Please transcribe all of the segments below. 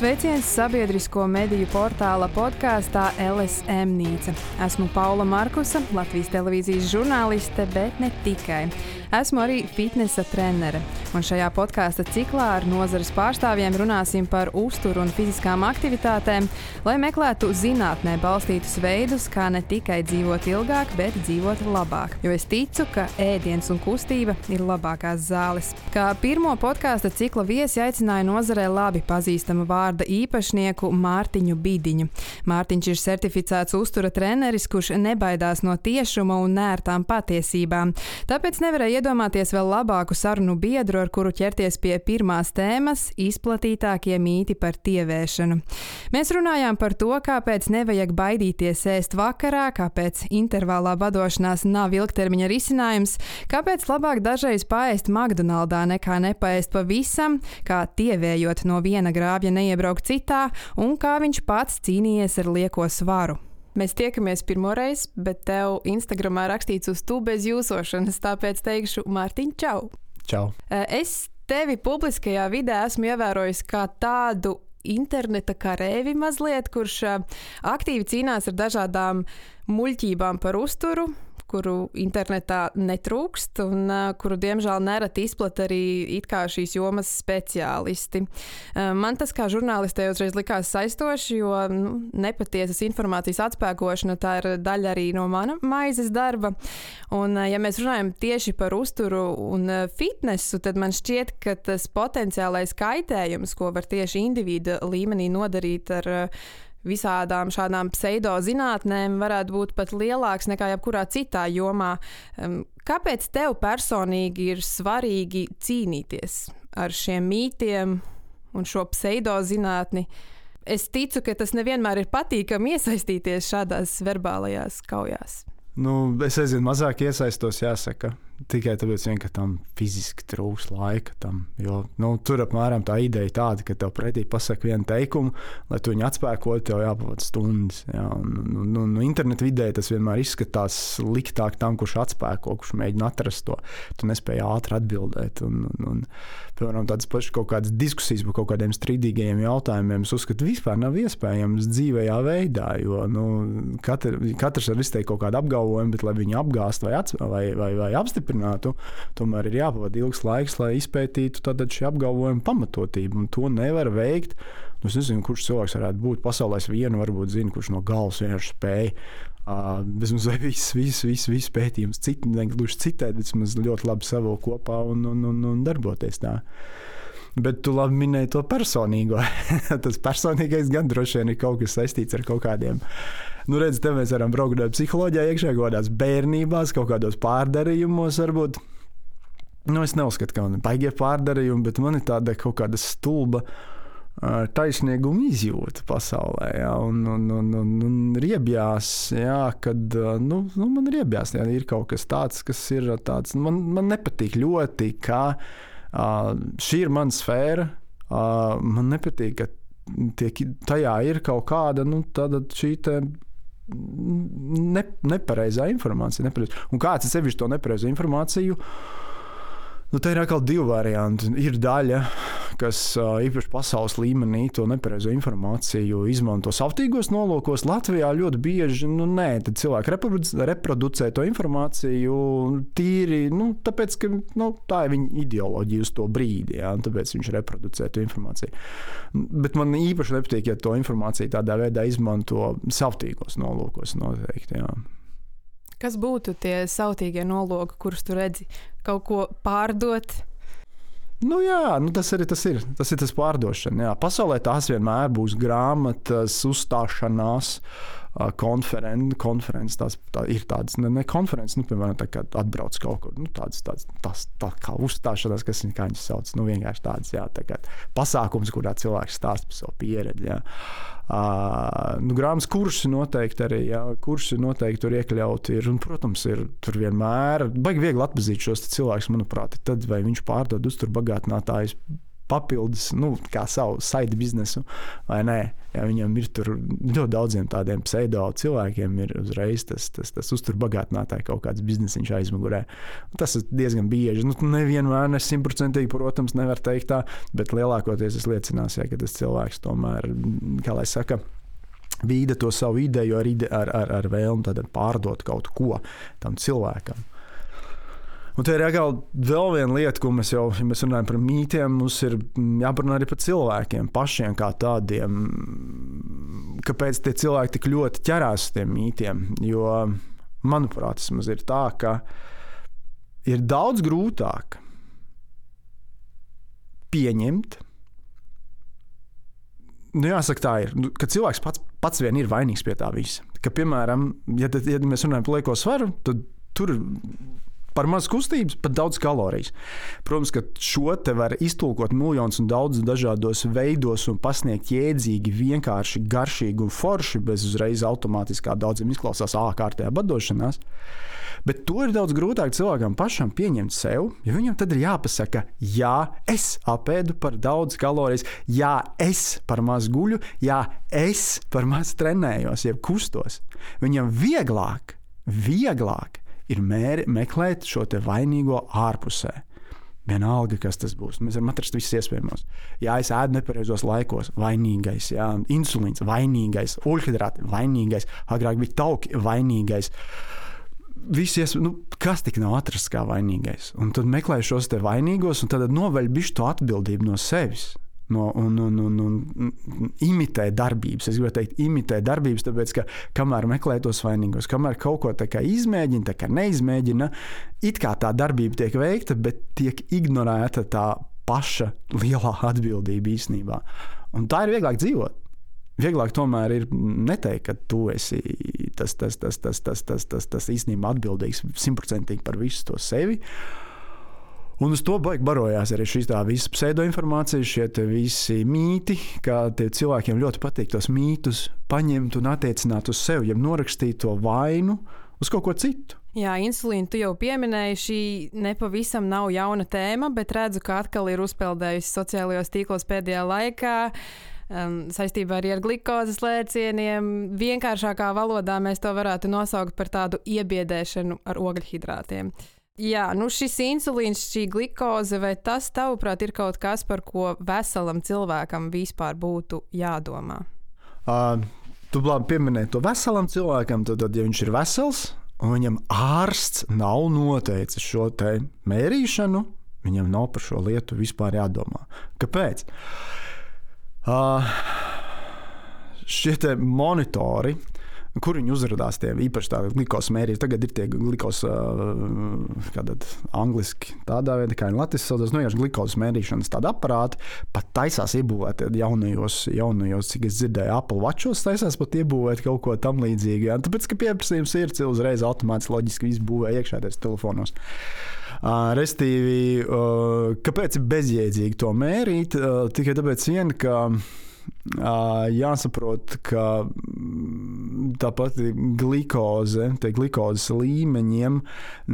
Sveiciens sabiedrisko mediju portāla podkāstā LSM Nīca. Esmu Paula Markusa, Latvijas televīzijas žurnāliste, bet ne tikai. Esmu arī fitnesa trenere, un šajā podkāstu ciklā ar nozares pārstāvjiem runāsim par uzturu un fiziskām aktivitātēm, lai meklētu zinātnē balstītus veidus, kā ne tikai dzīvot ilgāk, bet dzīvot labāk. Jo es ticu, ka ēdiens un kustība ir labākās zāles. Kā pirmo podkāstu cikla viesi aicināja nozarē labi pazīstama vārda īpašnieku Mārtiņu Bidiņu. Mārtiņš ir certificēts uztura treneris, kurš nebaidās no tiešuma un nērtām patiesībām. Tāpēc nevarēja iedomāties vēl labāku sarunu biedru, ar kuru ķerties pie pirmās tēmas - izplatītākie mīti par tievēšanu. Mēs runājām par to, kāpēc nevajag baidīties ēst vakarā, kāpēc intervālā badošanās nav ilgtermiņa risinājums, kāpēc labāk dažreiz paēst McDonaldā nekā nepaēst pavisam, kā tievējot no viena grābja neiebraukt citā, un kā viņš pats cīnījies ar lieko svaru. Mēs tiekamies pirmoreiz, bet tev Instagramā rakstīts uz tu bez jūsošanas, tāpēc teikšu Mārtiņ, čau! Čau! Es tevi publiskajā vidē esmu ievērojis kā tādu interneta karēvi mazliet, kurš aktīvi cīnās ar dažādām muļķībām par uzturu, kuru internetā netrūkst un uh, kuru, diemžēl, nereti izplata arī šīs jomas speciālisti. Uh, man tas kā žurnālistei uzreiz likās saistoši, jo nu, nepatiesas informācijas atspēkošana tā ir daļa arī no mana maizes darba. Un, uh, ja mēs runājam tieši par uzturu un uh, fitnesu, tad man šķiet, ka tas potenciālais kaitējums, ko var tieši individu līmenī nodarīt ar uh, visādām šādām pseidozinātnēm varētu būt pat lielāks nekā jebkurā citā jomā. Kāpēc tev personīgi ir svarīgi cīnīties ar šiem mītiem un šo pseidozinātni? Es ticu, ka tas nevienmēr ir patīkami iesaistīties šādās verbālajās kaujās. Nu, es aizvien mazāk iesaistos, jāsaka. Tikai tāpēc, vien, ka tam fiziski trūks laika. Tam, jo, nu, tur apmēram tā ideja tāda, ka tev pretī pasakā vienu teikumu, lai tu viņu atspēkotu, tev jāpavada stundas. Jā, un, un, un, un internetu vidē tas vienmēr izskatās liktāk tam, kurš atspēko, kurš mēģina atrast to. Tu nespēji ātri atbildēt. Un, un, un, piemēram, tādas pašas kaut kādas diskusijas par kaut kādiem strīdīgiem jautājumiem, es uzskatu, vispār nav iespējams dzīvējā veidā. Jo nu, katr, katrs var izteikt kaut kādu apgalvojumu, bet lai viņu apgāstu vai, vai, vai, vai apstiprinātu, apstiprinātu, tomēr ir jāpavada ilgs laiks, lai izpētītu šī apgalvojuma pamatotību. To nevar veikt. Nu, es nezinu, kurš cilvēks varētu būt pasaulē. Es vienu varbūt zinu, kurš no galvas vienkārši spēja. Uh, vismaz viss, viss, viss, viss pētījums, citi negluži citēt, vismaz ļoti labi savilkt kopā un, un, un, un darboties tā. Bet tu labi minēji to personīgo. Tas personīgais gan droši vien ir kaut kas saistīts ar kaut kādiem nu, redz, te mēs varam braukt psiholoģijā, iekšā kaut kādās bērnībās, kaut kādos pārdarījumos varbūt. Nu, es neuzskatu, ka man ir baigie pārdarījumi, bet man ir tāda kaut kāda stulba taisnīguma izjūta pasaulē. Ja, un, un, un, un, un riebjās, ja, kad nu, nu, man riebjās, ja ir kaut kas tāds, kas ir tāds. Man, man nepatīk ļoti, ka uh, šī ir mana sfēra. Uh, man nepatīk, ka tiek, tajā ir kaut kāda nu, šī ne, nepareizā informācija. Nepareiz. Un kāds ir sevišķi to nepareizo informāciju? Nu, tā ir atkal divi varianti. Ir daļa, kas īpaši pasaules līmenī to nepareizo informāciju izmanto savtīgos nolūkos. Latvijā ļoti bieži nu, nē, cilvēki reproducē to informāciju tīri, nu, tāpēc, ka nu, tā ir viņa ideoloģija uz to brīdi. Jā, tāpēc viņš reproducē to informāciju. Bet man īpaši nepatīk, ja to informāciju tādā veidā izmanto savtīgos nolūkos noteikti. Jā. Kas būtu tie sautīgie nolūki, kurus tu redzi? Kaut ko pārdot, Nu, jā, nu tas arī tas ir. Tas ir tas pārdošana. Jā. Pasaulē tās vienmēr būs grāmatas, uzstāšanās, konferences. Konferences tās tā ir tādas ne, ne konferences, nu, piemēram, tā kā atbrauc kaut kur. Nu, tādas, tādas, tās, tā kā uzstāšanās, kas viņas sauc. Nu, vienkārši tādas, jā, tā kā pasākums, kurā cilvēks stāsta par savu pieredzi. Jā. Nu, grāmatas kursi noteikti arī, jā, kursi noteikti tur iekļauti ir. Un, protams, ir tur vienmēr baigi viegli atpazīt šos cilvēkus, manuprāt, tad vai viņš pārdod uzturbagātinātājus papildus, nu, kā savu saidu biznesu, vai nē. Ja viņam ir tur ļoti daudziem tādiem pseido cilvēkiem, ir uzreiz tas, tas, tas uzturbagātinātāji kaut kāds biznesiņš aizmugurē. Tas ir diezgan bieži. Nu, nevienmēr, ne simtprocentīgi, protams, nevar teikt tā, bet lielākoties es liecinās, ja, ka tas cilvēks tomēr, kā lai saka, vīda to savu ideju ar, ide, ar, ar, ar vēlmu pārdot kaut ko tam cilvēkam. Un te ir atkal vēl viena lieta, ko mēs jau, ja mēs runājam par mītiem, mums ir jāparunā arī par cilvēkiem pašiem kā tādiem. Kāpēc tie cilvēki tik ļoti ķerās uz tiem mītiem? Jo, manuprāt, tas ir tā, ka ir daudz grūtāk pieņemt. Nu, jāsaka, tā ir. Nu, ka cilvēks pats, pats vien ir vainīgs pie tā visa. Ka, piemēram, ja, ja mēs runājam par lieko svaru, tad tur Par maz kustības, pat daudz kalorijas. Protams, ka šo te var iztulkot miljonus un daudz dažādos veidos un pasniegt jēdzīgi, vienkārši, garšīgi un forši, bez uzreiz automātiskā daudziem izklausās ārkārtējā badošanās. Bet to ir daudz grūtāk cilvēkam pašam pieņemt sev, jo viņam tad ir jāpasaka, jā, es apēdu par daudz kalorijas, jā, es par maz guļu, jā, es par maz trenējos, jeb kustos. Viņam vieglāk, vieglāk ir mēri, meklēt šo vainīgo ārpusē. Vienalga, kas tas būs. Mēs varam atrast visus iespējamos. Jā, es ēdu nepareizos laikos, vainīgais, jā, insulīns, vainīgais, uļhidrāti, vainīgais, agrāk bija tauki, vainīgais. Visies, nu, kas tik nav atrasts kā vainīgais? Un tad meklē šos te vainīgos, un tad noveļ bišķi to atbildību no sevis no, un, un, un, un imitē darbības. Es gribēju teikt, imitē darbības, tāpēc, ka kamēr meklē tos vainīgos, kamēr kaut ko izmēģina, tā kā neizmēģina, it kā tā darbība tiek veikta, bet tiek ignorēta tā paša lielā atbildība īstenībā. Un tā ir vieglāk dzīvot. Vieglāk tomēr ir neteikt, ka tu esi tas, tas, tas, tas, tas, tas, tas, tas īstenībā atbildīgs simtprocentīgi par visu to sevi. Uh, Un uz to baigi barojās arī šī visa pseidoinformācija, šie visi mīti, kā cilvēkiem ļoti patīk tos mītus paņemt un attiecināt uz sevi, jeb norakstīt to vainu uz kaut ko citu. Jā, insulīnu tu jau pieminēji. Šī nepavisam nav jauna tēma, bet redzu, ka atkal ir uzpeldējusi sociālajos tīklos pēdējā laikā. Um, saistībā arī ar glukozes lēcieniem. Vienkāršākā valodā mēs to varētu nosaukt par tādu iebiedēšanu ar ogļhidrātiem. Uh, Jā, nu šis insulīns, šī glukoze, vai tas, tavuprāt, ir kaut kas, par ko veselam cilvēkam vispār būtu jādomā? Uh, tu labi pieminēji to veselam cilvēkam, tad, tad ja viņš ir vesels un viņam ārsts nav noteicis šo mērīšanu, viņam nav par šo lietu vispār jādomā. Kāpēc? Uh, šie monitori kur viņi uzrādās tie īpaši tādi glikos mērītāji. Tagad ir tie glikos, kāda angliski tādā veidā, kā viņi Latvijas saucās, nu, jau glikos mērīšanas tāda aparāti, pat taisās iebūvēt jaunajos, jaunajos, cik es dzirdēju, Apple Watchos taisās pat iebūvēt kaut ko tam līdzīgu. Jā. Tāpēc, ka pieprasījums ir, cilvēks uzreiz automātiski loģiski izbūvē iekšā tajos telefonos. Uh, Restīvi, uh, kāpēc ir bezjēdzīgi to mērīt? Uh, tikai tāpēc, vien, ka jāsaprot, ka mm, tāpat glukoze, tie glukozes līmeņiem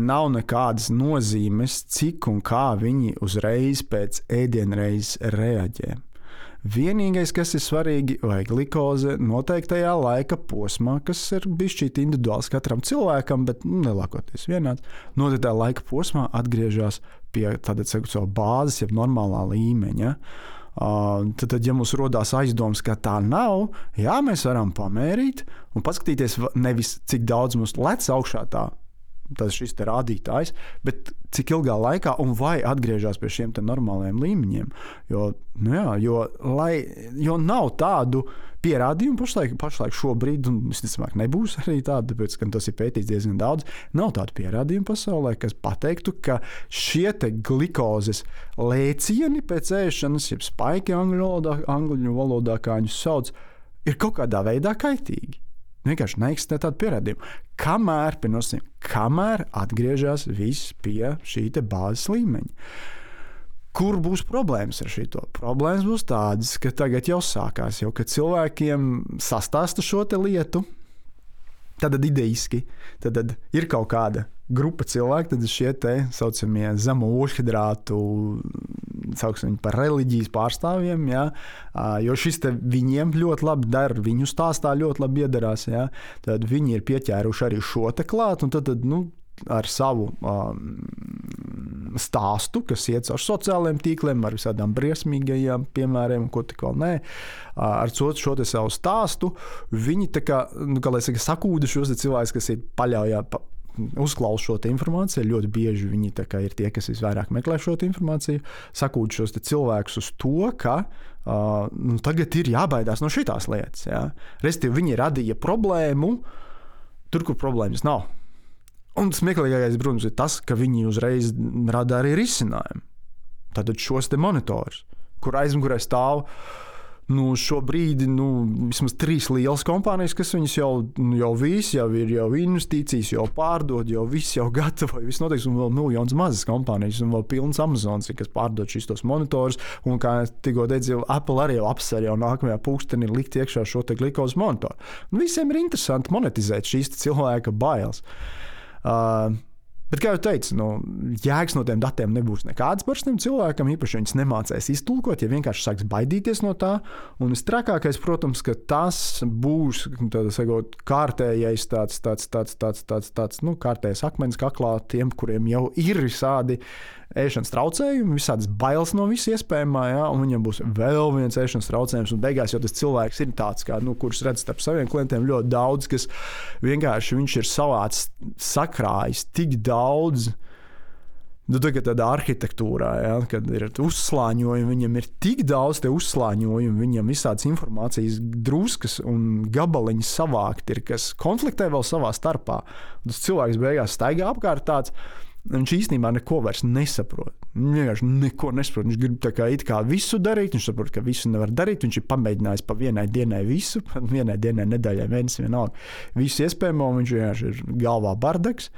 nav nekādas nozīmes, cik un kā viņi uzreiz pēc ēdienreizes reaģē. Vienīgais, kas ir svarīgi, vai glukoze noteiktajā laika posmā, kas ir bijis individuāls katram cilvēkam, bet nu, lielākoties vienāds, noteiktā laika posmā atgriežas pie tāda bāzes, jeb normālā līmeņa. Ja? Tad, tad, ja mums rodas aizdoms, ka tā nav, jā, mēs varam pamērīt un paskatīties, nevis cik daudz mums lec augšā tā tas šis rādītājs, bet cik ilgā laikā un vai atgriežas pie šiem normāliem līmeņiem. Jo, nu jā, jo, lai, jo nav tādu pierādījumu pašlaik, pašlaik šobrīd, un visticamāk, nebūs arī tāda, tāpēc, ka tas ir pētīts diezgan daudz. Nav tādu pierādījumu pasaulē, kas pateiktu, ka šie glukozes lēcieni pēc ēšanas, jeb spaiki angļu valodā, angļu valodā kā viņus sauc, ir kaut kādā veidā kaitīgi. Vienkārši neeksistē tāda pierādījuma. Kamēr, pienosim, kamēr atgriežas viss pie šī bāzes līmeņa. Kur būs problēmas ar šo? Problēmas būs tādas, ka tagad jau sākās, jau kad cilvēkiem sastāsta šo lietu, tad idejiski tad, tad ir kaut kāda grupa cilvēku, tad šie tā saucamie zemo ūdens sauksim, par reliģijas pārstāvjiem, ja, jo šis viņiem ļoti labi dara, viņu stāstā ļoti labi iedarās. Ja, tad viņi ir pieķēruši arī šo te klāt, un tad, tad nu, ar savu um, stāstu, kas iet caur sociālajiem tīkliem, ar visādām briesmīgajiem piemēriem, ko tik vēl nē. Ar šo, šo savu stāstu viņi tā kā, nu, kā saka, sakūda šos cilvēkus, kas ir paļaujā. Pa, Uzklausot informāciju, ļoti bieži viņi ir tie, kas visvairāk meklē šo informāciju, sakūda šos cilvēkus uz to, ka uh, nu, tagad ir jābaidās no šīs lietas. Ja? Respektīvi, viņi radīja problēmu tur, kur problēmas nav. Un smieklīgākais, protams, ir tas, ka viņi uzreiz rada arī risinājumu. Tātad šos te monitorus, kur aizmugurē stāv. Nu, šobrīd nu, vismaz trīs lielas kompānijas, kas viņas jau, nu, jau visi, jau ir jau investīcijas, jau pārdod, jau viss jau gatavo. Viss notiks, un vēl miljonus mazas kompānijas, un vēl pilns Amazons, kas pārdod šīs tos monitorus. Un, kā tikko teicu, Apple arī jau apsver jau nākamajā pūkstenī likt iekšā šo glikozu monitoru. Un visiem ir interesanti monetizēt šīs cilvēka bailes. Uh, Bet, kā jau teicu, nu, jēgas no tiem datiem nebūs nekādas parastam cilvēkam, īpaši viņas nemācīs iztulkot, ja vienkārši sāks baidīties no tā. Un visstrakākais, protams, ka tas būs sakot, kārtējais tāds, tāds, tāds, tāds, tāds, tāds nu, kārtējs akmens kaklā tiem, kuriem jau ir visādi ēšanas traucējumi, visādas bailes no visa iespējamā, ja, un viņam būs vēl viens ēšanas traucējums. Un beigās jau tas cilvēks ir tāds, kā, nu, kurš redz starp saviem klientiem ļoti daudz, kas vienkārši viņš ir savāds sakrājis tik daudz. Nu, tā, tādā arhitektūrā, ja, kad ir uzslāņojumi, viņam ir tik daudz uzslāņojumu, viņam visādas informācijas, druskas un gabaliņi savākt, ir, kas konfliktē vēl savā starpā. Tas cilvēks beigās staigā apkārt tāds. Viņš īstenībā neko vairs nesaprot. Viņš vienkārši neko nesaprot. Viņš grib kā, kā visu darīt. Viņš saprot, ka visu nevar darīt. Viņš ir pamēģinājis pa vienai dienai visu, pa vienai dienai, nedēļai, mēnesim, vienalga. Visu iespējamo viņš vienkārši ir galvā bardaks.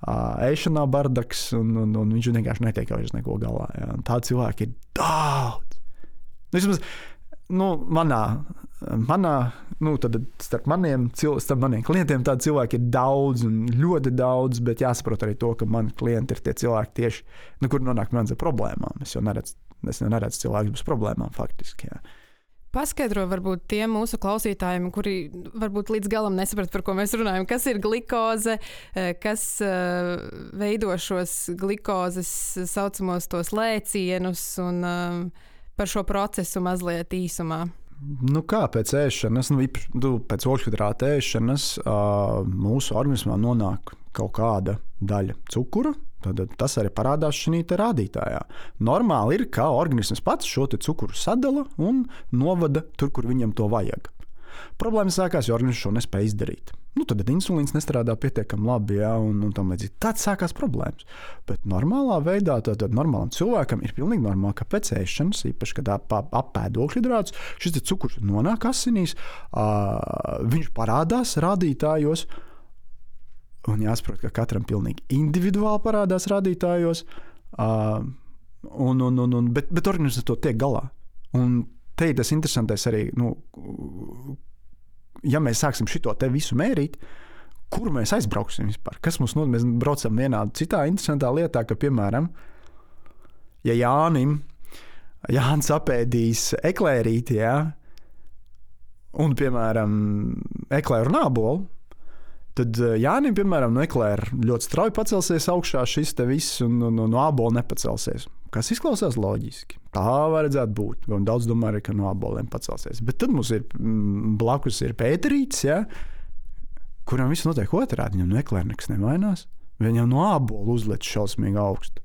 Ēšanā bardaks, un, un, un viņš vienkārši netiek vairs neko galā. Ja. Tādu cilvēku ir daudz. Vismaz nu, manā, manā nu, starp, maniem, starp maniem klientiem tādu cilvēku ir daudz, ļoti daudz, bet jāsaprot arī to, ka mani klienti ir tie cilvēki, tieši, nu, kur nonāk manas problēmām. Es jau neredzu, es jau neredzu cilvēkus bez problēmām faktiski. Jā. Paskaidro varbūt tiem mūsu klausītājiem, kuri varbūt līdz galam nesaprot, par ko mēs runājam. Kas ir glikoze, eh, kas eh, veido šos glikozes saucamos tos lēcienus un uh, par šo procesu mazliet īsumā? Nu kā pēc ēšanas, nu, nu, pēc oglekļa ēšanas uh, mūsu organismā nonāk kaut kāda daļa cukura. Tad tas arī parādās šajā rādītājā. Normāli ir, ka organisms pats šo cukuru sadala un novada tur, kur viņam to vajag. Problēma sākās, jo organisms šo nespēja izdarīt. Nu, tad insulīns nestrādā pietiekami labi, ja, un, un tam līdzīgi. Tad sākās problēmas. Bet normālā veidā, tad, normālam cilvēkam ir pilnīgi normāli, ka pēc ēšanas, īpaši, kad ap, apēd ogļhidrātus, šis cukurs nonāk asinīs, uh, viņš parādās rādītājos. Un jāsaprot, ka katram pilnīgi individuāli parādās rādītājos, uh, un, un, un, un, bet, bet organisms to tiek galā. Un te ir tas interesantais arī. Nu, ja mēs sāksim šo te visu mērīt, kur mēs aizbrauksim vispār? Kas mums notiek? Mēs braucam vienā citā interesantā lietā, ka, piemēram, ja Jānim Jānis apēdīs eklērīti, ja, un, piemēram, eklēru un ābolu, tad eh, Jānis, piemēram, no eklēra ļoti strauji pacelsies augšā šis te viss, un no, no ābola nepacelsies. Kas izklausās loģiski. Tā vajadzētu būt. Un daudz domā, arī, ka no aboliem pacelsies. Bet tad mums ir mm, blakus ir Pēterīts, ja, kuram viss notiek otrādi. Viņam nekas nemainās. Viņam no abola uzliek šausmīgi augstu.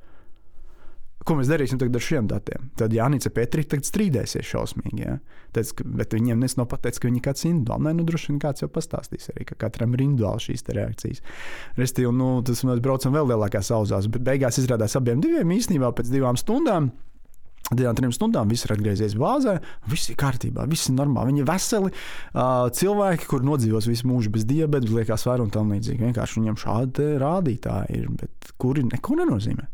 Ko mēs darīsim ar šiem datiem? Tad Jānis Petrīks strīdēsies šausmīgi. Ja? Teic, bet viņiem nes nav pateicis, ka viņi ir kāds individuāls. Nē, nu droši vien kāds jau pastāstīs arī, ka katram ir individuāli šīs reakcijas. Restīvi, nu, tas mēs braucam vēl lielākās auzās, bet beigās izrādās abiem diviem īstenībā pēc divām stundām. Divām, trim stundām viss ir atgriezies bāzē, viss ir kārtībā, viss ir normāli. Viņi ir veseli uh, cilvēki, kur nodzīvos visu mūžu bez diabēta, liekas, vairāk un tam līdzīgi. Vienkārši viņiem šādi rādītāji ir, bet kuri neko nenozīmē.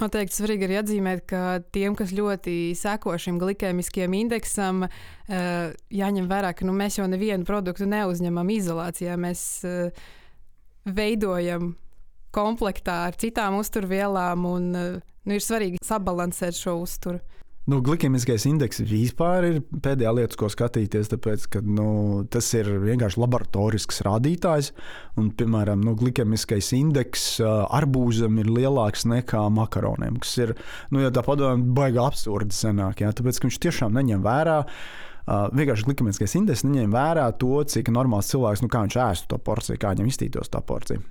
Noteikti svarīgi ir atzīmēt, ka tiem, kas ļoti seko šim glikēmiskajam indeksam, eh, jāņem vērā, ka nu, mēs jau nevienu produktu neuzņemam izolācijā. Mēs eh, veidojam komplektā ar citām uzturvielām, un nu, ir svarīgi sabalansēt šo uzturu. Nu, glikemiskais indeks vispār ir pēdējā lieta, ko skatīties, tāpēc, ka nu, tas ir vienkārši laboratorisks rādītājs. Un, piemēram, nu, glikemiskais indeks arbūzam ir lielāks nekā makaroniem, kas ir, nu, ja tā padomā, baigi absurdi senāk, jā, tāpēc, ka viņš tiešām neņem vērā. Uh, vienkārši glikemiskais indeks neņem vērā to, cik normāls cilvēks, nu, kā viņš ēstu to porciju, kā viņam iztītos tā porcija.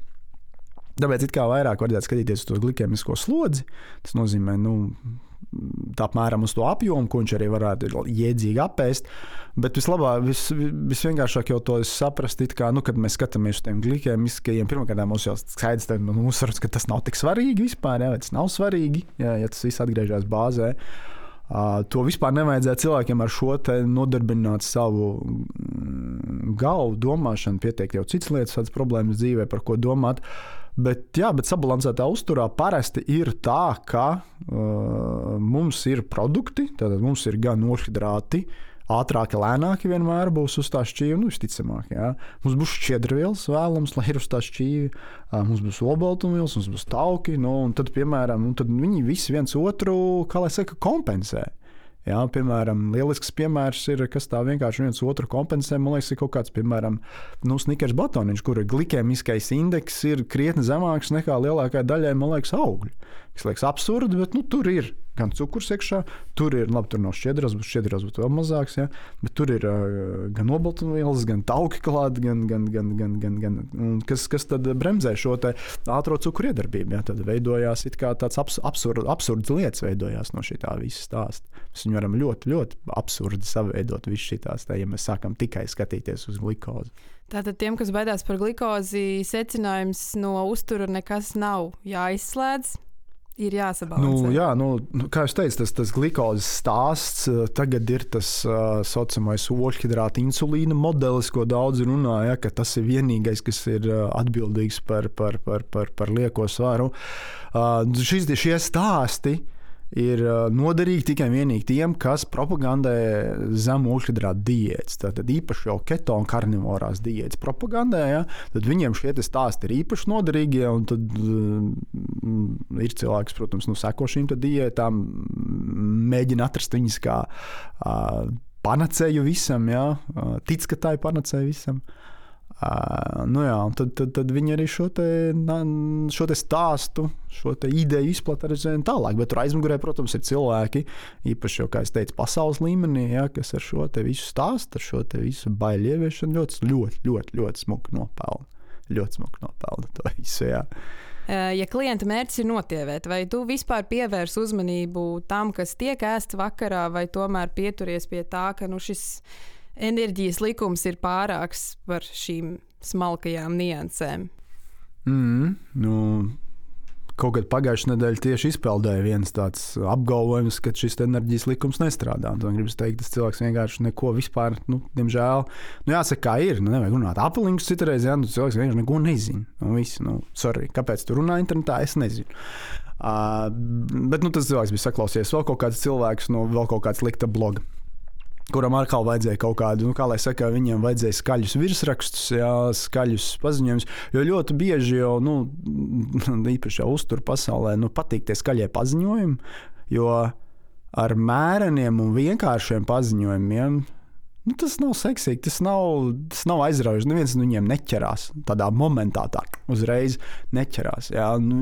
Tāpēc it kā vairāk vajadzētu skatīties uz to glikemisko slodzi. Tas nozīmē, nu, apmēram uz to apjomu, ko viņš arī varētu jēdzīgi apēst. Bet vislabāk, vis, visvienkāršāk jau to saprast, kā, nu, kad mēs skatāmies uz tiem glikēmiskajiem, pirmkārt, mums jau skaidrs, ka, nu, uzsvars, ka tas nav tik svarīgi vispār, jā, tas nav svarīgi, jā, ja tas viss atgriežas bāzē. Uh, to vispār nevajadzētu cilvēkiem ar šo nodarbināt savu mm, galvu, domāšanu, pieteikt jau citas lietas, kādas problēmas dzīvē, par ko domāt. Uh, Bet, jā, bet sabalansētā uzturā parasti ir tā, ka uh, mums ir produkti, tātad mums ir gan nošķidrāti, ātrāki, lēnāki vienmēr būs uz tā šķīvi, nu, visticamāk. Jā. Mums būs šķiedrvielas vēlams, lai ir uz tā šķīvi, uh, mums būs olbaltumvielas, mums būs tauki, nu, un tad, piemēram, nu, tad viņi visi viens otru, kā lai saka, kompensē. Jā, piemēram, lielisks piemērs ir, kas tā vienkārši viens otru kompensē. Man liekas, ir kaut kāds, piemēram, nu, snikers batoniņš, kura glikēmiskais indeks ir krietni zemāks nekā lielākajai daļai, man liekas, augļu. Tas liekas absurdi, bet nu, tur ir gan cukurs iekšā, tur ir labi, tur nav šķidras, bet šķidras būtu vēl mazāks. Ja? Bet tur ir uh, gan obaltumvielas, gan tauki klāti, gan, gan, gan, gan, gan, gan kas, kas tad bremzē šo ātrā cukuru iedarbību. Ja? Tad veidojās tāds abs, absurd, absurds lietas veidojās no šī tā visa stāsta. Mēs viņu varam ļoti, ļoti absurdi saveidot visu šīs, ja mēs sākam tikai skatīties uz glikozi. Tātad tiem, kas baidās par glikozi, secinājums no uztura nekas nav jāizslēdz ir jāsabalansē. Nu, jā, nu, nu, kā jau teicu, tas, tas glukozes stāsts eh, tagad ir tas uh, saucamais oļhidrāta insulīna modelis, ko daudz runā, ja, ka tas ir vienīgais, kas ir uh, atbildīgs par, par, par, par, par lieko svaru. Uh, šis, šie stāsti ir noderīgi tikai vienīgi tiem, kas propagandē zemu ūdeņhidrātu diētas. Tad īpaši jau keto un karnivorās diētas propagandē, ja, tad viņiem šie stāsti ir īpaši noderīgi. Tad uh, ir cilvēks, protams, nu, seko šīm diētām, mēģina atrast viņas kā uh, panacēju visam, ja, uh, tic, ka tā ir panacēja visam. Uh, Uh, nu jā, tad, tad, tad viņi arī šo, te, šo te stāstu, šo te ideju izplatīja arī tālāk. Bet tur aizmugurē, protams, ir cilvēki, īpaši jau, kā es teicu, pasaules līmenī, ja, kas ar šo visu stāstu, ar šo visu baiļu ieviešanu ļoti, ļoti, ļoti, ļoti smuki nopelna. Ļoti smuki nopelna to visu. Jā. Ja klienta mērķis ir notievēt, vai tu vispār pievērs uzmanību tam, kas tiek ēsts vakarā, vai tomēr pieturies pie tā, ka nu, šis ir enerģijas likums ir pārāks par šīm smalkajām niansēm. Mm, nu, kaut kad pagājušajā nedēļā tieši izpeldēja viens tāds apgalvojums, ka šis enerģijas likums nestrādā. Man gribas teikt, tas cilvēks vienkārši neko vispār, nu, diemžēl, nu, jāsaka, kā ir. Nu, nevajag runāt apalinkus citreiz, ja nu, cilvēks vienkārši neko nezina. Nu, visi, nu, sorry, kāpēc tu runā internetā, es nezinu. Uh, bet nu, tas cilvēks bija saklausījies vēl kaut kāds cilvēks no vēl kaut kāda slikta bloga kuram atkal vajadzēja kaut kādu, nu, kā lai saka, viņiem vajadzēja skaļus virsrakstus, jā, skaļus paziņojumus. Jo ļoti bieži jau, nu, īpaši jau uztur pasaulē, nu, patīk tie skaļie paziņojumi, jo ar mēreniem un vienkāršiem paziņojumiem Nu, tas nav seksīgi, tas nav, tas nav aizraujoši. Neviens no viņiem neķerās tādā momentā, tā uzreiz neķerās. Jā. Nu,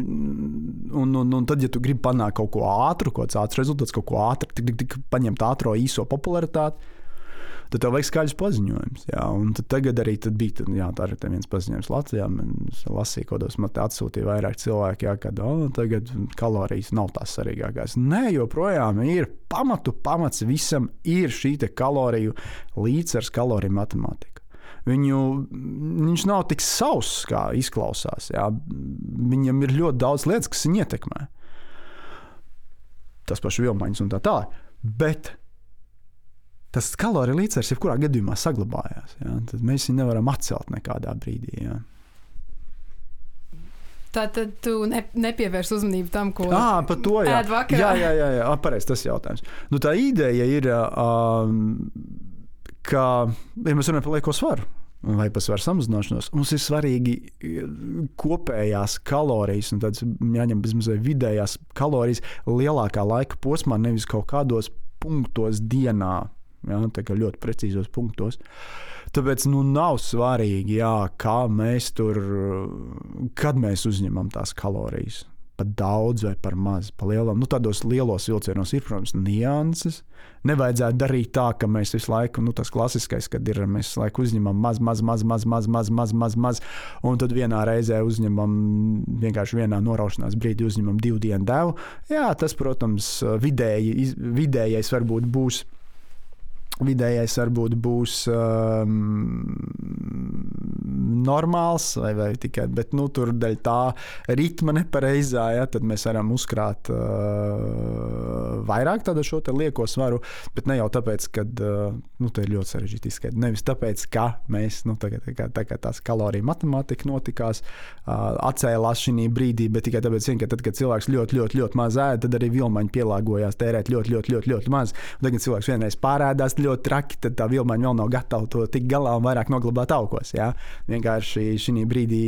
un, un, un tad, ja tu gribi panākt kaut ko ātru, kaut kāds ātrs rezultāts, kaut ko ātru, tik, tik, tik paņemt ātrā īso popularitāti tad tev vajag skaļus paziņojumus. Tagad arī tad bija jā, tā ir viens paziņojums Latvijā. Es lasīju, ko dos man atsūtīja vairāk cilvēki, jā, kad oh, tagad kalorijas nav tās svarīgākās. Nē, joprojām ir pamatu pamats visam, ir šī kaloriju līdzsvars, kaloriju matemātika. Viņu, viņš nav tik sauss, kā izklausās. Jā. Viņam ir ļoti daudz lietas, kas viņu ietekmē. Tas pats vilmaiņas un tā tālāk. Bet tas kaloriju līdzsvars jebkurā gadījumā saglabājās. Ja? Tad mēs viņu nevaram atcelt nekādā brīdī. Ja? Tā tad tu ne, nepievērs uzmanību tam, ko à, to, jā. ēd vakarā. Jā, jā, jā, jā. pareizi tas jautājums. Nu, tā ideja ir, um, ka, ja mēs runājam par lieko svaru, vai pa svaru samazināšanos, mums ir svarīgi kopējās kalorijas, un tādas jāņem bezmazliet vidējās kalorijas lielākā laika posmā, nevis kaut kādos punktos dienā. Ja, tā kā ļoti precīzos punktos. Tāpēc nu, nav svarīgi, jā, kā mēs tur, kad mēs uzņemam tās kalorijas par daudz vai par maz. Pa lielam, nu, tādos lielos vilcienos ir, protams, nianses. Nevajadzētu darīt tā, ka mēs visu laiku, nu, tas klasiskais, kad ir mēs visu laiku uzņemam maz, maz, maz, maz, maz, maz, maz, maz, maz, un tad vienā reizē uzņemam vienkārši vienā noraušanās brīdī uzņemam divu dienu devu. Jā, tas, protams, vidēji, vidējais varbūt būs Vidējais varbūt būs um, normāls, vai, vai tikai bet, nu, tur dēļ tā ritma nepareizā, ja, tad mēs varam uzkrāt uh, vairāk tādu šo lieko svaru. Bet ne jau tāpēc, ka uh, nu, tā ir ļoti sarežģīti izskaidrot. Nevis tāpēc, ka mēs nu, tagad, tā, tā, tā, tās kaloriju matemātika notikās, uh, atcēlās šī brīdī, bet tikai tāpēc, ka tad, kad cilvēks ļoti, ļoti, ļoti maz ēd, tad arī vilmaņi pielāgojās tērēt ļoti, ļoti, ļoti, ļoti maz. Un tagad cilvēks vienreiz pārēdās ļoti traki, tad tā vilmaņa vēl nav gatava to tikt galā un vairāk noglabāt augos. Ja? Vienkārši šī brīdī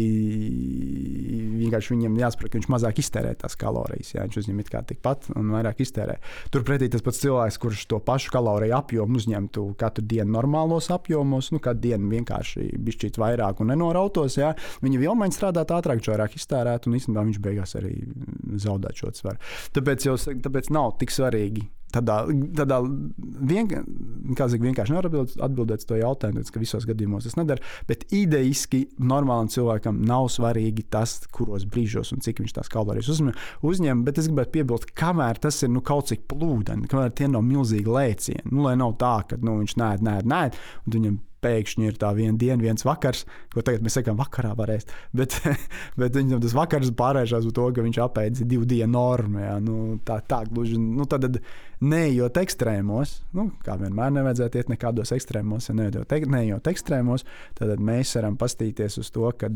vienkārši viņam jāsaprot, ka viņš mazāk iztērē tās kalorijas. Ja? Viņš uzņem it kā tikpat un vairāk iztērē. Turpretī tas pats cilvēks, kurš to pašu kaloriju apjomu uzņemtu katru dienu normālos apjomos, nu, kad dienu vienkārši bišķīt vairāk un nenorautos, ja? viņa vilmaņa strādāt ātrāk, viņš vairāk iztērēt un īstenībā viņš beigās arī zaudēt šo svaru. Tāpēc, jau, tāpēc nav tik svarīgi Tādā, tādā vien, saka, vienkārši nevar atbildēt, atbildēt to jautājumu, ka visos gadījumos tas nedara. Bet idejiski normālam cilvēkam nav svarīgi tas, kuros brīžos un cik viņš tās kalorijas uzņem. uzņem bet es gribētu piebilst, kamēr tas ir nu, kaut cik plūdeni, kamēr tie nav milzīgi lēcieni. Nu, lai nav tā, ka nu, viņš nē, nē, nē, un viņam pēkšņi ir tā viena diena, viens vakars, ko tagad mēs sakām, vakarā varēs. Bet, bet viņam tas vakars pārējās uz to, ka viņš apēdis divu dienu normu. Jā, nu, tā, tā gluži, nu, tad neejot ekstrēmos, nu, kā vienmēr nevajadzētu iet nekādos ekstrēmos, ja neejot, neejot ekstrēmos, tad mēs varam pastīties uz to, ka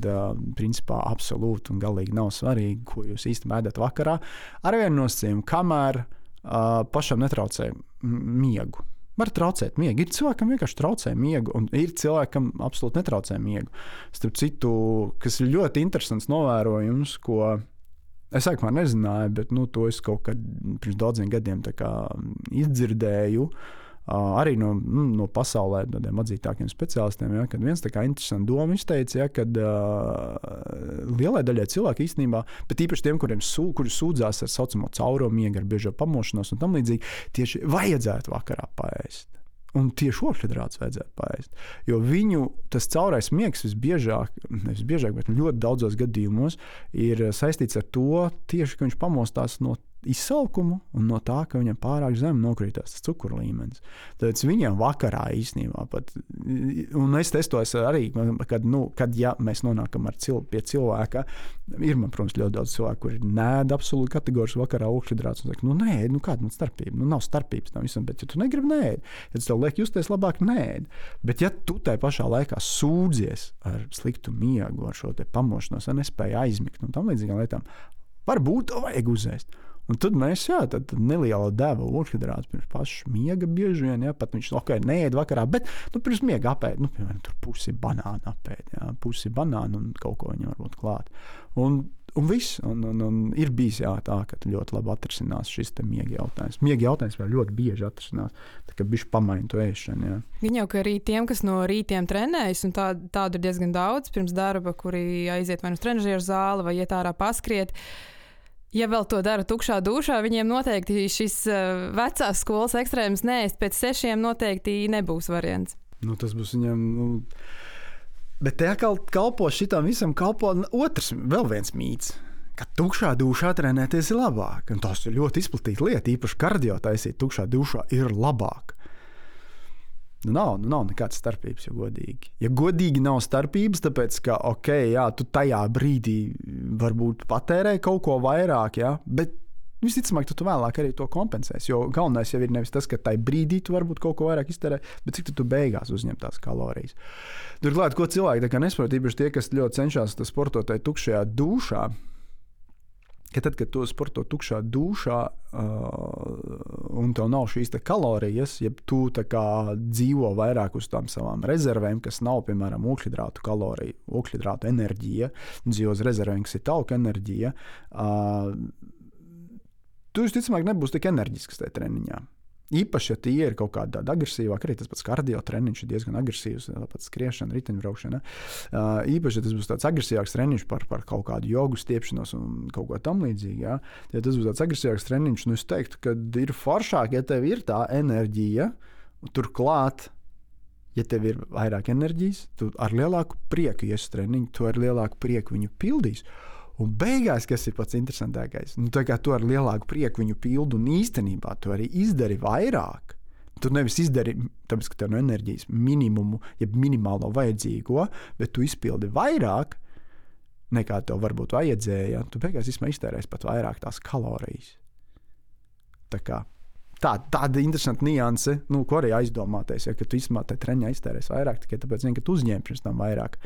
principā absolūti un galīgi nav svarīgi, ko jūs īstenībā ēdat vakarā, ar vienu nosacījumu, kamēr uh, pašam netraucē miegu. Var traucēt miegu. Ir cilvēkam vienkārši traucē miegu, un ir cilvēkam absolūti netraucē miegu. Starp citu, kas ir ļoti interesants novērojums, ko es sākumā nezināju, bet nu, to es kaut kad pirms daudziem gadiem izdzirdēju. Uh, arī no, nu, no pasaulē tādiem atzītākiem speciālistiem. Ja, kad viens tāds interesants doma izteica, ja, ka uh, lielai daļai cilvēku īstenībā, bet īpaši tiem, kuriem sū, kuri sūdzās ar tā saucamo caurumu miegu, ar biežo pamošanos un tam līdzīgi, tieši vajadzētu vakarā paēst. Un tieši okļhidrāts vajadzētu paēst. Jo viņu tas caurais miegs visbiežāk, nevis biežāk, bet ļoti daudzos gadījumos ir saistīts ar to, tieši, ka viņš pamostās no izsalkumu un no tā, ka viņam pārāk zem nokrītās tas cukuru līmenis. Tad viņam vakarā īstenībā pat, un es testoju arī, kad, nu, kad ja mēs nonākam cil, pie cilvēka, ir man, protams, ļoti daudz cilvēku, kuri nēd absolūti kategoriski vakarā augšhidrāts un saka, nu nē, nu kāda ir starpība? Nu, nav starpības tam visam, bet ja tu negribi nēd, ja tas tev liek justies labāk, nēd. Bet ja tu tajā pašā laikā sūdzies ar sliktu miegu, ar šo pamošanos, nespēju aizmigt un tam līdzīgām lietām, varbūt vajag uzēst. Un tad mēs, jā, tad neliela deva ūdens pirms paša miega bieži vien, ja pat viņš ok, neēd vakarā, bet nu, pirms miega apēd, nu, piemēram, tur pusi banāna apēd, jā, pusi banāna un kaut ko viņam varbūt klāt. Un, un viss, un, un, un ir bijis jā, tā, ka ļoti labi atrisinās šis miega jautājums. Miega jautājums vēl ļoti bieži atrisinās, tā kā bišķi pamaina to ēšanu. Jā. Gan jau, ka arī tiem, kas no rītiem trenējas, un tā, tādu ir diezgan daudz pirms darba, kuri aiziet vai nu uz trenižera zāli vai iet ārā paskriet. Uh, Ja vēl to dara tukšā dušā, viņiem noteikti šis uh, vecās skolas ekstrēms nēst pēc sešiem noteikti nebūs variants. Nu, tas būs viņam. Nu... Bet te atkal kalpo šitam visam, kalpo otrs, vēl viens mīts. Ka tukšā dušā trenēties ir labāk. Un tas ir ļoti izplatīta lieta. Īpaši kardio taisīt tukšā dušā ir labāk. Nu, nav, nu, nav nekādas starpības, ja godīgi. Ja godīgi nav starpības, tāpēc, ka, ok, jā, tu tajā brīdī varbūt patērē kaut ko vairāk, jā, bet visticamāk, tu, tu vēlāk arī to kompensēsi. Jo galvenais jau ir nevis tas, ka tajā brīdī tu varbūt kaut ko vairāk iztērē, bet cik tu, tu beigās uzņem tās kalorijas. Turklāt, ko cilvēki nesaprot, īpaši tie, kas ļoti cenšas sportot tajā tukšajā dušā ka tad, kad to sporto tukšā dušā, uh, un tev nav šīs kalorijas, ja tu dzīvo vairāk uz tām savām rezervēm, kas nav, piemēram, ūkļhidrātu kalorija, ūkļhidrātu enerģija, dzīvo uz rezervēm, kas ir tauka enerģija, uh, tu visticamāk nebūsi tik enerģisks tajā treniņā. Īpaši, ja tie ir kaut kāda agresīvāka, arī tas pats kardio treniņš ir diezgan agresīvs, tāpat skriešana, riteņbraukšana. Uh, īpaši, ja tas būs tāds agresīvāks treniņš par, par kaut kādu jogu stiepšanos un kaut ko tamlīdzīgu. Ja? ja tas būs tāds agresīvāks treniņš, nu es teiktu, ka ir foršāk, ja tev ir tā enerģija, turklāt. Ja tev ir vairāk enerģijas, tu ar lielāku prieku iesi treniņu, tu ar lielāku prieku viņu pildīsi. Un beigās, kas ir pats interesantākais, nu, tā kā tu ar lielāku prieku viņu pildi, un īstenībā tu arī izdari vairāk. Tu nevis izdari, tāpēc, ka tev no enerģijas minimumu, jeb minimālo vajadzīgo, bet tu izpildi vairāk nekā tev varbūt vajadzēja. Tu beigās iztērēsi pat vairāk tās kalorijas. Tā kā tā, tāda interesanta nianse, nu, ko arī aizdomāties, ja, ka tu izmanto treniņā iztērēsi vairāk tikai tāpēc, vien, ka tu uzņēmi pirms tam vairāk.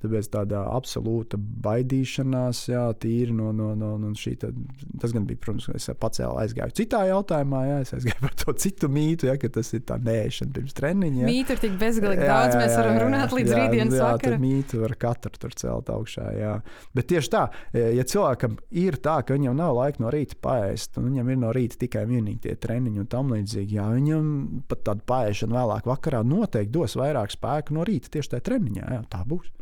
Tāpēc tāda absolūta baidīšanās, jā, tīri no, no, no, no šī. Tad, tas gan bija, protams, es pacēlu, aizgāju citā jautājumā, jā, es aizgāju par to citu mītu, jā, ka tas ir tā nēšana pirms treniņa. Mītu ir tik bezgalīgi jā, daudz, jā, mēs varam jā, runāt līdz jā, rītdienas jā, vakaram. Mītu var katru tur celt augšā, jā. Bet tieši tā, ja cilvēkam ir tā, ka viņam nav laika no rīta paēst, un viņam ir no rīta tikai vienīgi tie treniņi un tam līdzīgi, jā, viņam pat tāda paēšana vēlāk vakarā noteikti dos vairāk spēku no rīta tieši tajā treniņā, jā, tā būs.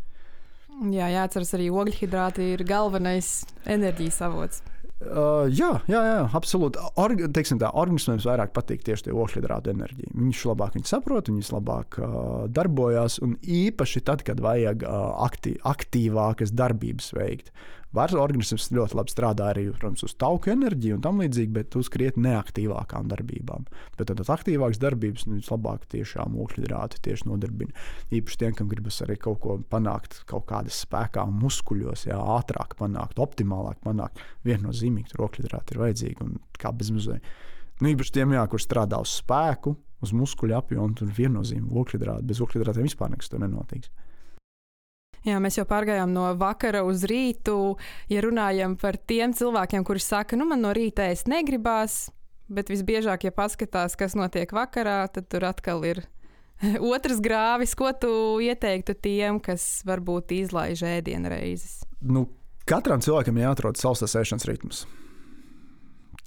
Jā, jāatcerās arī ogļhidrāti ir galvenais enerģijas avots. Uh, jā, jā, jā, absolūti. Org, tā, organismam vairāk patīk tieši tie ogļhidrātu enerģija. Viņš labāk viņu saprot, viņš labāk uh, darbojas, un īpaši tad, kad vajag uh, akti, aktīvākas darbības veikt. Var organisms ļoti labi strādā arī protams, uz tauku enerģiju un tam līdzīgi, bet uz krietni neaktīvākām darbībām. Bet tādas aktīvākas darbības nu, vislabāk tiešām ūkļhidrāti tieši nodarbina. Īpaši tiem, kam gribas arī kaut ko panākt, kaut kādas spēkā, muskuļos, jā, ātrāk panākt, optimālāk panākt. Viennozīmīgi tur ūkļhidrāti ir vajadzīgi un kā bezmazliet. Nu, īpaši tiem, jā, kur strādā uz spēku, uz muskuļu apjomu, tur viennozīmīgi ūkļhidrāti. Bez ūkļhidrātiem vispār nekas tur nenotiks. Jā, mēs jau pārgājām no vakara uz rītu. Ja runājam par tiem cilvēkiem, kuriem saka, nu man no rīta ēst negribās, bet visbiežāk, ja paskatās, kas notiek vakarā, tad tur atkal ir otrs grāvis. Ko tu ieteiktu tiem, kas varbūt izlaiž ēdienu reizes? Nu, katram cilvēkam ir jāatrod savs ēšanas ritms.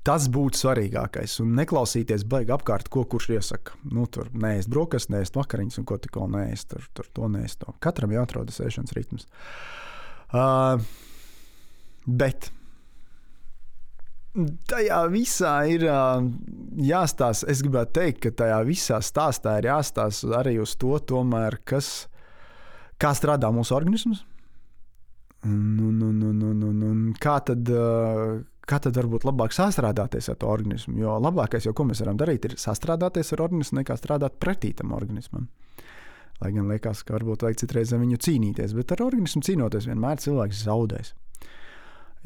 Tas būtu svarīgākais. Un neklausīties baigi apkārt, ko kurš iesaka. Nu, tur neēst brokastis, neēst vakariņas, un ko tikko neēst. Tur, tur to neēst. To. Katram jāatrodas ēšanas ritms. Uh, bet tajā visā ir uh, jāstāsta. Es gribētu teikt, ka tajā visā stāstā ir jāstāsta arī uz to, tomēr, kas, kā strādā mūsu organisms. Un, un, un, un, un, un, un kā tad. Uh, kā tad varbūt labāk sastrādāties ar to organismu. Jo labākais, jau, ko mēs varam darīt, ir sastrādāties ar organismu, nekā strādāt pretī tam organismam. Lai gan liekas, ka varbūt vajag citreiz ar viņu cīnīties, bet ar organismu cīnoties vienmēr cilvēks zaudēs.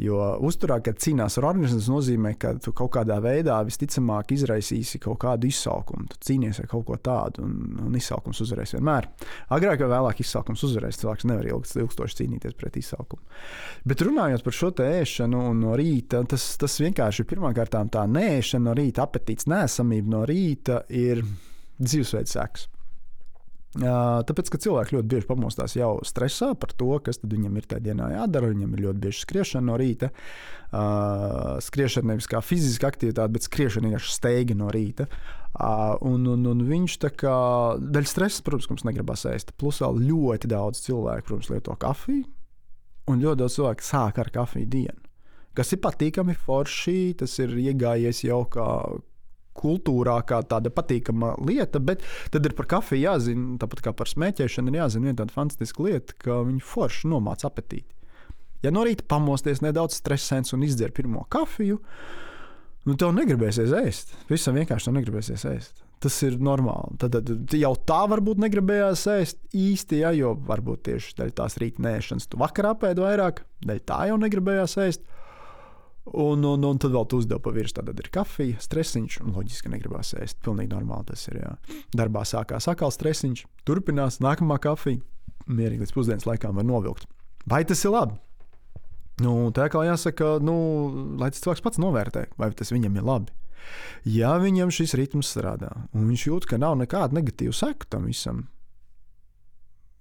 Jo uzturā, kad cīnās ar organismu, tas nozīmē, ka tu kaut kādā veidā visticamāk izraisīsi kaut kādu izsaukumu. Tu cīnies ar kaut ko tādu, un, un izsaukums uzvarēs vienmēr. Agrāk vai vēlāk izsaukums uzvarēs. Cilvēks nevar ilgst, ilgstoši cīnīties pret izsaukumu. Bet runājot par šo ēšanu no rīta, tas, tas vienkārši ir pirmkārt tā nēšana no rīta, apetīts, nēsamība no rīta ir dzīvesveids seks. Tāpēc, ka cilvēki ļoti bieži pamostās jau stresā par to, kas viņam ir tajā dienā jādara. Viņam ir ļoti bieži skriešana no rīta. Skriešana nevis kā fiziska aktivitāte, bet skriešana vienkārši steiga no rīta. Un, un, un viņš tā kā daļai stresa, protams, mums negribas ēst. Plus vēl ļoti daudz cilvēku, protams, lieto kafiju. Un ļoti daudz cilvēku sāk ar kafiju dienu. Kas ir patīkami, forši. Tas ir iegājies jau kā kultūrā kā tāda patīkama lieta, bet tad ir par kafiju jāzina, tāpat kā par smēķēšanu, ir jāzina viena tāda fantastiska lieta, ka viņi forši nomāca apetīti. Ja no rīta pamosties nedaudz stresēns un izdzer pirmo kafiju, nu tev negribēsies ēst. Visam vienkārši tev negribēsies ēst. Tas ir normāli. Tad, tad jau tā varbūt negribējās ēst īsti, ja, jo varbūt tieši dēļ tās rīta nēšanas tu vakarā pēdi vairāk, dēļ tā jau negribējās ēst. Un, un, un tad vēl tu uzdevi pa virsmu. Tad ir kafija, stresiņš. Loģiski, negribās ēst. Pilnīgi normāli tas ir. Jā. Darbā sākās atkal stresiņš, turpinās nākamā kafija. Mierīgi līdz pusdienas laikam var novilkt. Vai tas ir labi? Nu, tā kā jāsaka, nu, lai tas cilvēks pats novērtē, vai tas viņam ir labi. Ja viņam šis ritms strādā, un viņš jūt, ka nav nekāda negatīva seka tam visam,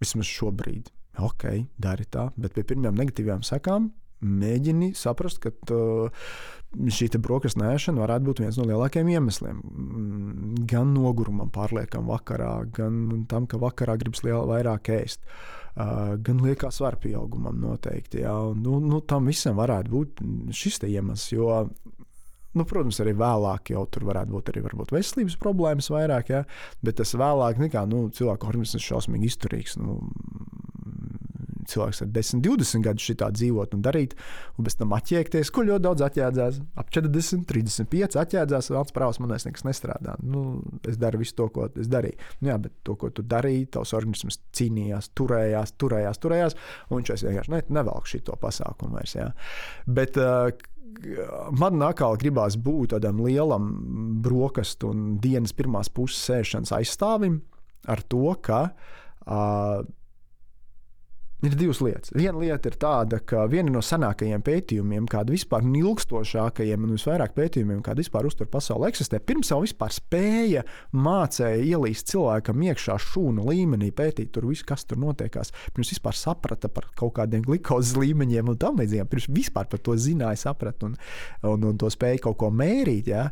vismaz šobrīd, ok, dari tā, bet pie pirmām negatīvām sekām mēģini saprast, ka šī brokastu nēšana varētu būt viens no lielākajiem iemesliem. Mm, gan nogurumam, pārliekam, vakarā, gan tam, ka vakarā gribas liel, vairāk ēst. Uh, gan liekas, var pieaugumam noteikti. Jā. Nu, nu, tam visam varētu būt šis iemesls. Jo Nu, protams, arī vēlāk jau tur varētu būt arī varbūt, veselības problēmas vairāk, ja? bet tas vēlāk nekā nu, cilvēka organisms ir šausmīgi izturīgs. Nu, cilvēks ar 10, 20 gadus šitā dzīvot un darīt, un pēc tam atķēkties, ko ļoti daudz atjēdzās. Ap 40, 35 atjēdzās, valsts prāvas manēs nekas nestrādā. Nu, es daru visu to, ko es darīju. Nu, jā, bet to, ko tu darīji, tavs organisms cīnījās, turējās, turējās, turējās, un viņš vienkārši ne, nevelk šito pasākumu vairs. Jā. Bet, uh, man atkal gribās būt tādam lielam brokastu un dienas pirmās puses sēšanas aizstāvim ar to, ka uh, Ir divas lietas. Viena lieta ir tāda, ka viena no senākajiem pētījumiem, kāda vispār ir ilgstošākajiem un visvairāk pētījumiem, kāda vispār uztur pasaulē eksistē, pirms jau vispār spēja mācēja ielīst cilvēkam iekšā šūnu līmenī, pētīt tur visu, kas tur notiekās. Pirms vispār saprata par kaut kādiem glukozes līmeņiem un tam līdzīgiem. Pirms vispār par to zināja, saprata un, un, un to spēja kaut ko mērīt. Ja?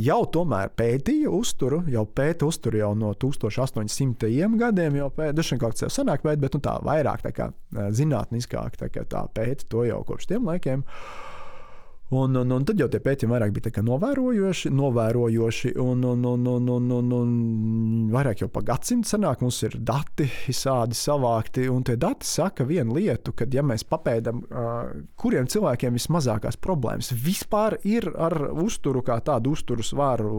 Jau tomēr pētīja uzturu, jau pēta uzturu jau no 1800 gadiem, jau pēta, dažkārt jau senāk pēta, bet nu, tā vairāk tā kā zinātniskāk tā, tā pēta to jau kopš tiem laikiem. Un, un, un tad jau tie pētījumi vairāk bija novērojoši, novērojoši un, un, un, un, un, un, un vairāk jau pa gadsimtu senāk mums ir dati visādi savākti. Un tie dati saka vienu lietu, ka, ja mēs papēdam, kuriem cilvēkiem vismazākās problēmas vispār ir ar uzturu, kā tādu uzturu svaru,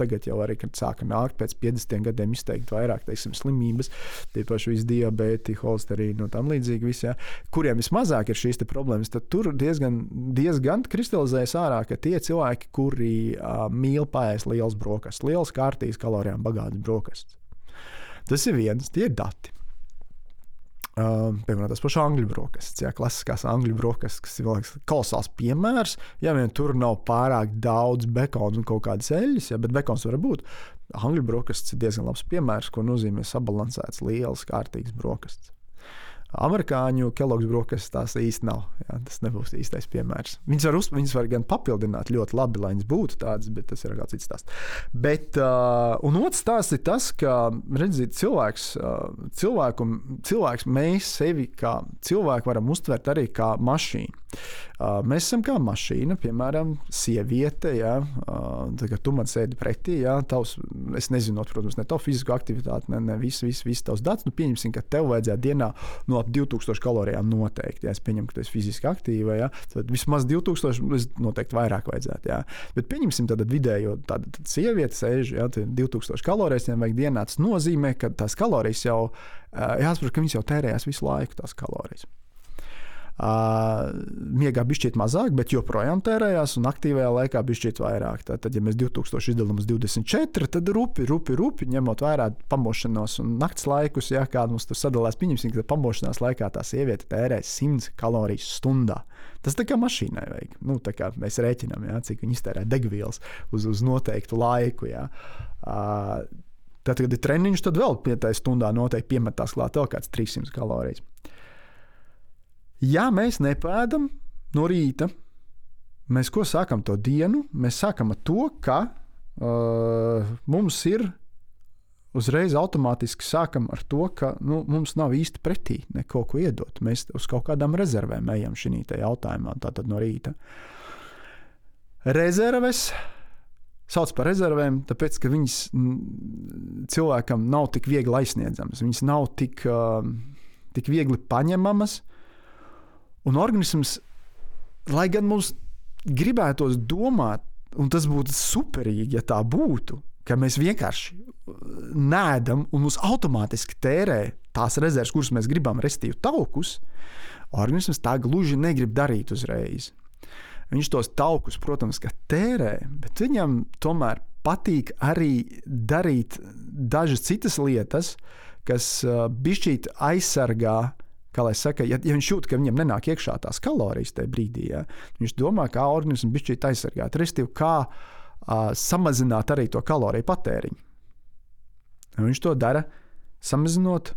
tagad jau arī, kad sāka nākt pēc 50 gadiem izteikt vairāk, teiksim, slimības, tie paši visi diabēti, holsterīni un tam līdzīgi, visi, ja, kuriem vismazāk ir šīs problēmas, tad tur diezgan, diezgan gan kristalizējas ārā, ka tie cilvēki, kuri uh, mīl pāriest liels brokastis, liels kārtīs, kalorijām bagāts brokastis. Tas ir viens, tie ir dati. Uh, piemēram, tas pašs angļu brokastis, jā, klasiskās angļu brokastis, kas ir liekas, kolosāls piemērs. Ja vien tur nav pārāk daudz bekona un kaut kādas eļļas, ja, bet bekons var būt. Angļu brokastis ir diezgan labs piemērs, ko nozīmē sabalansēts, liels, kārtīgs brokastis. Amerikāņu Kellogg's brokastis tās īsti nav. Jā, tas nebūs īstais piemērs. Viņas var, uz, viņas var gan papildināt ļoti labi, lai viņas būtu tādas, bet tas ir kāds cits stāsts. Bet, uh, un otrs stāsts ir tas, ka redziet, cilvēks, uh, cilvēku, cilvēks, mēs sevi kā cilvēku varam uztvert arī kā mašīnu. Mēs esam kā mašīna, piemēram, sieviete. Ja, tagad tu man sēdi pretī, ja, tavs, es nezinu, protams, ne tavu fizisko aktivitāti, ne, ne visu, visu, visu tavs datus. Nu, pieņemsim, ka tev vajadzētu dienā no ap 2000 kalorijām noteikti. Ja es pieņemu, ka tu esi fiziski aktīva, ja, tad vismaz 2000, noteikti vairāk vajadzētu. Ja. Bet pieņemsim tādu vidējo tādu sievieti, sēž, ja, 2000 kalorijas viņam vajag dienā. Tas nozīmē, ka tās kalorijas jau, jāsaprot, ka viņas jau tērējās visu laiku, tās kalorijas. Miegā bija šķiet mazāk, bet joprojām tērējās, un aktīvajā laikā bija šķiet vairāk. Tad, ja mēs 2000 izdalām uz 24, tad rupi, rupi, rupi ņemot vērā pamošanos un naktas laikus, ja kāda mums tur sadalās, pieņemsim, ka pamošanās laikā tā sieviete tērē 100 kalorijas stundā. Tas tā kā mašīnai vajag. Nu, kā mēs rēķinām, ja, cik viņi iztērē degvielas uz, uz noteiktu laiku. Ja. Uh, Tad, kad ir treniņš, tad vēl pie tā stundā noteikti piemetās klāt vēl kāds 300 kalorijas. Ja mēs nepēdam no rīta, mēs ko sākam to dienu? Mēs sākam ar to, ka uh, mums ir uzreiz automātiski sākam ar to, ka nu, mums nav īsti pretī neko ko iedot. Mēs uz kaut kādām rezervēm ejam šajā jautājumā, tātad no rīta. Rezerves sauc par rezervēm, tāpēc ka viņas cilvēkam nav tik viegli aizsniedzamas, viņas nav tik, uh, tik viegli paņemamas. Un organisms, lai gan mums gribētos domāt, un tas būtu superīgi, ja tā būtu, ka mēs vienkārši uh, nēdam un mums automātiski tērē tās rezerves, kuras mēs gribam, restīvi taukus, organisms tā gluži negrib darīt uzreiz. Viņš tos taukus, protams, tērē, bet viņam tomēr patīk arī darīt dažas citas lietas, kas uh, bišķīt aizsargā Kā lai saka, ja, ja viņš jūt, ka viņam nenāk iekšā tās kalorijas tajā brīdī, ja, viņš domā, kā organismu bišķīt aizsargāt, respektīvi, kā uh, samazināt arī to kaloriju patēriņu. Un viņš to dara, samazinot,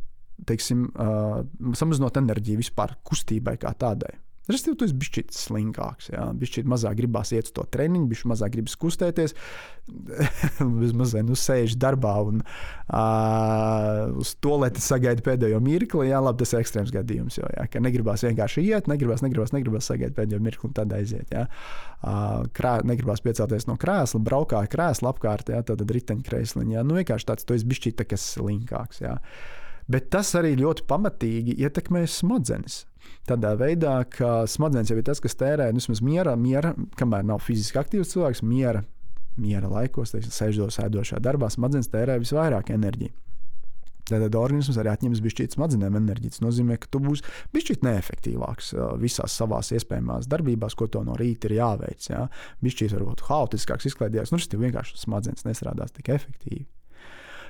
teiksim, uh, samazinot enerģiju vispār kustībai kā tādai. Respektīvi, tu esi bijis slinkāks, bijis mazāk gribās iet uz to treniņu, bijis mazāk gribas kustēties, vismaz nu, sēž darbā un uh, uz to lietu sagaida pēdējo mirkli. Jā, labi, tas ir ekstrēms gadījums, jo jā, negribās vienkārši iet, negribās, negribās, negribās sagaidīt pēdējo mirkli un tad aiziet. Jā. Uh, krā, negribās piecelties no krēsla, braukā krēsla apkārt, jā, tad riteņkrēsliņā. Nu, vienkārši tāds, tu esi bijis tāds slinkāks. Jā. Bet tas arī ļoti pamatīgi ietekmē smadzenes. Tādā veidā, ka smadzenes jau ir tas, kas tērē nu, miera, miera, kamēr nav fiziski aktīvs cilvēks, miera, miera laikos, sēžot sēdošā darbā, smadzenes tērē visvairāk enerģijas. Tātad organisms arī atņems bišķīt smadzenēm enerģiju. Tas nozīmē, ka tu būsi bišķīt neefektīvāks visās savās iespējamās darbībās, ko to no rīta ir jāveic. Ja? Bišķīt varbūt haotiskāks, izklaidējies. Nu, tas vienkārši smadzenes nestrādās tik efektīvi.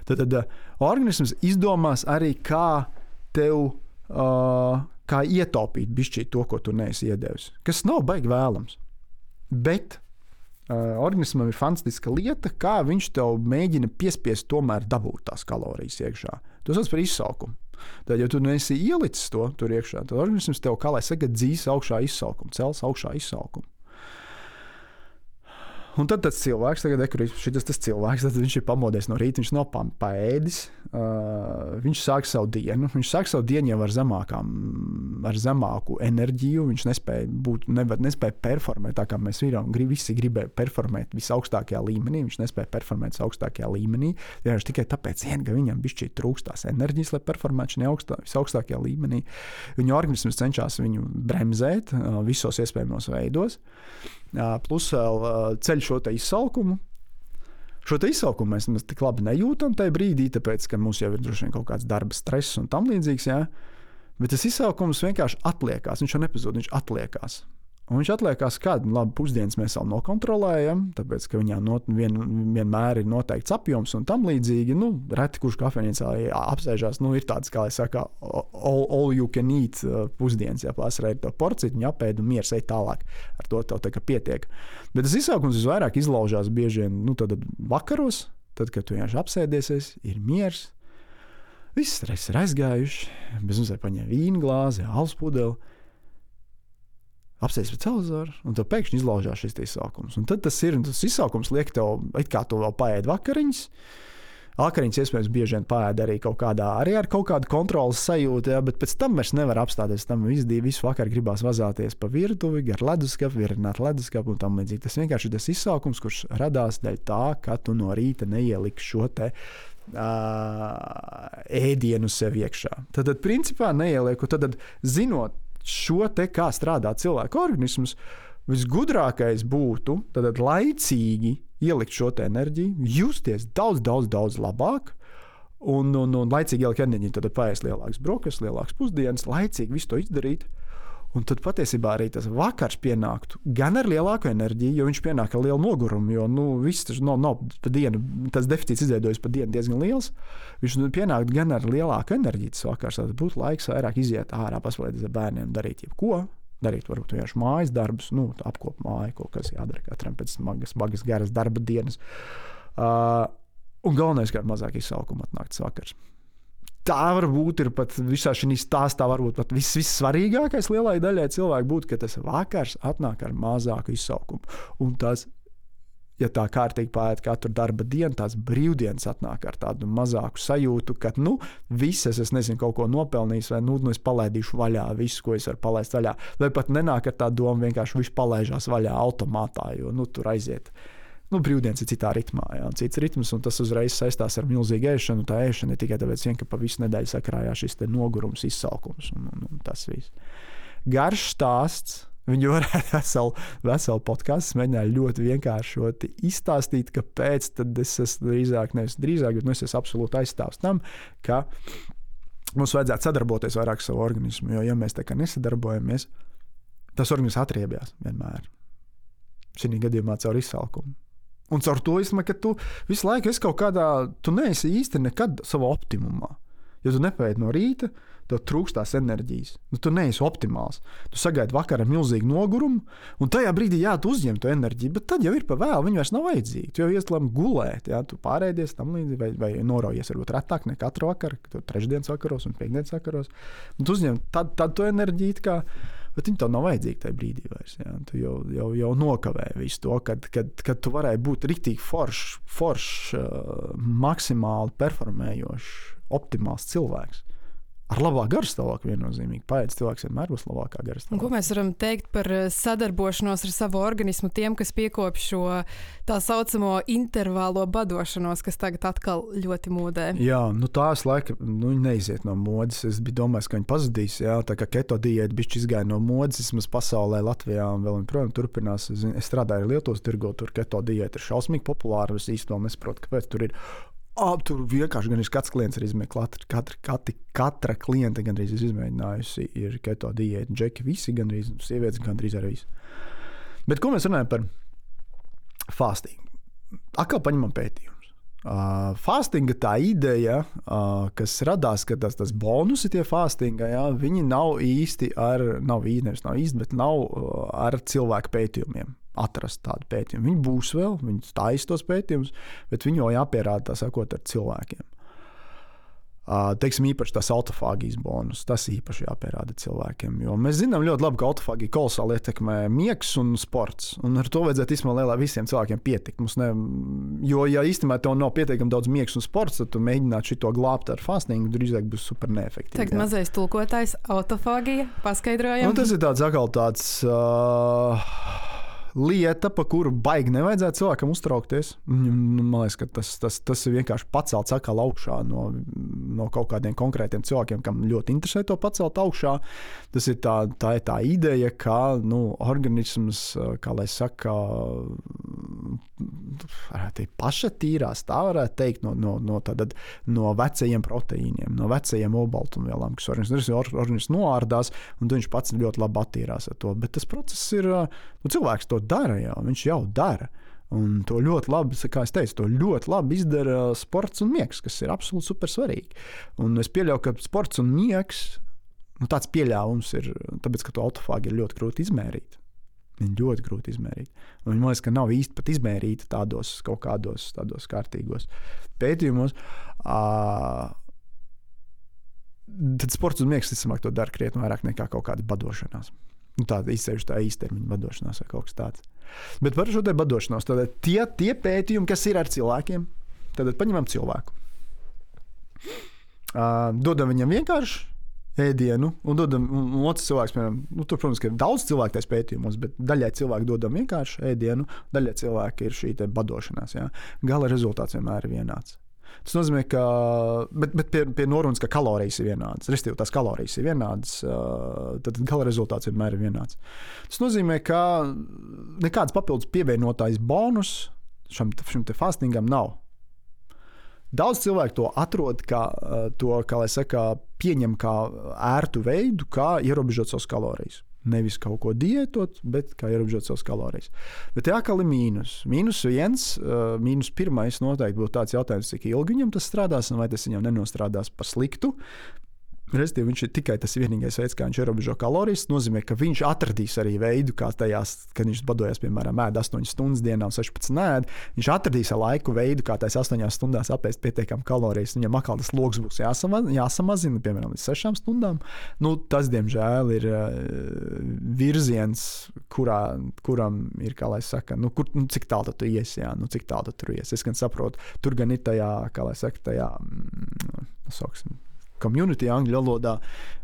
Tad, tad organisms izdomās arī, kā tev uh, kā ietaupīt bišķīt to, ko tu neesi iedevis. Kas nav baigi vēlams. Bet uh, organismam ir fantastiska lieta, kā viņš tev mēģina piespiest tomēr dabūt tās kalorijas iekšā. Tas sauc par izsaukumu. Tad, ja tu neesi ielicis to tur iekšā, tad organisms tev, kā lai saka, dzīs augšā izsaukumu, cels augšā izsaukumu. Un tad tas cilvēks, tagad, kur šis tas cilvēks, tad viņš ir pamodies no rīta, viņš nav paēdis. Uh, viņš sāk savu dienu. Viņš sāk savu dienu jau ar, zemākām, ar zemāku enerģiju. Viņš nespēja būt, nevar, nespēja performēt tā, kā mēs viram, grib, visi gribēja performēt visaugstākajā līmenī. Viņš nespēja performēt visaugstākajā līmenī. Vienkārši tikai tāpēc, vien, ka viņam bija trūkst tās enerģijas, lai performētu šajā augstā, visaugstākajā līmenī. Viņa organisms cenšas viņu bremzēt uh, visos iespējamos veidos. Uh, plus vēl ceļ šo izsalkumu. Šo izsalkumu mēs nemaz tik labi nejūtam tajā brīdī, tāpēc, ka mums jau ir droši vien kaut kāds darba stress un tam līdzīgs. Jā. Bet tas izsalkums vienkārši atliekās. Viņš jau nepazūd, viņš atliekās. Un viņš atliekās kādu labu pusdienas mēs vēl nokontrolējam, tāpēc, ka viņām not, vien, vienmēr ir noteikts apjoms un tam līdzīgi. Nu, reti kurš kafejnīcā apsēžās, nu, ir tāds, kā jau saka, all, all you can eat uh, pusdienas, ja plāsrē ir to porciju, viņa apēd un mieras ej tālāk. Ar to tev tā kā pietiek. Bet tas izsaukums visvairāk izlaužās bieži vien nu, vakaros, tad, kad tu vienkārši apsēdies, ir miers. Viss stress ir aizgājuši, bez mums ir paņēma vīna glāzi, alus pudeli apsēsties pie televizora, un tad pēkšņi izlaužās šis izsaukums. Un tad tas ir, tas izsaukums liek tev, kā tu vēl paēdi vakariņas. Vakariņas iespējams bieži vien pāēda arī kaut kādā, arī ar kaut kādu kontrolas sajūtu, ja, bet pēc tam vairs nevar apstāties. Tam visu, visu vakaru gribās vazāties pa virtuvi, ar leduskapu, virināt leduskapu un tam līdzīgi. Tas vienkārši ir tas izsaukums, kurš radās dēļ tā, ka tu no rīta neieliksi šo te uh, ēdienu sev iekšā. Tad, tad principā neielieku, tad, tad zinot šo te kā strādā cilvēka organisms, visgudrākais būtu tad laicīgi ielikt šo enerģiju, justies daudz, daudz, daudz labāk. Un, un, un laicīgi ielikt enerģiju, tad paies lielāks brokastis, lielāks pusdienas, laicīgi visu to izdarīt. Un tad patiesībā arī tas vakars pienāktu gan ar lielāku enerģiju, jo viņš pienāk ar lielu nogurumu. Jo nu, viss tas nav, nav pa dienu, tas deficīts izveidojas pa dienu diezgan liels. Viņš nu, pienāk gan ar lielāku enerģiju tas vakars. Tad būtu laiks vairāk iziet ārā, paspēlēties ar bērniem, darīt jebko. Darīt, varbūt vienkārši mājas darbus, nu, apkopot māju, kaut kas jādara katram pēc smagas, smagas garas darba dienas. Uh, un galvenais, ka ar mazāk izsalkumu atnākts vakars tā varbūt ir pat visā šī stāstā, varbūt pat viss, vissvarīgākais lielai daļai cilvēku būtu, ka tas vakars atnāk ar mazāku izsaukumu. Un tas, ja tā kārtīgi pāriet katru darba dienu, tās brīvdienas atnāk ar tādu mazāku sajūtu, ka, nu, visas es nezinu, kaut ko nopelnījis, vai nu, nu es palaidīšu vaļā visu, ko es varu palaist vaļā. Vai pat nenāk ar tādu domu, vienkārši viss palaižās vaļā automātā, jo, nu, tur aiziet nu, brīvdienas ir citā ritmā, jā, cits ritms, un tas uzreiz saistās ar milzīgu ēšanu. Tā ēšana ir tikai tāpēc, vien, ka pa visu nedēļu sakrājās šis nogurums, izsalkums un, un, un tas viss. Garš stāsts. Viņu varētu veselu, veselu podkāstu mēģināt ļoti vienkāršot izstāstīt, kāpēc es esmu drīzāk, nevis drīzāk, bet nu, es esmu absolūti aizstāvs tam, ka mums vajadzētu sadarboties vairāk ar savu organismu. Jo, ja mēs tā kā nesadarbojamies, tas organisms atriebjās vienmēr. Šī gadījumā caur izsalkumu. Un caur to izsaka, ka tu visu laiku esi kaut kādā, tu neesi īsti nekad savā optimumā. Ja tu nepēdi no rīta, tev trūkst tās enerģijas. Nu, tu neesi optimāls. Tu sagaidi vakarā milzīgu nogurumu, un tajā brīdī jā, tu uzņem to enerģiju, bet tad jau ir par vēlu. Viņa vairs nav vajadzīga. Tu jau ieslēdz gulēt, jā, tu pārēdies tam līdzīgi, vai, vai noraujies varbūt retāk nekā katru vakaru, kad tu trešdienas vakaros un piekdienas vakaros. Un tu uzņem tad, tad to enerģiju. Bet viņi tev nav vajadzīgi tajā brīdī vairs. Jā. Tu jau, jau, jau nokavēji visu to, kad, kad, kad tu varēji būt rīktīgi foršs, forš, uh, maksimāli performējošs, optimāls cilvēks ar labāku garstāvokli viennozīmīgi. Paiet cilvēks vienmēr būs labākā garstāvoklī. Ko mēs varam teikt par eh, sadarbošanos ar savu organismu tiem, kas piekop šo tā saucamo intervālo badošanos, kas tagad atkal ļoti modē? Jā, nu tās laika nu, neiziet no modes. Es domājis, ka viņi pazudīs. Jā, tā kā keto diēta bišķi izgāja no modes, vismaz pasaulē, Latvijā un vēl joprojām turpinās. Es, es strādāju Lietuvas tirgo, tur keto diēta ir šausmīgi populāra. Es īstenībā nesaprotu, kāpēc tur ir Ap, tur vienkārši gan katrs klients ir izmēģinājis. Katra, katra, katra klienta gan arī izmēģinājusi ir keto diētu. Džeki visi gan arī sievietes, gan arī visi. Bet ko mēs runājam par fastīgu? Atkal paņemam pētījumus. Uh, fastinga tā ideja, uh, kas radās, ka tas, tas bonusi tie fastinga, jā, viņi nav īsti ar, nav īsti, nevis nav īsti, bet nav uh, ar cilvēku pētījumiem atrast tādu pētījumu. Viņi būs vēl, viņi taisa tos pētījumus, bet viņi jau jāpierāda tā sakot ar cilvēkiem. Teiksim, īpaši tas autofāgijas bonus. Tas īpaši jāpierāda cilvēkiem. Jo mēs zinām ļoti labi, ka autofāgija kolosāli ietekmē miegs un sports. Un ar to vajadzētu īstenībā visiem cilvēkiem pietikt. Ne, jo, ja īstenībā tev nav pietiekami daudz miegs un sports, tad tu mēģināt šo glābt ar fastingu, drīzāk būs super neefektīvi. Tagad jā. mazais tulkotājs autofāgija paskaidrojam. Nu, tas ir tāds atkal tāds. Uh, lieta, pa kuru baigi nevajadzētu cilvēkam uztraukties. Man liekas, ka tas, tas, tas ir vienkārši pacelts atkal augšā no, no kaut kādiem konkrētiem cilvēkiem, kam ļoti interesē to pacelt augšā. Tas ir tā, tā, ir tā ideja, ka nu, organisms, kā lai saka, pašatīrās, tā varētu teikt, no, no, no, tātad, no vecajiem proteīniem, no vecajiem olbaltumvielām, kas organisms, organisms noārdās, un viņš pats ļoti labi attīrās ar to. Bet tas process ir, nu, cilvēks to dara jau, viņš jau dara. Un to ļoti labi, kā es teicu, to ļoti labi izdara sports un miegs, kas ir absolūti super svarīgi. Un es pieļauju, ka sports un miegs, nu, tāds pieļāvums ir, tāpēc, ka to autofāgu ir ļoti grūti izmērīt. Viņa ļoti grūti izmērīt. Un man liekas, ka nav īsti pat izmērīta tādos kaut kādos tādos kārtīgos pētījumos. Uh, tad sports un miegs, visticamāk, to dara krietni vairāk nekā kaut kāda badošanās. Nu, tāda izsevišķa tā īstermiņa badošanās vai kaut kas tāds. Bet par šo te badošanos, tad tie, tie pētījumi, kas ir ar cilvēkiem, tad paņemam cilvēku. Uh, dodam viņam vienkārši ēdienu, un, dodam, un otrs cilvēks, piemēram, nu, tur, protams, ir daudz cilvēku tajos pētījumos, bet daļai cilvēku dodam vienkārši ēdienu, daļai cilvēku ir šī badošanās. Jā. Gala rezultāts vienmēr ir vienāds. Tas nozīmē, ka bet, bet pie, pie norunas, ka kalorijas ir vienādas, respektīvi tās kalorijas ir vienādas, tad gala rezultāts vienmēr ir vienāds. Tas nozīmē, ka nekāds papildus pievienotājs bonus šim, šim fastingam nav. Daudz cilvēku to atrod, kā to, kā saka, pieņem kā ērtu veidu, kā ierobežot savas kalorijas. Nevis kaut ko diētot, bet kā ierobežot savas kalorijas. Bet tā kā ir mīnus. Mīnus viens, uh, mīnus pirmais noteikti būtu tāds jautājums, cik ilgi viņam tas strādās, un vai tas viņam nenostrādās par sliktu. Respektīvi, viņš ir tikai tas vienīgais veids, kā viņš ierobežo kalorijas. Tas nozīmē, ka viņš atradīs arī veidu, kā tajās, kad viņš badojas, piemēram, ēd 8 stundas dienā un 16 nēd. Viņš atradīs ar laiku veidu, kā tajās 8 stundās apēst pietiekami kalorijas. Viņam atkal tas lokus būs jāsamazina, jāsamazina piemēram, līdz 6 stundām. Nu, tas, diemžēl, ir uh, virziens, kurā, kuram ir, kā lai saka, nu, kur, nu, cik tālu tu iesi, jā, nu, cik tālu tu tur iesi. Es gan saprotu, tur gan ir tajā, kā lai saka, tajā, mm, sauksim, community angļu valodā,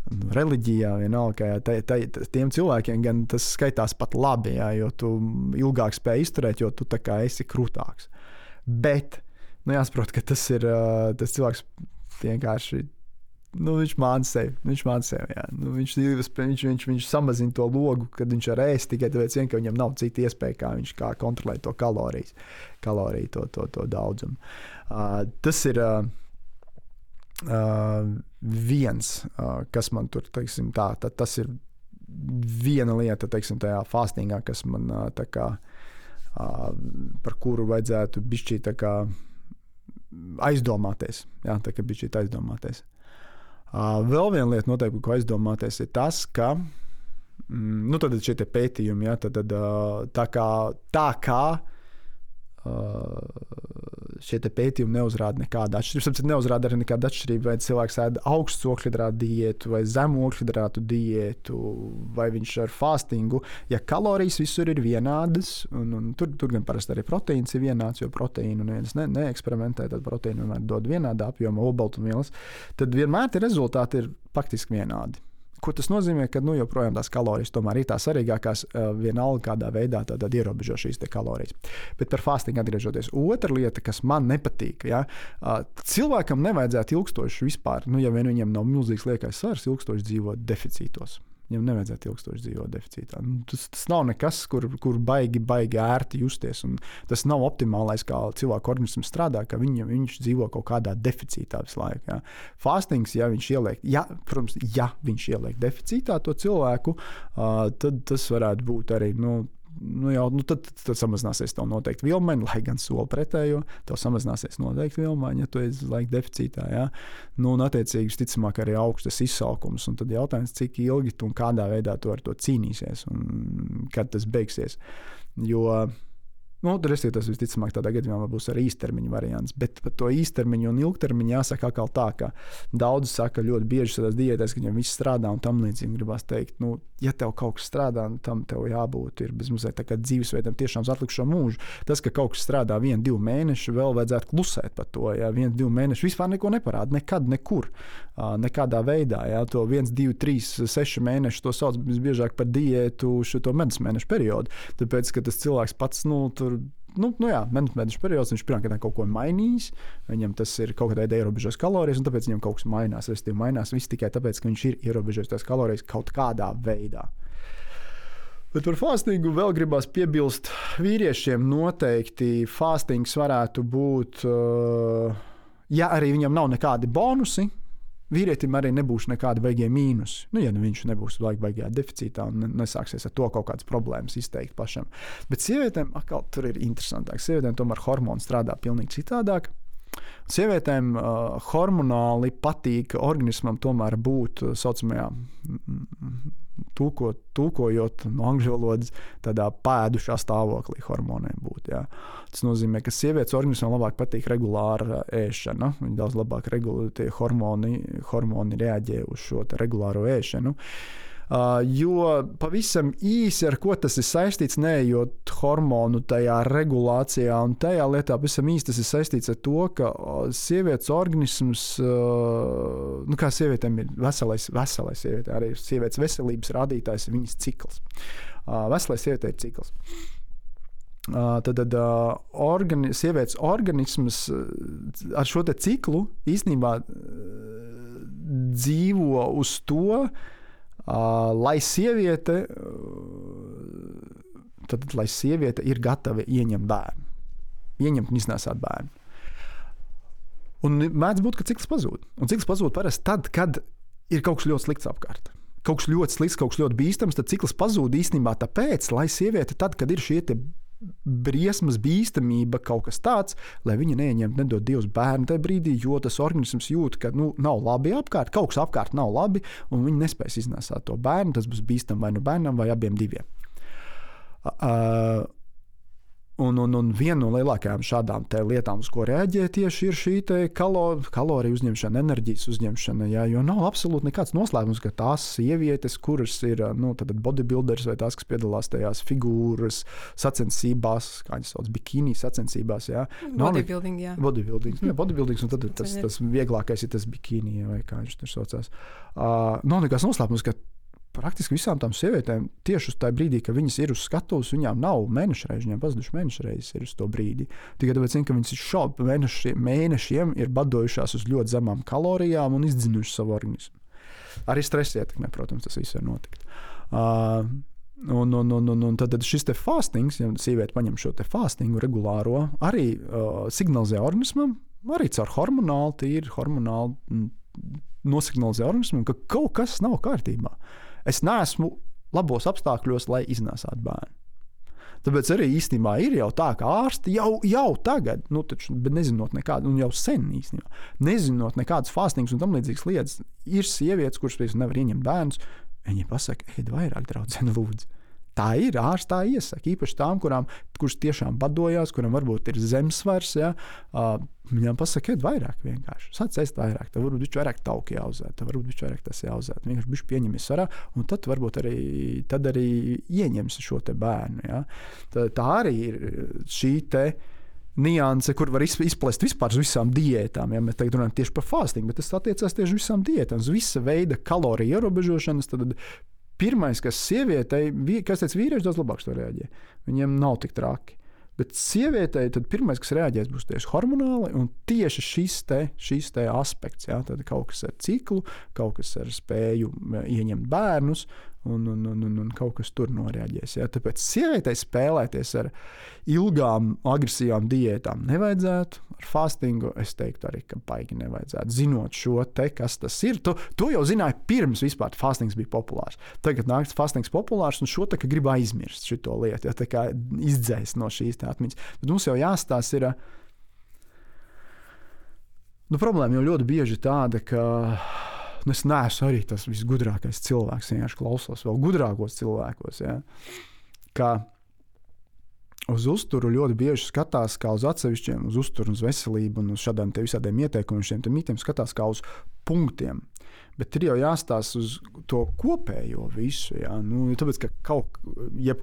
reliģijā, vienalga, ka tai, tai, tiem cilvēkiem gan tas skaitās pat labi, jā, jo tu ilgāk spēj izturēt, jo tu esi krūtāks. Bet nu, jāsaprot, ka tas ir tas cilvēks vienkārši. Nu, viņš māca sevi. Viņš māca sevi. Nu, viņš, viņš, viņš, viņš, samazina to logu, kad viņš ir ēst tikai tāpēc, ka viņam nav cita iespēja, kā viņš kā kontrolēt to kalorijas, kaloriju, to, to, to daudzumu. Uh, tas ir. Uh, Uh, viens, uh, kas man tur, teiksim, tā, tā, tas ir viena lieta, teiksim, tajā fastingā, kas man uh, tā kā, uh, par kuru vajadzētu bišķīt aizdomāties. Jā, tā kā bišķīt aizdomāties. Uh, vēl viena lieta, noteikti, ko aizdomāties, ir tas, ka mm, nu, šie pētījumi, ja, tad, tad, tā kā, tā kā šie pētījumi neuzrāda nekādu atšķirību. Tāpēc neuzrāda arī nekādu atšķirību, vai cilvēks ēd augstu ogļhidrātu diētu vai zemu ogļhidrātu diētu, vai viņš ar fastingu. Ja kalorijas visur ir vienādas, un, un tur, tur gan parasti arī proteīns ir vienāds, jo proteīnu neviens ne, neeksperimentē, tad proteīnu vienmēr dod vienādā apjomā, olbaltumvielas, tad vienmēr tie rezultāti ir faktiski vienādi. Ko tas nozīmē, ka nu, joprojām tās kalorijas tomēr ir tās svarīgākās, uh, vienalga kādā veidā tad, tad ierobežo šīs kalorijas. Bet par fastingu atgriežoties, otra lieta, kas man nepatīk, ja, cilvēkam nevajadzētu ilgstoši vispār, nu, ja vien viņam nav milzīgs liekais svars, ilgstoši dzīvot deficītos. Viņam nevajadzētu ilgstoši dzīvot deficītā. Nu, tas, tas nav nekas, kur, kur baigi, baigi ērti justies. Tas nav optimālais, kā cilvēka organisms strādā, ka viņa, viņš dzīvo kaut kādā deficītā visu laiku. Ja. Fastings, ja viņš ieliek, ja, protams, ja viņš ieliek deficītā to cilvēku, uh, tad tas varētu būt arī. Nu, nu jau, nu tad, tad samazināsies tev noteikti vilmaņa, lai gan soli pretējo. Tev samazināsies noteikti vilmaņa, ja tu esi laika deficītā. Ja? Nu, un, attiecīgi, visticamāk, arī augstas izsalkums. Un tad jautājums, cik ilgi tu un kādā veidā tu ar to cīnīsies un kad tas beigsies. Jo Nu, Respektīvi, tas visticamāk tādā gadījumā būs arī īstermiņa variants. Bet par to īstermiņu un ilgtermiņu jāsaka atkal tā, ka daudzi saka ļoti bieži tādās diētēs, ka viņiem viss strādā un tam līdzīgi gribās teikt, nu, ja tev kaut kas strādā, nu, tam tev jābūt ir bezmazliet tā kā dzīvesveidam tiešām uz atlikušo mūžu. Tas, ka kaut kas strādā vienu, divu mēnešu, vēl vajadzētu klusēt par to. Ja viens, divi mēneši vispār neko neparāda, nekad, nekur, nekādā veidā. Ja to viens, divi, trīs, seši mēneši to sauc visbiežāk par diētu šo medus mēnešu periodu. Tāpēc, ka tas cilvēks pats, nu, tur nu, nu jā, medus periods, viņš pirmkārt kaut ko mainījis. Viņam tas ir kaut kādā veidā ierobežojis kalorijas, un tāpēc viņam kaut kas mainās. Respektīvi, mainās viss tikai tāpēc, ka viņš ir ierobežojis tās kalorijas kaut kādā veidā. Bet par fastingu vēl gribās piebilst, vīriešiem noteikti fastings varētu būt, ja arī viņam nav nekādi bonusi, vīrietim arī nebūs nekāda beigie mīnus. Nu, ja nu viņš nebūs laika beigā deficītā un nesāksies ar to kaut kādas problēmas izteikt pašam. Bet sievietēm atkal tur ir interesantāk. Sievietēm tomēr hormoni strādā pavisam citādāk. Sievietēm uh, hormonāli patīk organismam tomēr būt tā uh, saucamajā, tūko, tūkojot no angļu valodas, tādā pēdušā stāvoklī hormoniem būt. Jā. Tas nozīmē, ka sievietes organismam labāk patīk regulāra ēšana. Viņa daudz labāk regulē, tie hormoni, hormoni reaģē uz šo regulāro ēšanu. Uh, Uh, jo pavisam īsi ar ko tas ir saistīts, neejot hormonu tajā regulācijā un tajā lietā, pavisam īsi tas ir saistīts ar to, ka sievietes organisms, uh, nu kā sievietēm ir veselais, veselais sieviete, arī sievietes veselības rādītājs ir viņas cikls. Uh, veselais sievietē ir cikls. Uh, tad tad uh, organi sievietes organisms uh, ar šo ciklu īstenībā uh, dzīvo uz to, uh, Uh, lai sieviete, tad, lai sieviete ir gatava ieņemt bērnu, ieņemt un iznēsāt bērnu. Un mēdz būt, ka cikls pazūd. Un cikls pazūd parasti tad, kad ir kaut kas ļoti slikts apkārt. Kaut kas ļoti slikts, kaut kas ļoti bīstams, tad cikls pazūd īstenībā tāpēc, lai sieviete, tad, kad ir šie briesmas, bīstamība, kaut kas tāds, lai viņi neieņemtu, nedod Dievs bērnu tajā brīdī, jo tas organisms jūt, ka nu, nav labi apkārt, kaut kas apkārt nav labi, un viņi nespēs iznēsāt to bērnu. Tas būs bīstami vai nu bērnam, vai abiem diviem. Uh, Un, un, un viena no lielākajām šādām lietām, uz ko reaģē tieši ir šī kalo, kaloriju uzņemšana, enerģijas uzņemšana. Jā, jo nav absolūti nekāds noslēpums, ka tās sievietes, kuras ir nu, bodybuilders vai tās, kas piedalās tajās figūras sacensībās, kā viņas sauc, bikini sacensībās, jā, bodybuilding. Jā. Bodybuilding, jā, bodybuilding un tad tas, tas vieglākais ir tas bikini, vai kā viņš tur saucās. Uh, nav nekāds noslēpums, ka praktiski visām tām sievietēm tieši uz tā brīdī, kad viņas ir uz skatuves, viņām nav mēneša reizes, viņām pazuduši mēneša reizes ir uz to brīdi. Tikai tāpēc, ka viņas šobrīd mēnešiem, mēnešiem ir badojušās uz ļoti zemām kalorijām un izdzinušas savu organismu. Arī stresa ietekmē, protams, tas viss var notikt. Uh, Un, un, un, un, un tad šis fastings, ja sieviete paņem šo fastingu regulāro, arī uh, signalizē organismam, arī caur hormonālu, tīri hormonāli nosignalizē organismam, ka kaut kas nav kārtībā. Uh, Es neesmu labos apstākļos, lai iznēsātu bērnu. Tāpēc arī īstenībā ir jau tā, ka ārsti jau, jau tagad, nu, taču, nezinot nekādu, un jau sen īstenībā, nezinot nekādas fastīnas un tam līdzīgas lietas, ir sievietes, kuras nevar ieņemt bērnus. Viņi pasaka, ēd vairāk, draudzene, lūdzu. Tā ir ārstā iesaka, īpaši tām, kurām, kuras tiešām badojās, kurām varbūt ir zemesvars. Ja, uh, viņām pasaka, ēd vairāk vienkārši. Sāc ēst vairāk, tev varbūt viņš vairāk tauki jāuzēd, tev varbūt viņš vairāk tas jāuzēd. Vienkārši viņš pieņemies svarā, un tad varbūt arī, tad arī ieņems šo bērnu. Ja. Tā, tā arī ir šī te nianse, kur var izplest vispār uz visām diētām. Ja mēs tagad runājam tieši par fastingu, bet tas attiecās tieši uz visām diētām, uz visa veida kaloriju ierobežošanas. Tad pirmais, kas sievietei, kas teica, vīrieši daudz labāk to reaģē. Viņiem nav tik traki. Bet sievietei tad pirmais, kas reaģēs, būs tieši hormonāli, un tieši šis, te, šis te aspekts. Tad kaut kas ar ciklu, kaut kas ar spēju ieņemt bērnus, un, un, un, un, un kaut kas tur noreaģēs. Ja? Tāpēc sievietei spēlēties ar ilgām, agresīvām diētām nevajadzētu. Ar fastingu es teiktu, arī ka baigi nevajadzētu. Zinot šo te, kas tas ir, tu, tu jau zināji pirms vispār fastings bija populārs. Tagad nāks fastings populārs, un šo te grib aizmirst šo lietu, ja tā kā izdzēst no šīs atmiņas. Bet mums jau jāstāsta ir. Nu, problēma jau ļoti bieži tāda, ka es neesmu arī tas visgudrākais cilvēks. Es vienkārši klausos vēl gudrākos cilvēkos. Ja? Kā uz uzturu ļoti bieži skatās kā uz atsevišķiem, uz uzturu, uz veselību un uz šādiem visādiem ieteikumiem, šiem mitiem skatās kā uz punktiem. Bet ir jau jāstāsta uz to kopējo visu. Jā. Nu, tāpēc, ka kaut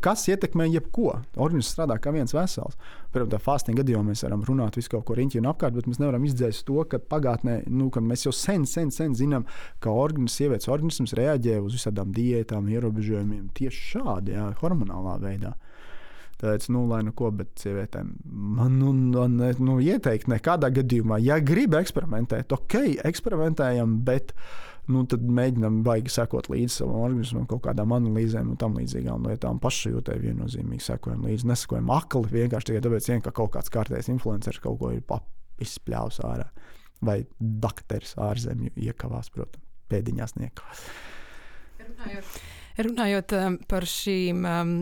kas ietekmē jebko. Organisms strādā kā viens vesels. Piemēram, tā fastinga gadījumā mēs varam runāt visu kaut ko riņķi un apkārt, bet mēs nevaram izdzēst to, ka pagātnē, nu, ka mēs jau sen, sen, sen zinām, ka organisms, sievietes organisms reaģē uz visādām diētām, ierobežojumiem tieši šādi, jā, hormonālā veidā. Tāpēc, nu, lai nu ko, bet sievietēm man nu, man, nu, ieteikt, nekādā gadījumā, ja grib eksperimentēt, ok, eksperimentējam, bet nu, tad mēģinām baigi sekot līdzi savam organismam, kaut kādām analīzēm un tam līdzīgām lietām. Pašsajūtai viennozīmīgi sekojam līdzi. Nesakojam akli vienkārši tikai tāpēc, vien, ka kaut kāds kārtējs influenceris kaut ko ir izspļāvis ārā. Vai dakteris ārzemju iekavās, protams, pēdiņās niekavās. Runājot. Runājot um, par, šīm, um,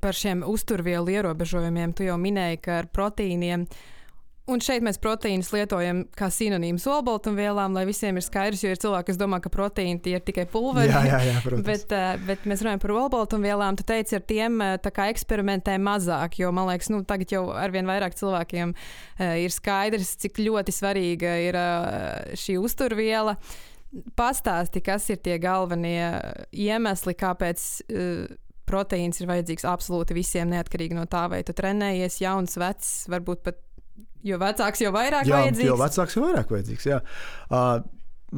par šiem uzturvielu ierobežojumiem, tu jau minēji, ka ar proteīniem uh, Un šeit mēs proteīnus lietojam kā sinonīmus olbaltumvielām, lai visiem ir skaidrs, jo ir cilvēki, kas domā, ka proteīni tie ir tikai pulveri. Jā, jā, jā protams. bet, uh, bet mēs runājam par olbaltumvielām. Tu teici, ar tiem uh, eksperimentē mazāk, jo man liekas, nu, tagad jau arvien vairāk cilvēkiem uh, ir skaidrs, cik ļoti svarīga ir šī uzturviela. Pastāsti, kas ir tie galvenie iemesli, kāpēc proteīns ir vajadzīgs absolūti visiem, neatkarīgi no tā, vai tu trenējies, jauns, vecs, varbūt pat Jo vecāks, jo vairāk jā, vajadzīgs. Jo vecāks, jo vairāk vajadzīgs. Jā. Uh,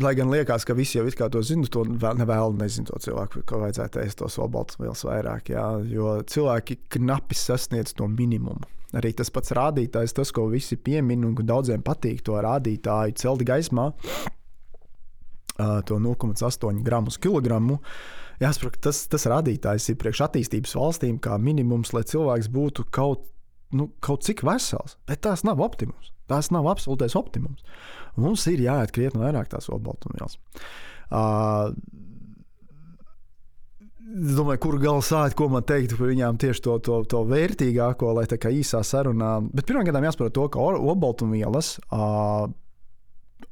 Lai gan liekas, ka visi jau to zina, to vēl nevēlu nezinu to cilvēku, ko vajadzētu ēst tos olbaltumvielas vairāk. Jā, jo cilvēki knapi sasniedz to minimumu. Arī tas pats rādītājs, tas, ko visi piemin un daudziem patīk, to rādītāju celt gaismā, uh, to 0,8 gramus kilogramu. Jāsaprot, tas, tas rādītājs ir priekš attīstības valstīm kā minimums, lai cilvēks būtu kaut nu, kaut cik vesels, bet tās nav optimums. Tās nav absolūtais optimums. Mums ir jāiet krietni vairāk tās olbaltumvielas. Uh, Es domāju, kur gala sākt, ko man teikt par viņām tieši to, to, to vērtīgāko, lai tā kā īsā sarunā. Bet pirmkārt, jāsaprot to, ka olbaltumvielas uh,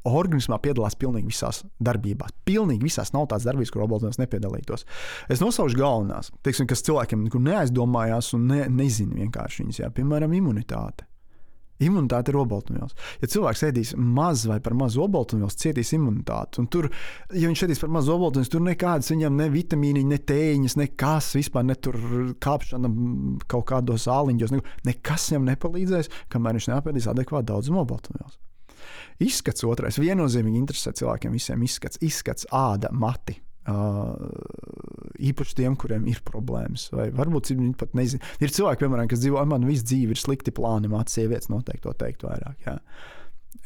organismā piedalās pilnīgi visās darbībās. Pilnīgi visās nav tādas darbības, kur robots nepiedalītos. Es nosaucu galvenās, teiksim, kas cilvēkiem neaizdomājās un ne, nezina vienkārši viņas, jā, piemēram, imunitāte. Imunitāte ir obaltumvielas. Ja cilvēks ēdīs maz vai par mazu obaltumvielas, cietīs imunitāti. Un tur, ja viņš ēdīs par mazu obaltumvielas, tur nekādas viņam ne vitamīni, ne tēņas, nekas vispār, ne tur kāpšana kaut kādos āliņos, nekas viņam nepalīdzēs, kamēr viņš neapēdīs adekvāti daudz obaltumvielas. Izskats otrais. Viennozīmīgi interesē cilvēkiem visiem izskats, izskats āda, mati. Uh, īpaši tiem, kuriem ir problēmas. Vai varbūt viņi pat nezina. Ir cilvēki, piemēram, kas dzīvo, man visu dzīvi ir slikti plāni, mācīt sievietes noteikti to teikt vairāk. Jā.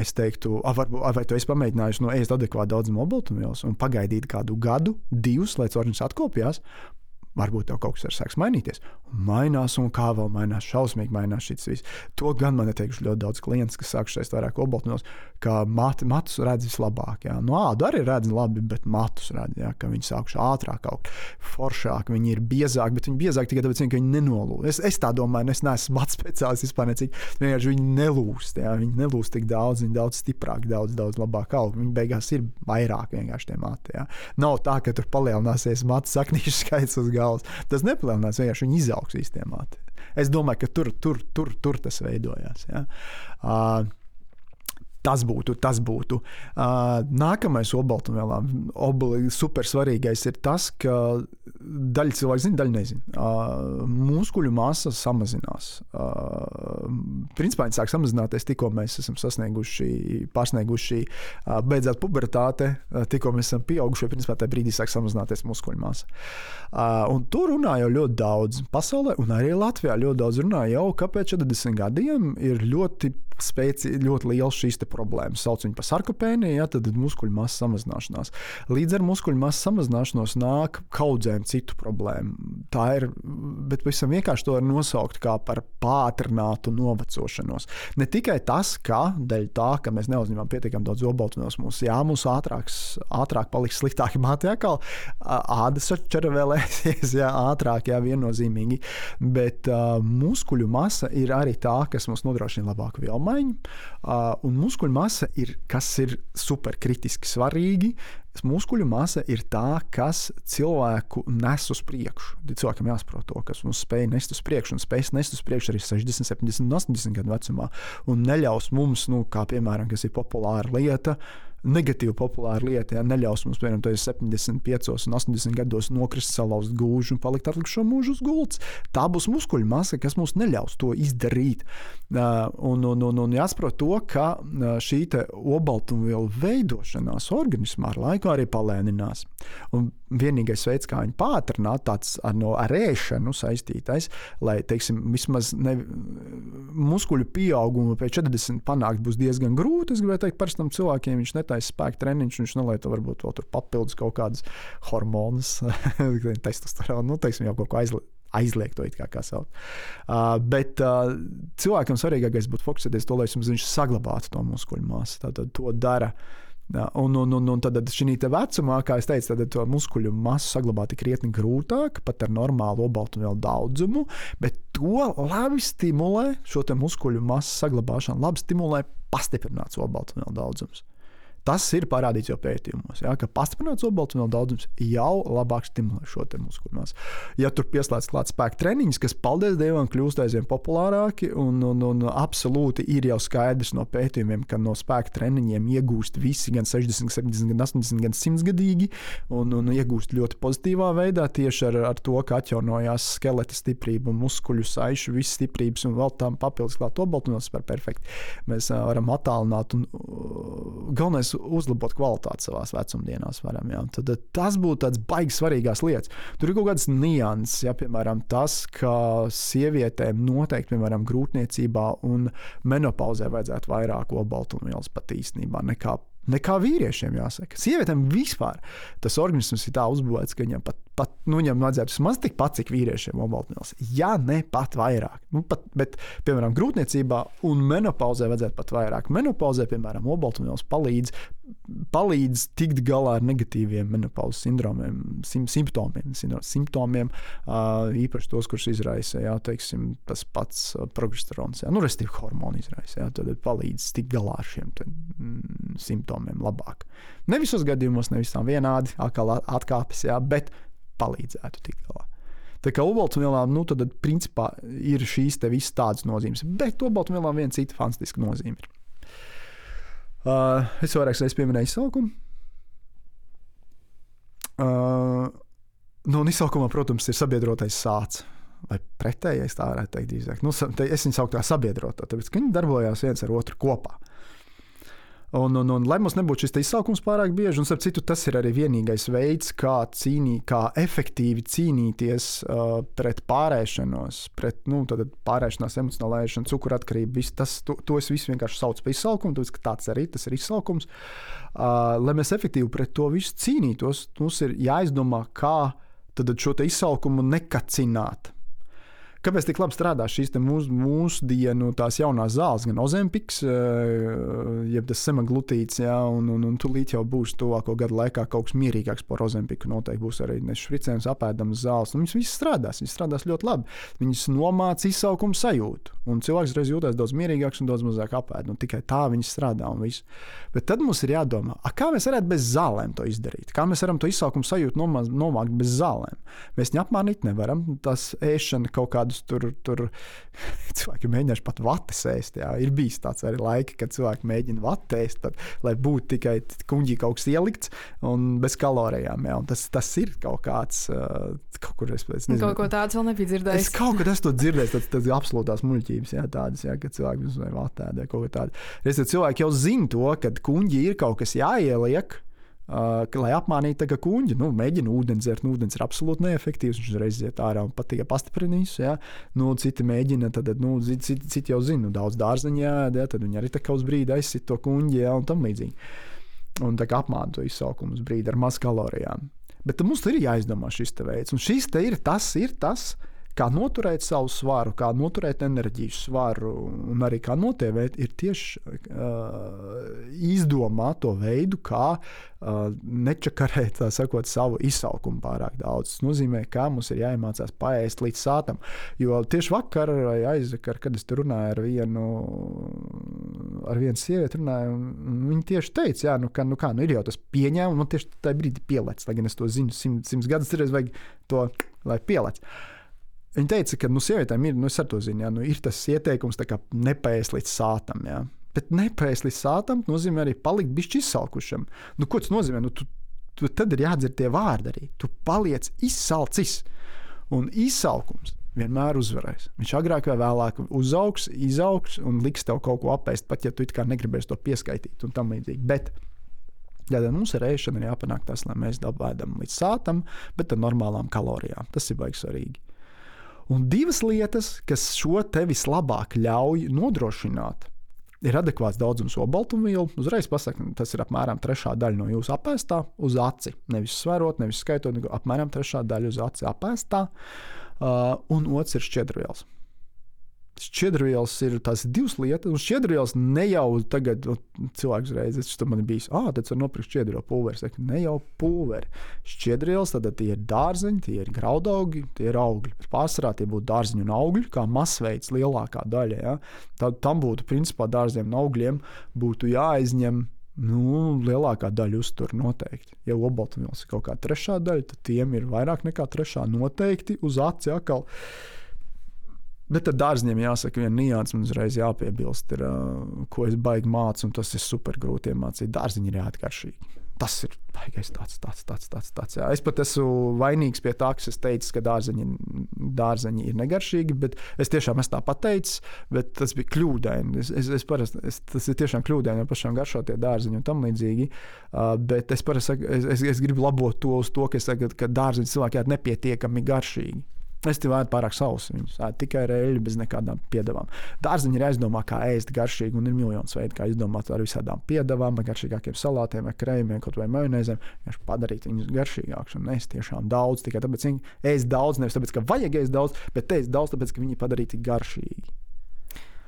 Es teiktu, varbūt, vai tu esi pamēģinājis no ēst adekvāti daudz mobiltumvielas un pagaidīt kādu gadu, divus, lai organisms atkopjās. varbūt tev kaut kas ir sāks mainīties. Mainās, un kā vēl mainās, šausmīgi mainās šis viss. To gan man ir teikuši ļoti daudz klientu, kas sāk šeit vairāk obaltnos, ka mat, matus redz vislabāk. Jā. No ādu arī redz labi, bet matus redz, jā, ka viņi sākuši ātrāk augt, foršāk, viņi ir biezāki, bet viņi biezāki tikai tāpēc, ka viņi nenolūst. Es, es tā domāju, es neesmu matu speciālists vispār necik. Vienkārši viņi nelūst, jā, viņi nelūst tik daudz, viņi daudz stiprāk, daudz, daudz labāk aug. Viņi beigās ir vairāk vienkārši tie mati. Jā. Nav tā, ka tur palielināsies matu saknīšu skaits uz galvas. Tas nepalielinās, vienkārši viņi izaugs īstenībā. Es domāju, ka tur, tur, tur, tur tas veidojās. Ja? Uh, Tas būtu, tas būtu. Uh, nākamais obaltumvielā, obli, super svarīgais ir tas, ka daļa cilvēku zina, daļa nezina. Uh, muskuļu masa samazinās. Uh, principā viņi sāk samazināties tikko mēs esam sasnieguši, pārsnieguši, uh, beidzot pubertāte, uh, tikko mēs esam pieauguši. Principā tajā brīdī sāk samazināties muskuļu masa. Uh, un tur runā jau ļoti daudz pasaulē, un arī Latvijā ļoti daudz runā jau, ka pēc 40 gadiem ir ļoti spēcīgi, ļoti liels šīs problēmas. Sauc viņu par sarkopēniju, ja, tad muskuļu masas samazināšanās. Līdz ar muskuļu masas samazināšanos nāk kaudzēm citu problēmu. Tā ir, bet pavisam vienkārši to var nosaukt par pātrinātu novecošanos. Ne tikai tas, ka dēļ tā, ka mēs neuzņemam pietiekami daudz obaltumos, mums, jā, mums ātrāks, ātrāk paliks sliktāki māti, atkal ādas čeravēlēsies, jā, ātrāk, jā, viennozīmīgi, bet uh, muskuļu masa ir arī tā, kas mums nodrošina labāku vielmu apmaiņu. Uh, un muskuļu masa ir kas ir superkritiski svarīgi. Muskuļu masa ir tā, kas cilvēku nes uz priekšu. Cilvēkam jāsaprot to, kas mums spēj nest uz priekšu, un spēj nest uz priekšu arī 60, 70, 80 gadu vecumā. Un neļaus mums, nu, kā piemēram, kas ir populāra lieta, negatīva populāra lieta. Ja, neļaus mums, piemēram, 75 un 80 gados nokrist, salauzt gūžu un palikt atlikušo mūžu uz gultas. Tā būs muskuļu masa, kas mums neļaus to izdarīt. Un, un, un, un jāsaprot to, ka šī obaltumvielu veidošanās organismā ar laiku arī palēninās. Un vienīgais veids, kā viņu pātrināt, tāds ar, no, ar ēšanu saistītais, lai teiksim, vismaz ne, muskuļu pieaugumu pēc 40 panākt būs diezgan grūti. Es gribēju teikt, parastam cilvēkiem viņš netaisa spēku treniņš, viņš nelieta varbūt vēl tur papildus kaut kādas hormonus, testosteronu, nu, teiksim, jau kaut ko aizliegt aizliegt to kā, kā sauc. Uh, bet uh, cilvēkam svarīgākais būtu fokusēties to, lai viņš saglabātu to muskuļu masu. Tātad to dara un, un, un, un tad šī vecumā, kā jau teicu, tad to muskuļu masu saglabāt ir krietni grūtāk, pat ar normālu obaltumvielu daudzumu, bet to labi stimulē šo muskuļu masu saglabāšanu, labi stimulē pastiprināts obaltumvielu daudzums. Tas ir parādīts jau pētījumos, ja, ka pastiprināts obaltumvielu daudzums jau labāk stimulē šo muskuļu masu. Ja tur pieslēdz klāt spēka treniņus, kas, paldies Dievam, kļūst aizvien populārāki, un, un, un absolūti ir jau skaidrs no pētījumiem, ka no spēka treniņiem iegūst visi, gan 60, 70, gan 80, gan 100 gadīgi, un, un iegūst ļoti pozitīvā veidā tieši ar, ar to, ka atjaunojās skeleta stiprība muskuļu saišu, visas stiprības, un vēl tam papildus klāt obaltumvielu super perfekti. Mēs varam attālināt un galvenais uzlabot kvalitāti savā vecumdienās. Varam, ja? Tad tas būtu tāds baigs svarīgās lietas. Tur ir kaut kādas nianses, ja, piemēram, tas, ka sievietēm noteikti, piemēram, grūtniecībā un menopauzē vajadzētu vairāk obaltumvielas pat īstenībā nekā nekā vīriešiem. Jāsaka. Sievietēm vispār tas organisms ir tā uzbūvēts, ka viņam pat pat, nu, viņam vajadzētu vismaz tikpat, cik vīriešiem obaltmēls. Ja ne pat vairāk. Nu, pat, bet, piemēram, grūtniecībā un menopauzē vajadzētu pat vairāk. Menopauzē, piemēram, obaltmēls palīdz, palīdz tikt galā ar negatīviem menopauzes sindromiem, sim, simptomiem, simptomiem īpaši tos, kurus izraisa jā, teiksim, tas pats progesterons, jā, nu, restīvi hormoni izraisa. Jā, tad palīdz tikt galā ar šiem te, mm, simptomiem labāk. Ne visos gadījumos, ne visām vienādi, atkal atkāpes, jā, bet palīdzētu tikt galā. Tā kā obaltumvielām, nu, tad principā ir šīs te visas tādas nozīmes, bet obaltumvielām viena cita fantastiska nozīme ir. Uh, es vairākas reizes pieminēju izsaukumu. Uh, nu, un izsaukumā, protams, ir sabiedrotais sācis. Vai pretējais tā varētu teikt, drīzāk. Nu, es viņu saucu par sabiedroto, tāpēc ka viņi darbojās viens ar otru kopā. Un, un, un, lai mums nebūtu šis izsaukums pārāk bieži, un citu, tas ir arī vienīgais veids, kā, cīnī, kā efektīvi cīnīties uh, pret pārēšanos, pret nu, pārēšanās, emocionālēšanu, cukuratkarību. Tas, to, to es visu vienkārši saucu par izsaukumu, tāpēc, ka tāds arī tas ir izsaukums. Uh, lai mēs efektīvi pret to visu cīnītos, mums ir jāizdomā, kā šo izsalkumu nekacināt. Kāpēc tik labi strādā šīs mūsu, mūsdienu tās jaunās zāles, gan ozempiks, eh, jeb tas semaglutīts, jā, un, un, un tūlīt jau būs tuvāko gadu laikā kaut kas mierīgāks par ozempiku. Noteikti būs arī šricējums, apēdams zāles. Un viņas visas strādās, viņas strādās ļoti labi. Viņas nomāca izsaukumu sajūtu, un cilvēks reiz jūtas daudz mierīgāks un daudz mazāk apēd. Un tikai tā viņas strādā un viss. Bet tad mums ir jādomā, a, kā mēs varētu bez zālēm to izdarīt. Kā mēs varam to izsaukumu sajūtu nomākt bez zālēm. Mēs viņu apmānīt nevaram. Tas ēšana kaut kādu kādus tur, tur cilvēki mēģinājuši pat vates ēst. Jā. Ir bijis tāds arī laiki, kad cilvēki mēģina vatēst, tad, lai būtu tikai kuģī kaut kas ielikts un bez kalorijām. Jā. Un tas, tas ir kaut kāds, kaut kur es, es nezinu. Kaut ko tādu vēl nebija dzirdējis. Es kaut kad esmu dzirdējis, tas, tas absolūtās muļķības, jā, tādas, jā, kad cilvēki uz vai vatēdē kaut ko tādu. Es cilvēki jau zina to, ka kuģī ir kaut kas jāieliek. Uh, lai apmānītu tā kuģi, nu, mēģina ūdeni dzert. Nu, ūdens ir absolūti neefektīvs. Viņš uzreiz iet ārā un pat tikai pastiprinīs. Ja? Nu, citi mēģina, tad nu, citi, citi jau zina, nu, daudz dārzeņā jādara, ja? tad viņi arī tā kā uz brīdi aizsit to kuģi ja? un tam līdzīgi. Un tā kā apmāna to izsaukumu uz brīdi ar maz kalorijām. Bet mums ir jāizdomā šis veids, un šis te ir tas, ir tas, kā noturēt savu svaru, kā noturēt enerģijas svaru un arī kā notievēt, ir tieši uh, izdomāt to veidu, kā uh, nečakarēt sakot, savu izsalkumu pārāk daudz. Tas nozīmē, ka mums ir jāiemācās paēst līdz sātam. Jo tieši vakar vai aizvakar, kad es runāju ar vienu, ar vienu sievieti, runāju, viņa tieši teica, jā, nu, ka nu kā, nu, ir jau tas pieņēmums, man tieši tajā brīdī pielēc, lai gan es to zinu simts, simts gadus, ir vajag to, lai pielēc. Viņa teica, ka nu, sievietēm ir, nu, zinu, jā, nu, ir tas ieteikums, kā nepēst līdz sātam. Jā. Bet nepēst līdz sātam nozīmē arī palikt bišķi izsalkušam. Nu, ko tas nozīmē? Nu, tu, tu, tad ir jādzird tie vārdi arī. Tu paliec izsalcis. Un izsalkums vienmēr uzvarēs. Viņš agrāk vai vēlāk uzaugs, izaugs un liks tev kaut ko apēst, pat ja tu negribēsi to pieskaitīt un tam līdzīgi. Bet Tādēļ mums ar ēšanu ir jāpanāk tas, lai mēs dabūjam līdz sātam, bet ar normālām kalorijām. Tas ir baigi svarīgi. Un divas lietas, kas šo te vislabāk ļauj nodrošināt, ir adekvāts daudzums olbaltumvielu. Uzreiz pasakot, tas ir apmēram trešā daļa no jūsu apēstā uz aci. Nevis sverot, nevis skaitot, apmēram trešā daļa uz aci apēstā. Uh, un otrs ir šķiedrvielas. Šķiedrvielas ir tās divas lietas, un šķiedrvielas ne jau tagad, nu, cilvēks uzreiz, tas man bijis, ah, tad var nopirkt šķiedrvielu pulveri. Saka, ne jau pulveri. Šķiedrvielas, tad tie ir dārzeņi, tie ir graudaugi, tie ir augļi. Pārsvarā tie būtu dārzeņi un augļi, kā masveids lielākā daļa. Ja? Tad tam būtu, principā, dārziem un augļiem būtu jāizņem Nu, lielākā daļa uztur noteikti. Ja obaltumvielas ir kaut kāda trešā daļa, tad tiem ir vairāk nekā trešā noteikti uz aci atkal. Bet ar dārziem jāsaka, viena nianses man uzreiz jāpiebilst, ir, uh, ko es baigi mācu, un tas ir super grūti iemācīt. Dārziņi ir jāatkaršīgi. Tas ir baigais tāds, tāds, tāds. tāds, tāds jā. Es pat esmu vainīgs pie tā, ka es teicu, ka dārzeņi, dārzeņi ir negaršīgi, bet es tiešām esmu tā pateicis, bet tas bija kļūdaini. Es, es, es parasti, es, tas ir tiešām kļūdaini, jo pašām garšo tie dārzeņi un tam līdzīgi. Uh, bet es parasti es, es, es gribu labot to uz to, ka, saku, ka dārzeņi cilvēkiem ir nepietiekami garšīgi. Es te vēdu pārāk sausu. Viņus ēd tikai reļļi bez nekādām piedevām. Dārziņi ir jāizdomā, kā ēst garšīgi, un ir miljonus veidu, kā izdomāt ar visādām piedevām, vai garšīgākiem salātiem, vai krējumiem, kaut vai majonēzēm. Vienkārši padarīt viņus garšīgākus un ēst tiešām daudz. Tikai tāpēc, ka viņi ēst daudz, nevis tāpēc, ka vajag ēst daudz, bet ēst daudz, tāpēc, ka viņi padarīti garšīgi.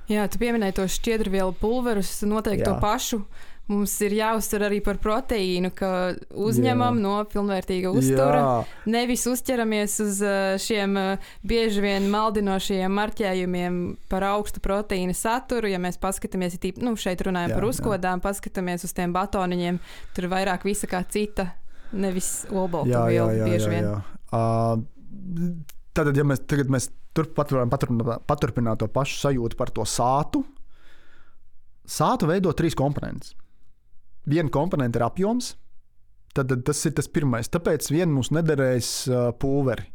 Jā, tu pieminēji tos šķiedrvielu pulverus, noteikti Jā. to pašu mums ir jāuztver arī par proteīnu, ka uzņemam Jā. no pilnvērtīga uztura. Jā. Nevis uzķeramies uz eh, šiem eh, bieži vien maldinošiem marķējumiem par augstu proteīna saturu. Ja mēs paskatāmies, tīp, nu, šeit runājam jā, par uzkodām, jā. paskatāmies uz tiem batoniņiem, tur ir vairāk visa kā cita, nevis olbaltumvielu bieži vien. Jā, jā. Uh, Tātad, ja mēs tagad mēs turpinām paturpināt to pašu sajūtu par to sātu, sātu veido trīs komponentes viena komponente ir apjoms. Tad, tad tas ir tas pirmais. Tāpēc vien mums nederēs uh, pulveri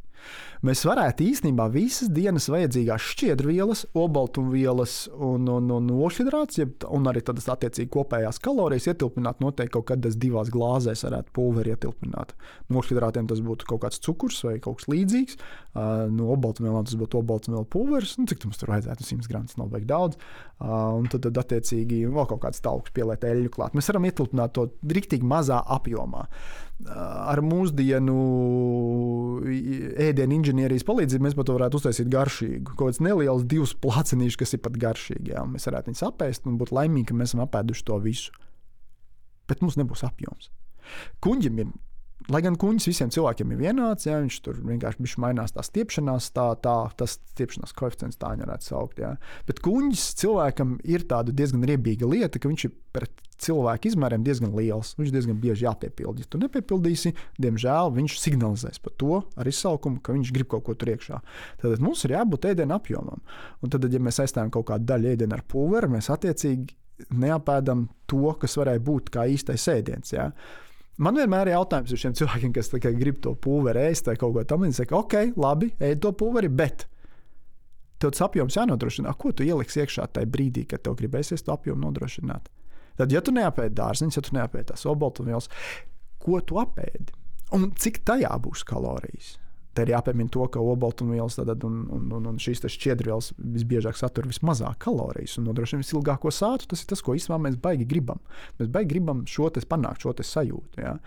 mēs varētu īstenībā visas dienas vajadzīgās šķiedrvielas, obaltumvielas un, un, un ošhidrāts, un arī tādas attiecīgi kopējās kalorijas ietilpināt noteikti kaut kādās divās glāzēs, varētu pulveri ietilpināt. No ošhidrātiem tas būtu kaut kāds cukurs vai kaut kas līdzīgs, no obaltumvielām tas būtu obaltumvielu pulveris, nu, cik mums tur vajadzētu 100 gramus, nav vajag daudz, un tad, tad attiecīgi vēl kaut kāds tauks pieliet eļļu klāt. Mēs varam ietilpināt to riktīgi mazā apjomā. Ar mūsdienu ēdienu inženierijas palīdzību mēs pat varētu uztaisīt garšīgu. Kaut kāds neliels divs placenīšs, kas ir pat garšīgi. Jā. Mēs varētu viņus apēst un būt laimīgi, ka mēs esam apēduši to visu. Bet mums nebūs apjoms. Kuņģim ir Lai gan kuņģis visiem cilvēkiem ir vienāds, ja viņš tur vienkārši mainās tā stiepšanās, tā, tā tas stiepšanās koeficients tā varētu saukt. Ja. Bet kuņģis cilvēkam ir tāda diezgan riebīga lieta, ka viņš ir pret cilvēku izmēriem diezgan liels. Viņš diezgan bieži jāpiepilda. Ja tu nepiepildīsi, diemžēl viņš signalizēs par to ar izsaukumu, ka viņš grib kaut ko tur iekšā. Tad mums ir jābūt ēdienu apjomam. Un tad, ja mēs aizstājam kaut kādu daļu ēdienu ar pulveri, mēs attiecīgi neapēdam to, kas varēja būt kā īstais ēdiens. Ja? Man vienmēr ir jautājums par šiem cilvēkiem, kas grib to pulveri ēst vai kaut ko tamlīdzīgu. Saka, ok, labi, ēd to pulveri, bet tev tas apjoms jānodrošina. Ko tu ieliksi iekšā tajā brīdī, kad tev gribēsies to apjomu nodrošināt? Tad, ja tu neapēdi dārziņus, ja tu neapēdi tās obaltumvielas, ko tu apēdi? Un cik tajā būs kalorijas? Te ir jāpiemina to, ka obaltumvielas un, un, un, un šīs šķiedrvielas visbiežāk satur vismazāk kalorijas un nodrošina visilgāko sātu. Tas ir tas, ko īstenībā mēs baigi gribam. Mēs baigi gribam šo panākt, šo sajūtu. Ja?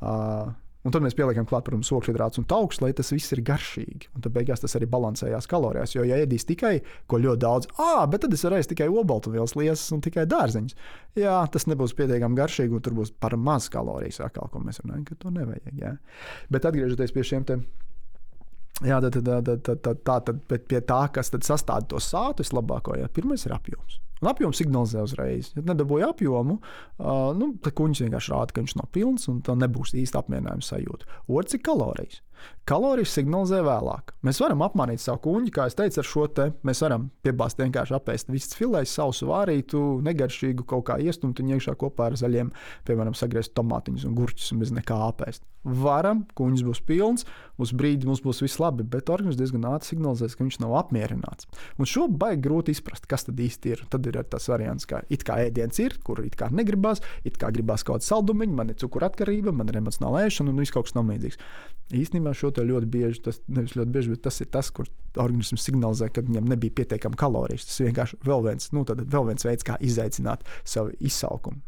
Uh, Un tad mēs pieliekam klāt, protams, ogļhidrātus un taukus, lai tas viss ir garšīgi. Un tad beigās tas arī balansējās kalorijās. Jo, ja ēdīs tikai ko ļoti daudz, ah, bet tad es varēšu tikai obaltumvielas liesas un tikai dārzeņus. Jā, tas nebūs pietiekami garšīgi, un tur būs par maz kalorijas, kā mēs runājam, ka to nevajag. Jā. Bet atgriežoties pie šiem tēmiem Jā, tad, tad, tad, tad, tad, tad pie tā, kas sastāv to sātu vislabāko, ja pirmais ir apjoms. Un apjoms signalizē uzreiz. Ja nedabūja apjomu, uh, nu, tad kuņģis vienkārši rāda, ka viņš nav pilns un tā nebūs īsta apmierinājuma sajūta. Otrs ir kalorijas. Kalorijas signalizē vēlāk. Mēs varam apmānīt savu kuģi, kā jau teicu, ar šo te. Mēs varam piebāzt vienkārši apēst vistas filēs, sausu vārītu, negaršīgu kaut kā iestumt un iekšā kopā ar zaļiem, piemēram, sagriezt tomātiņus un gurķus un bez nekā apēst. Varam, kuģis būs pilns, uz brīdi mums būs viss labi, bet organisms diezgan ātri signalizēs, ka viņš nav apmierināts. Un šo baigi grūti izprast, kas tad īsti ir. Tad ir tas variants, ka it kā ēdiens ir, kur it kā negribas, it kā gribās kaut kāda saldumiņa, man ir cukuratkarība, man ir emocionāla ēšana un viss kaut kas tam līdzīgs. Īstenībā šo to ļoti bieži, tas nevis ļoti bieži, bet tas ir tas, kur organisms signalizē, ka viņam nebija pietiekami kalorijas. Tas vienkārši vēl viens, nu, vēl viens veids, kā izaicināt savu izsaukumu.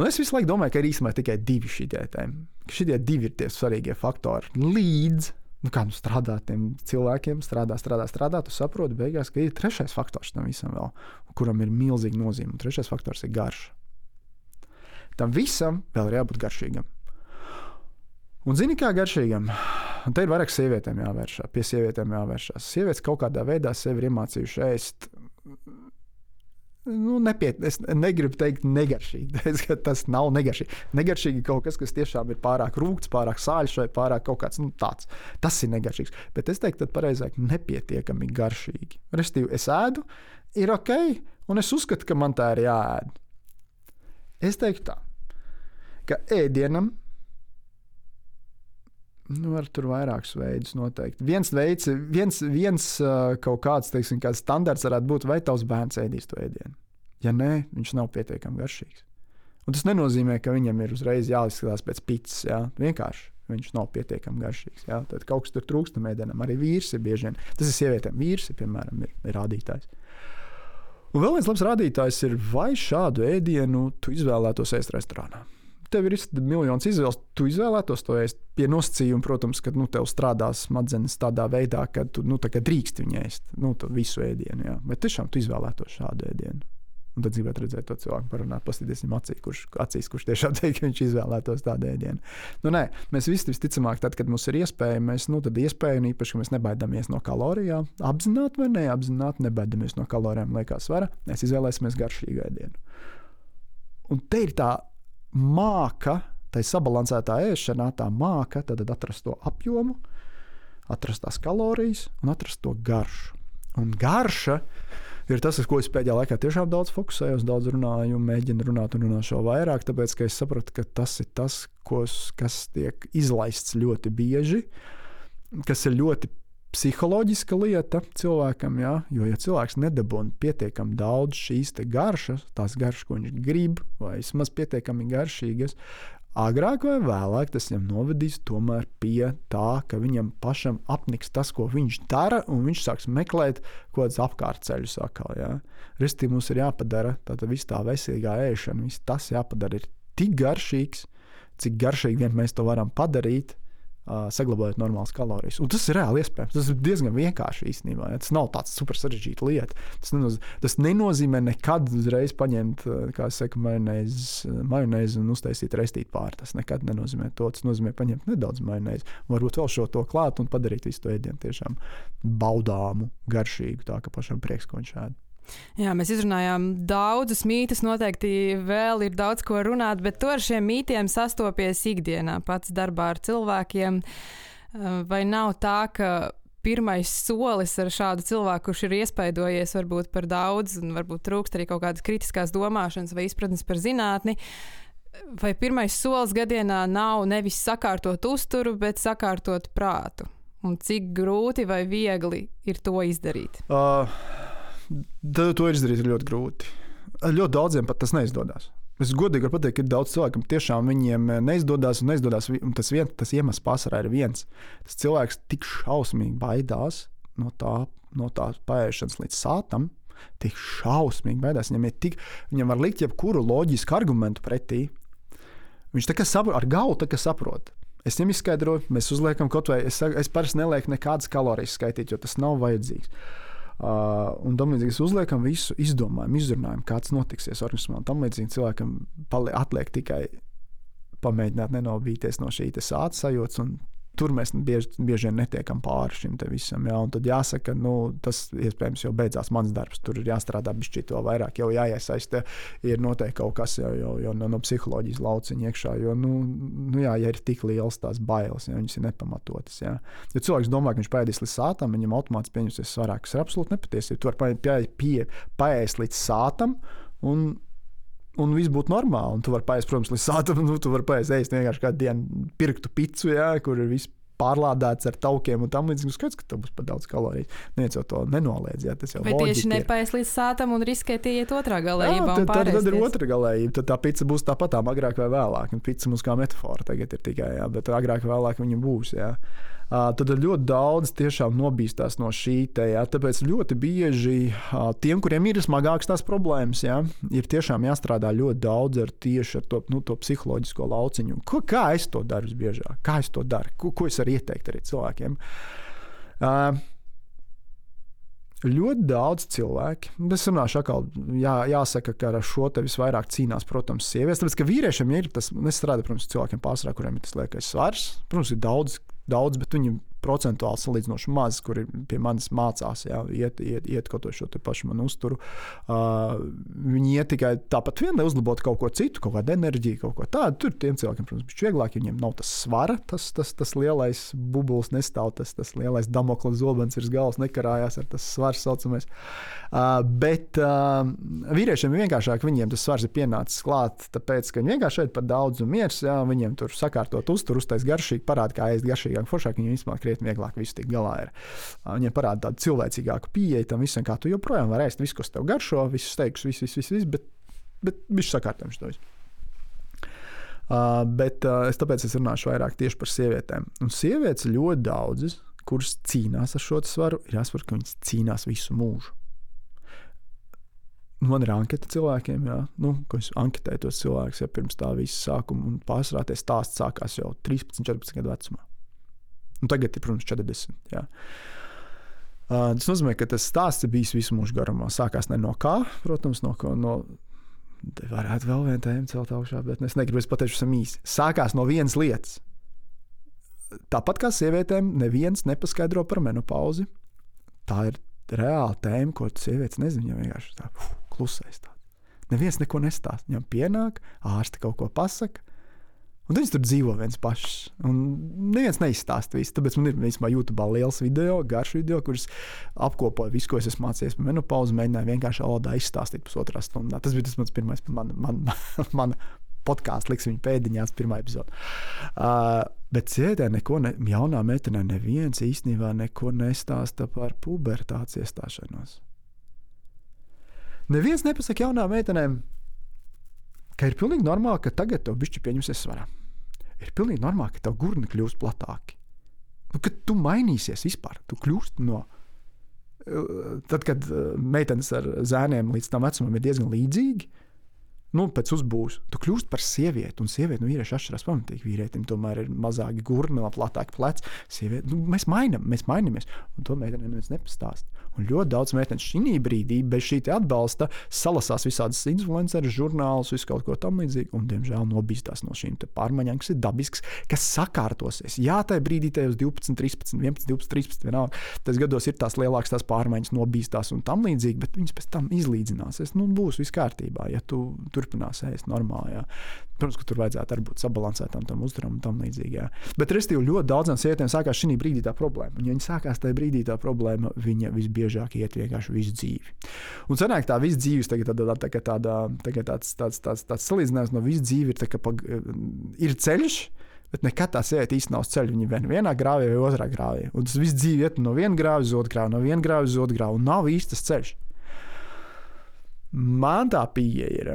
Un es visu laiku domāju, ka ir īstenībā tikai divi šie tēmi. Šie divi ir tie svarīgie faktori. Līdz nu, kā nu strādā tiem cilvēkiem, strādā, strādā, strādā. Tu saproti, beigās, ka ir trešais faktors tam visam, vēl, kuram ir milzīga nozīme. Un trešais faktors ir garš. Tam visam vēl ir jābūt garšīgam. Un zini, kā garšīgam? Un te ir vairāk sievietēm jāvēršās, pie sievietēm jāvēršās. Sievietes kaut kādā veidā sevi ir iemācījušas ēst. Nu, nepiet, es negribu teikt, negaršīgi. Tas nav negaršīgi. Negaršīgi kaut kas, kas tiešām ir pārāk rūkts, pārāk sāļš vai pārāk kaut kāds nu, tāds. Tas ir negaršīgs. Bet es teiktu, pareizāk nepietiekami garšīgi. Restīvi, es ēdu, ir ok, un es uzskatu, ka man tā ir jāēd. Es teiktu tā, ka ēdienam Nu, var tur vairākus veidus noteikti. Viens veids, viens, viens kaut kāds teiksim, kāds standarts varētu būt, vai tavs bērns ēdīs to ēdienu. Ja nē, viņš nav pietiekami garšīgs. Un tas nenozīmē, ka viņam ir uzreiz jāizskatās pēc pīcis. Jā. Vienkārši viņš nav pietiekami garšīgs. Jā. Tad kaut kas tur trūkst tam ēdienam. Arī vīrs ir bieži vien. Tas ir sievietēm. Vīrs piemēram, ir, ir rādītājs. Un vēl viens labs rādītājs ir, vai šādu ēdienu tu izvēlētos ēst restorānā tev ir miljonus izvēles, tu izvēlētos to ēst. Pie nosacījuma, protams, ka nu, tev strādās smadzenes tādā veidā, ka tu nu, drīkst viņu ēst nu, visu ēdienu. Jā. Bet tiešām tu izvēlētos šādu ēdienu. Un tad gribētu redzēt to cilvēku, parunāt, paskatīties viņam acīs, kurš, acīs, kurš tiešām teikt, ka viņš izvēlētos tādu ēdienu. Nu, nē, mēs visi visticamāk, tad, kad mums ir iespēja, mēs, nu, tad iespēja, un īpaši, ka mēs nebaidāmies no kalorijām, apzināti vai neapzināti, nebaidāmies no kalorijām, kā svara, mēs izvēlēsimies garšīgu ēdienu. Un te ir tā māka, tai sabalansētā ēšanā, tā tad atrast to apjomu, atrast tās kalorijas un atrast to garšu. Un garša ir tas, uz ko es pēdējā laikā tiešām daudz fokusējos, daudz runāju, mēģinu runāt un runāšu vēl vairāk, tāpēc ka es sapratu, ka tas ir tas, kos, kas tiek izlaists ļoti bieži, kas ir ļoti psiholoģiska lieta cilvēkam, jā, jo, ja cilvēks nedabūna pietiekami daudz šīs garšas, tās garšas, ko viņš grib, vai vismaz pietiekami garšīgas, agrāk vai vēlāk tas viņam novedīs pie tā, ka viņam pašam apniks tas, ko viņš dara, un viņš sāks meklēt kaut kādus apkārtceļus atkal. Ja? Restī mums ir jāpadara tā viss tā veselīgā ēšana, viss tas jāpadara ir tik garšīgs, cik garšīgi vien mēs to varam padarīt, uh, saglabājot normālas kalorijas. Un tas ir reāli iespējams. Tas ir diezgan vienkārši īstenībā. Ja? Tas nav tāds super sarežģīts lieta. Tas, nenoz, tas nenozīmē nekad uzreiz paņemt, kā es saku, majonēzi un uztaisīt restīti pāri. Tas nekad nenozīmē to. Tas nozīmē paņemt nedaudz majonēzi, varbūt vēl šo to klāt un padarīt visu to ēdienu tiešām baudāmu, garšīgu, tā ka pašam prieks, ko viņš ēd. Jā, mēs izrunājām daudzus mītus. Noteikti vēl ir daudz ko runāt, bet tu ar šiem mītiem sastopies ikdienā, pats darbā ar cilvēkiem. Vai nav tā, ka pirmais solis ar šādu cilvēku, kurš ir iespaidojies varbūt par daudz, un varbūt trūkst arī kaut kādas kritiskās domāšanas vai izpratnes par zinātni? Vai pirmais solis gadienā nav nevis sakārtot uzturu, bet sakārtot prātu? Un cik grūti vai viegli ir to izdarīt? Uh to izdarīt ir ļoti grūti. Ļoti daudziem pat tas neizdodas. Es godīgi varu pateikt, ka daudz cilvēku, kam tiešām eh, neizdodas, un, neizdodas, un tas, vien, tas iemesls pārsvarā ir viens. Tas cilvēks tik šausmīgi baidās no tā, no tā pāriešanas līdz sātam, tik šausmīgi baidās. Viņam, tik, viņam var likt jebkuru loģisku argumentu pretī. Viņš tā kā saprot, ar galvu saprot. Es viņam izskaidroju, mēs uzliekam kaut vai, es, es parasti nelieku nekādas kalorijas skaitīt, jo tas nav vajadzīgs. Uh, un tam līdzīgi uzliekam visu, izdomājam, izrunājam, kāds notiksies organismā. Tam līdzīgi cilvēkam atliek tikai pamēģināt nenobīties no šī sāta sajūtas un tur mēs bieži, bieži vien netiekam pāri šim visam. Jā, tad jāsaka, nu, tas iespējams jau beidzās mans darbs. Tur ir jāstrādā bišķīt vēl vairāk, jau jāiesaista. Ir noteikti kaut kas jau, jau, jau no, no psiholoģijas lauciņa iekšā. Jo, nu, nu, jā, ja ir tik liels tās bailes, ja viņas ir nepamatotas. Jā. Ja cilvēks domā, ka viņš paēdīs līdz sātam, viņam automātiski pieņemsies svarāk. Tas ir absolūti nepatiesi. Tu vari paēst līdz sātam. Un un viss būtu normāli. Un tu vari paiest, protams, līdz sātam, nu, tu vari paiest, ēst vienkārši kādu dienu pirktu picu, jā, kur ir viss pārlādēts ar taukiem un tam līdzīgi. Nu, skaidrs, ka tev būs pat daudz kaloriju. Neviens jau to nenoliedz. Jā, tas jau ir. Tieši nepaies līdz sātam un riskēt iet otrā galējībā. Jā, tad, tad ir otra galējība. Tad tā pica būs tāpatām agrāk vai vēlāk. Un pica mums kā metāfora tagad ir tikai, jā, bet agrāk vai vēlāk viņa būs. Jā tad ļoti daudz tiešām nobīstās no šī te. Ja? Tāpēc ļoti bieži tiem, kuriem ir smagākas tās problēmas, ja? ir tiešām jāstrādā ļoti daudz ar tieši ar to, nu, to psiholoģisko lauciņu. Ko, kā es to daru visbiežāk? Kā es to daru? Ko, ko es varu ieteikt arī cilvēkiem? Uh, Ļoti daudz cilvēku, es runāšu, atkal, jā, jāsaka, ka ar šo te visvairāk cīnās, protams, sievietes. Tāpēc, ka vīriešiem ir tas, es strādāju, protams, cilvēkiem pārsvarā, kuriem ir tas liekais svars. Protams, ir daudz daudz, bet viņi procentuāli salīdzinoši maz, kuri pie manis mācās, jā, iet, iet, iet kaut ko šo pašu manu uzturu. Uh, viņi iet tikai tāpat vien, lai uzlabotu kaut ko citu, kaut kādu enerģiju, kaut ko tādu. Tur tiem cilvēkiem, protams, ir vieglāk, ja viņiem nav tas svara, tas, tas, tas lielais bublis nestāv, tas, tas lielais damokla zobens virs galvas nekarājās ar tas svars saucamais. Uh, bet uh, vīriešiem ir vienkāršāk, viņiem tas svars ir pienācis klāt, tāpēc, ka viņi vienkārši šeit par daudz un miers, jā, viņiem tur sakārtot uzturu, uztais garšīgi, parāda, kā ēst garšīgāk, foršāk, viņiem vispār krietni vieglāk visu tikt galā. Ir. Viņiem parāda tādu cilvēcīgāku pieeju tam visam, kā tu joprojām vari ēst visu, kas tev garšo, visus teikus, viss, viss, viss, vis, bet, bet viņš sakārtojams to visu. Uh, bet uh, es tāpēc es runāšu vairāk tieši par sievietēm. Un sievietes ļoti daudzas, kuras cīnās ar šo svaru, ir jāsaprot, ka viņas cīnās visu mūžu. Man ir anketa cilvēkiem, jā, nu, ko es anketēju tos cilvēkus jau pirms tā visa sākuma. Un pārsvarā tie stāsti sākās jau 13, 14 gadu vecumā. Un tagad ir, protams, 40. Jā. Uh, tas nozīmē, ka tas stāsts ir bijis visu mūžu garumā. Sākās ne no kā, protams, no, no Te varētu vēl vienu tēmu celt augšā, bet es negribu pateikt, tas īsi. Sākās no vienas lietas. Tāpat kā sievietēm, neviens nepaskaidro par menopauzi. Tā ir reāla tēma, ko sievietes nezina. Viņam vienkārši tā klusēs. Tā. Neviens neko nestāsta. Viņam pienāk, ārsti kaut ko pasakā Un viņi tur dzīvo viens pašs. Un neviens neizstāsta visu. Tāpēc man ir īstenībā YouTube liels video, garš video, kurš apkopoja visu, ko es esmu mācījies par menopauzi. Mēģināju vienkārši valodā izstāstīt pusotrā stundā. Tas bija tas mans pirmais, man, man, man, man podkāsts, liks viņa pēdiņās, pirmā epizode. Uh, bet sievietē neko, ne, jaunā meitenē, neviens īstenībā neko nestāsta par pubertātes iestāšanos. Neviens nepasaka jaunām meitenēm, ka ir pilnīgi normāli, ka tagad tev bišķi pieņemsies svarā. Ir pilnīgi normāli, ka tev gurni kļūs platāki. Nu, kad tu mainīsies vispār, tu kļūsti no. Eh, tad, kad eh, meitenes ar zēniem līdz tam vecumam ir diezgan līdzīgi, nu, pēc uzbūves, tu kļūsi par sievieti. Un sieviete no vīrieša atšķirās pamatīgi. Vīrietim tomēr ir mazāki gurni, platāki pleci. Sieviete, nu, mēs mainām, mēs mainamies. Un to meitenei neviens nepastāst. Un ļoti daudz meiteņu šī brīdī bez šī atbalsta salasās visādas influencerus, žurnālus, visu kaut ko tamlīdzīgu. Un, diemžēl, nobīstās no šīm pārmaiņām, kas ir dabisks, kas sakārtosies. Jā, tajā brīdī, tajos 12, 13, 11, 12, 13, vienalga, tas gados ir tās lielākas tās pārmaiņas, nobīstās un tam līdzīgi, bet viņas pēc tam izlīdzināsies. Nu, būs viss kārtībā, ja tu turpinās ēst normāli. Jā. Protams, ka tur vajadzētu arī būt sabalansētam tam uzturam un tam līdzīgi. Jā. Bet restīvi ļoti daudzām sievietēm sākās šī brīdī tā problēma. Un, ja viņi sākās tajā brīdī tā problēma, viņa visbiežāk iet vienkārši visu dzīvi. Un sanāk tā visu dzīves, tagad tāda, tā, tā, tāda, tā, tāds, tāds, tāds, tāds salīdzinājums no visu dzīvi ir, tā, ka, pag, ir ceļš. Bet nekad tā sieviete īstenībā nav uz ceļa. Viņa ir vienā grāvī vai otrā grāvī. Un tas viss dzīve iet no viena grāva uz otru grāvu, no viena grāva uz otru grāvu. Nav īstas ceļš. Man tā pieeja ir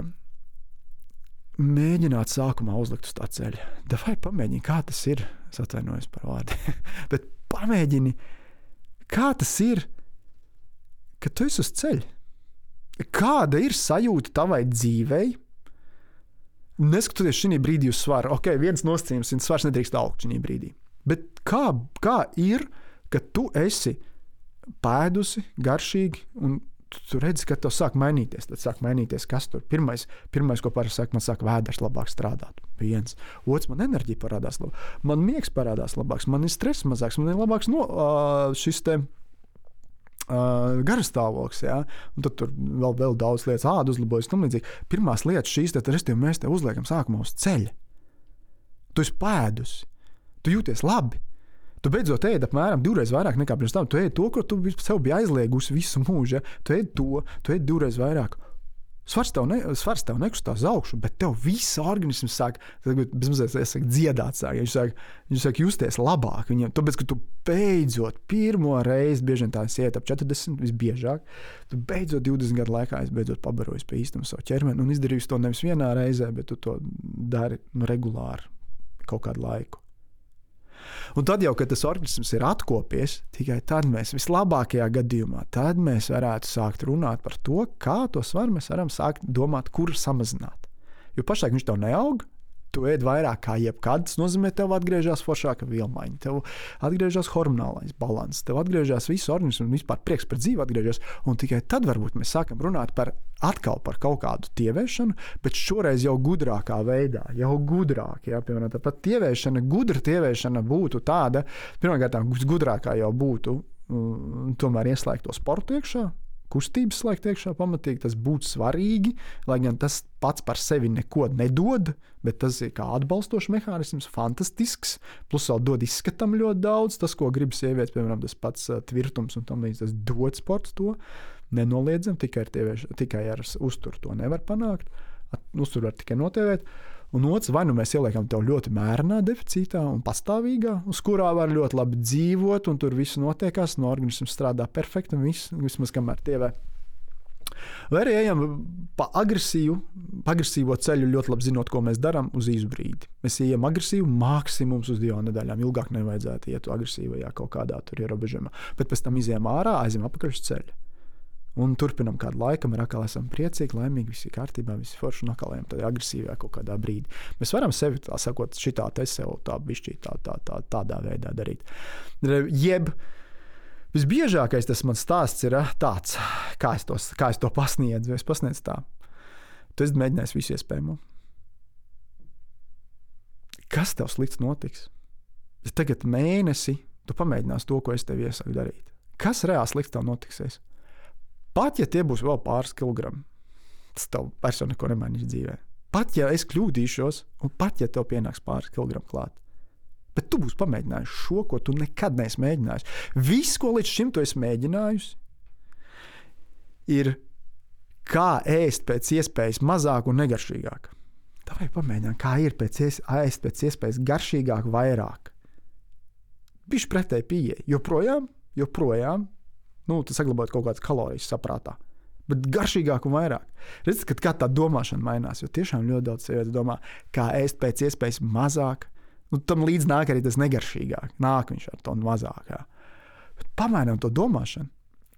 mēģināt sākumā uzlikt uz tā ceļa. Vai pamēģini, kā tas ir? Es atvainojos par vārdu. Bet pamēģini, kā tas ir, ka tu esi uz ceļa. Kāda ir sajūta tavai dzīvei? Neskatoties šī brīdī uz svaru, ok, viens nosacījums, un svars nedrīkst augt šī brīdī. Bet kā, kā ir, ka tu esi pēdusi, garšīgi un tu redzi, ka tas sāk mainīties. Tad sāk mainīties, kas tur pirmais, pirmais ko parasti saka, man sāk vēders labāk strādāt. Viens. Otrs, man enerģija parādās labāk, man miegs parādās labāks, man ir stress mazāks, man ir labāks no, šis te. Uh, garastāvoklis, ja? un tad tur vēl, vēl daudz lietas, āda uzlabojas. Pirmās lietas, šīs te restīvi mēs te uzliekam sākumā uz ceļa. Tu esi pēdus, tu jūties labi. Tu beidzot ēdi apmēram divreiz vairāk nekā pirms tam. Tu ēdi to, ko tu sev biji aizliegusi visu mūžu. Ja? Tu ēdi to, tu ēdi divreiz vairāk. Svars tev, ne, svars tev nekustās augšu, bet tev viss organisms sāk bezmazliet dziedāt. Sāk. Viņš, sāk, viņš sāk justies labāk. Viņam, tāpēc, ka tu beidzot pirmo reizi, bieži vien tā iet ap 40, visbiežāk, tu beidzot 20 gadu laikā beidzot pabarojies pie īstuma savu ķermeni un izdarījusi to nevis vienā reizē, bet tu to dari nu, regulāri kaut kādu laiku. Un tad jau, kad tas organisms ir atkopies, tikai tad mēs vislabākajā gadījumā mēs varētu sākt runāt par to, kā to svaru mēs varam sākt domāt, kur samazināt. Jo pašlaik viņš tev neaug, tu ēd vairāk kā jebkad. Tas nozīmē, ka tev atgriežas foršāka vielmaiņa, tev atgriežas hormonālais līdzsvars, tev atgriežas viss organisms un vispār prieks par dzīvi atgriežas. Un tikai tad varbūt mēs sākam runāt par atkal par kaut kādu tievēšanu, bet šoreiz jau gudrākā veidā, jau gudrāk. Jā, piemēram, tāpat tievēšana, gudra tievēšana būtu tāda, pirmkārt, gudrākā jau būtu um, tomēr ieslēgt to sportu iekšā, kustības slēgt iekšā pamatīgi, tas būtu svarīgi. Lai gan tas pats par sevi neko nedod, bet tas ir kā atbalstošs mehānisms, fantastisks. Plus vēl dod izskatam ļoti daudz. Tas, ko grib sievietes, piemēram, tas pats uh, tvirtums un tam līdzīgi, tas dod sports to. Nenoliedzam, tikai ar, tievieši, tikai ar uzturu to nevar panākt. Uzturu var tikai notēvēt. Un otrs, vai nu mēs ieliekam to ļoti mērenā deficītā un pastāvīgā, uz kurā var ļoti labi dzīvot, un tur viss notiekās, no organisms strādā perfekti, un viss, vismaz kamēr tievē. Vai arī ejam pa agresīvu, pa agresīvo ceļu, ļoti labi zinot, ko mēs darām uz īsu brīdi. Mēs ejam agresīvi, maksimums uz divām nedēļām. Ilgāk nevajadzētu iet agresīvajā kaut kādā ierobežojumā, bet pēc tam izējām ārā, aizjām ceļa. Un turpinām kādu laiku, ar atkal esam priecīgi, laimīgi, viss ir kārtībā, viss ir forši un atkal ejam tādā agresīvā kaut kādā brīdī. Mēs varam sevi tā sakot, šitā te sev tā bišķī tā, tā, tā, tādā veidā darīt. Jeb visbiežākais tas mans stāsts ir tāds, kā es, tos, kā es to pasniedzu. Es pasniedzu tā. Tu esi mēģinājis visu iespējamo. Kas tev slikts notiks? Ja tagad mēnesi tu pamēģināsi to, ko es tev iesaku darīt. Kas reāli slikts tev notiksies? Pat ja tie būs vēl pāris kilogrami, tas tev personu neko nemainīs dzīvē. Pat ja es kļūdīšos, un pat ja tev pienāks pāris kilogrami klāt. Bet tu būsi pamēģinājis šo, ko tu nekad neesi mēģinājis. Viss, ko līdz šim tu esi mēģinājis, ir kā ēst pēc iespējas mazāk un negaršīgāk. Tā vajag pamēģināt, kā ir pēc, ēst pēc iespējas garšīgāk, vairāk. Bišķi pretēji pieeja. Joprojām, joprojām nu, saglabājot kaut kādas kalorijas saprātā. Bet garšīgāk un vairāk. Redziet, ka kā tā domāšana mainās. Jo tiešām ļoti daudz sievietes domā, kā ēst pēc iespējas mazāk. Nu, tam līdz nāk arī tas negaršīgāk. Nāk viņš ar to mazāk. Jā. Bet pamainām to domāšanu.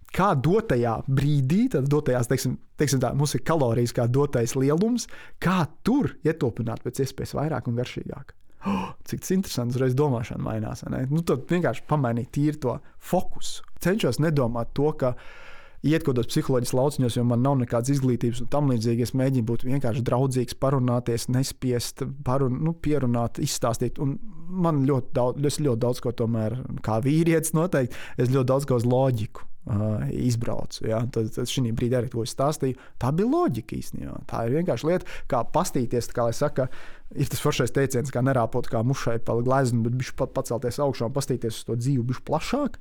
kā dotajā brīdī, tad dotajās, teiksim, teiksim tā, mums ir kalorijas kā dotais lielums, kā tur ietopināt pēc iespējas vairāk un garšīgāk. Oh, cik tas interesants, uzreiz domāšana mainās. Nu, tad vienkārši pamainīt tīri to fokusu. Cenšos nedomāt to, ka iet kaut kādos psiholoģiskos lauciņos, jo man nav nekādas izglītības un tam līdzīgi. Es mēģinu būt vienkārši draudzīgs, parunāties, nespiest, parun, nu, pierunāt, izstāstīt. Un man ļoti daudz, es ļoti daudz ko tomēr, kā vīrietis, noteikti, es ļoti daudz ko uz loģiku uh, izbraucu. Ja? Tad, tad šī brīdī arī to stāstīju. Tā bija loģika īstenībā. Tā ir vienkārši lieta, kā pastīties, kā saka, ir tas foršais teiciens, kā nerāpot kā mušai pa gleznu, bet viņš pat pacelties augšā un pastīties uz to dzīvi bišķi plašāk.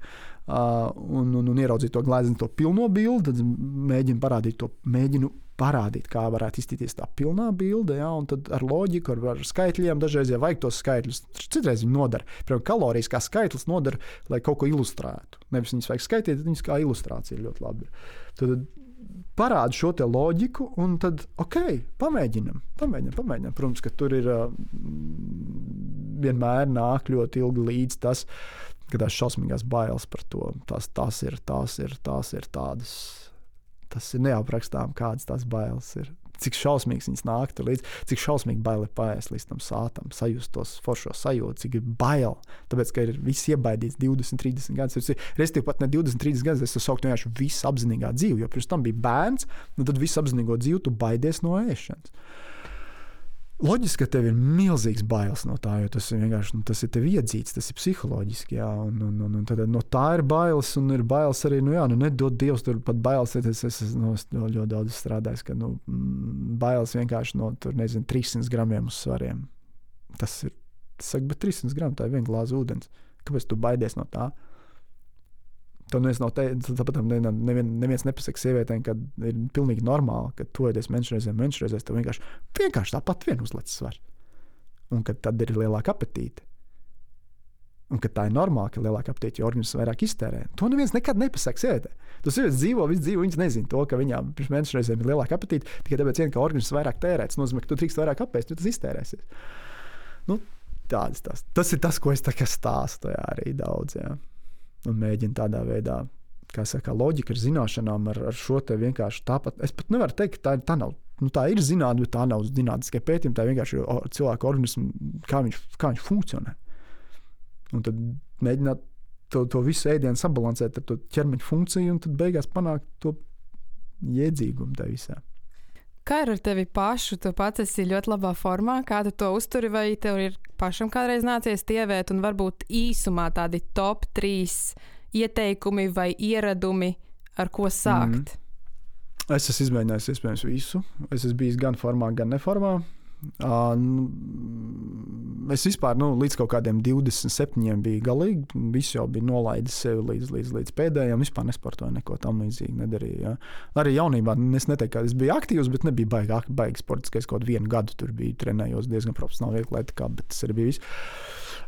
Uh, un, un, un ieraudzīt to gleznu, to pilno bildi, tad mēģinu parādīt to, mēģinu parādīt, kā varētu izskatīties tā pilnā bilde. Ja, tad ar loģiku, ar, ar skaitļiem, dažreiz jau vajag tos skaitļus. Citreiz viņi nodara. Piemēram, kalorijas kā skaitlis nodara, lai kaut ko ilustrētu. Nevis viņas vajag skaitīt, bet viņas kā ilustrācija ļoti labi. Tad parāda šo loģiku, un tad, ok, pamēģinam, pamēģinam, pamēģinam. Protams, ka tur ir vienmēr nāk ļoti ilgi līdz tas, ka tās šausmīgās bailes par to, tas, tas ir, tās ir, tās ir tādas tas ir neaprakstām, kādas tās bailes ir. Cik šausmīgs viņas nāk līdzi, cik šausmīgi bail ir paiest līdz tam sātam, sajust tos foršo sajūtu, cik ir bail. Tāpēc, ka ir viss iebaidīts 20, 30 gadus. Respektīvi, pat ne 20, 30 gadus, es to sauktu vienkārši visu apzinīgā dzīvi, jo pirms tam bija bērns, un tad visu apzinīgo dzīvi tu baidies no ēšanas. Loģiski, ka tev ir milzīgs bailes no tā, jo tas ir vienkārši nu, tas ir tev iedzīts, tas ir psiholoģiski. Jā, un, un, un, un tad, no tā ir bailes, un ir bailes arī, nu, jā, nu, nedod Dievs, tur pat bailes. Es, es, es nu, ļoti daudz strādāju, ka nu, bailes vienkārši no tur, nezinu, 300 gramiem uz svariem. Tas ir, tas saka, bet 300 gramu tā ir viena glāze ūdens. Kāpēc tu baidies no tā? To neviens nav teicis. Tāpat nevien, neviens nepasaka sievietēm, ka ir pilnīgi normāli, ka reizē, mēnešu reizē, tev vienkārši, vienkārši tāpat vien uzlec svars. Un ka tad ir lielāka apetīte. Un ka tā ir normāli, ka lielāka apetīte, jo organisms vairāk iztērē. To neviens nekad nepasaka sievietē. Tas sievietes dzīvo, visu dzīvo, viņas nezina to, ka viņām pirms mēneša reizēm ir lielāka apetīte, tikai tāpēc, vien, ka organisms vairāk tērē. Tas nozīmē, ka tu drīkst vairāk apēst, jo tas iztērēsies. Nu, tādas, tas. tas ir tas, ko es stāstu arī daudz. Un mēģina tādā veidā, kā saka, loģika ar zināšanām, ar, ar šo te vienkārši tāpat. Es pat nevaru teikt, ka tā, tā nav. Nu, tā ir zinātnē, bet tā nav zinātniskie pētījumi. Tā vienkārši ir cilvēka organisms, kā viņš, kā viņš funkcionē. Un tad mēģināt to, to visu ēdienu sabalansēt ar to ķermeņa funkciju, un tad beigās panākt to jēdzīgumu tajā visā. Kā ir ar tevi pašu? Tu pats esi ļoti labā formā, kā tu to uzturi, vai tev ir pašam kādreiz nācies tievēt, un varbūt īsumā tādi top trīs ieteikumi vai ieradumi, ar ko sākt? Mm. Es esmu izmēģinājis iespējams visu. Es esmu bijis gan formā, gan neformā. Uh, es vispār nu, līdz kaut kādiem 27 biju galīgi. Viss jau bija nolaidis sevi līdz, līdz, līdz pēdējiem. Vispār nesportoju neko tam līdzīgu. Nedarīju, ja. Arī jaunībā es neteiktu, ka es biju aktīvs, bet nebija baigi sports. Es kaut vienu gadu tur biju trenējos diezgan profesionāli, viegli, kā, bet tas arī bija viss.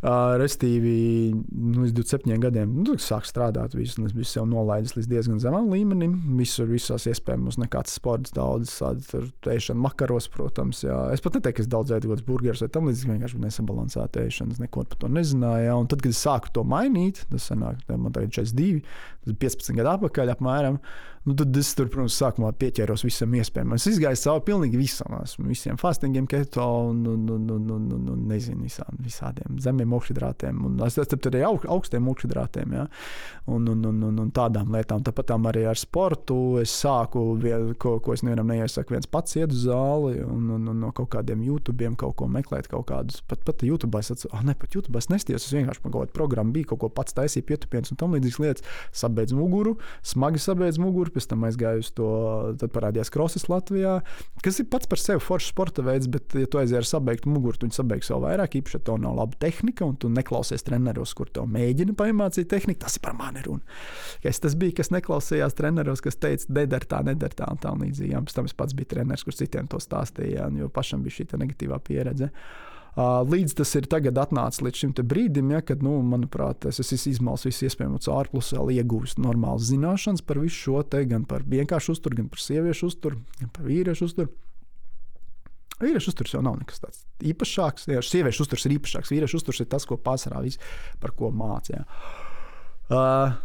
Restīvi, nu, līdz 27 gadiem nu, sāk strādāt. Visu, es biju nolaidis līdz diezgan zemam līmenim. Visur, visās iespējamās, nekāds sports, daudz ēšanu makaros, protams. Jā. Es pat neteiktu, ka es daudz ēdu kaut kādus burgerus vai tam līdzīgi, vienkārši nesabalansēta ēšanas, neko par to nezināju. Un tad, kad es sāku to mainīt, tas sanāk, man tagad 42, tas ir 15 gadu atpakaļ apmēram. Nu, tad es tur, protams, sākumā pieķēros visam iespējamam. Es izgāju cauri pilnīgi visam, esmu visiem fastingiem, keto un, un, un, un, un, un, un nezinu, visām, visādiem zemiem oksidrātiem. Un es esmu arī aug, augstiem oksidrātiem, ja? un, un, un, un, un tādām lietām. Tāpat arī ar sportu es sāku, vien, ko, ko es nevienam neiesaku, viens pats iet uz zāli un, un, un no kaut kādiem YouTube kaut ko meklēt, kaut kādus. Pat, pat YouTube es atceros, ah, ne, pat YouTube es nestījos, es vienkārši kaut kādu programmu biju, kaut ko pats taisīju, pietupienas un tam līdzīgas lietas. Sabeidz muguru, smagi sabeidz muguru tur, pēc tam aizgāju uz to, tad parādījās krosas Latvijā, kas ir pats par sevi foršs sporta veids, bet, ja tu aizies ar sabeigtu muguru, tu sabeigs vēl vairāk, īpaši, ja tev nav laba tehnika, un tu neklausies treneros, kur tev mēģina paiemācīt tehniku, tas ir par mani runa. Es tas bija, kas neklausījās treneros, kas teica, nedara tā, nedara tā un tā līdzīgi. Pēc tam es pats biju treneris, kurš citiem to stāstīja, jo pašam bija šī negatīvā pieredze. Līdz tas ir tagad atnācis līdz šim brīdim, ja, kad, nu, manuprāt, es esmu izsmalcis visu iespējamo vēl iegūst normālas zināšanas par visu šo te, gan par vienkāršu uzturu, gan par sieviešu uzturu, gan par vīriešu uzturu. Vīriešu uzturs jau nav nekas tāds īpašāks. Jā, sieviešu uzturs ir īpašāks. Vīriešu uzturs ir tas, ko pārsvarā viss par ko mācīja. Uh,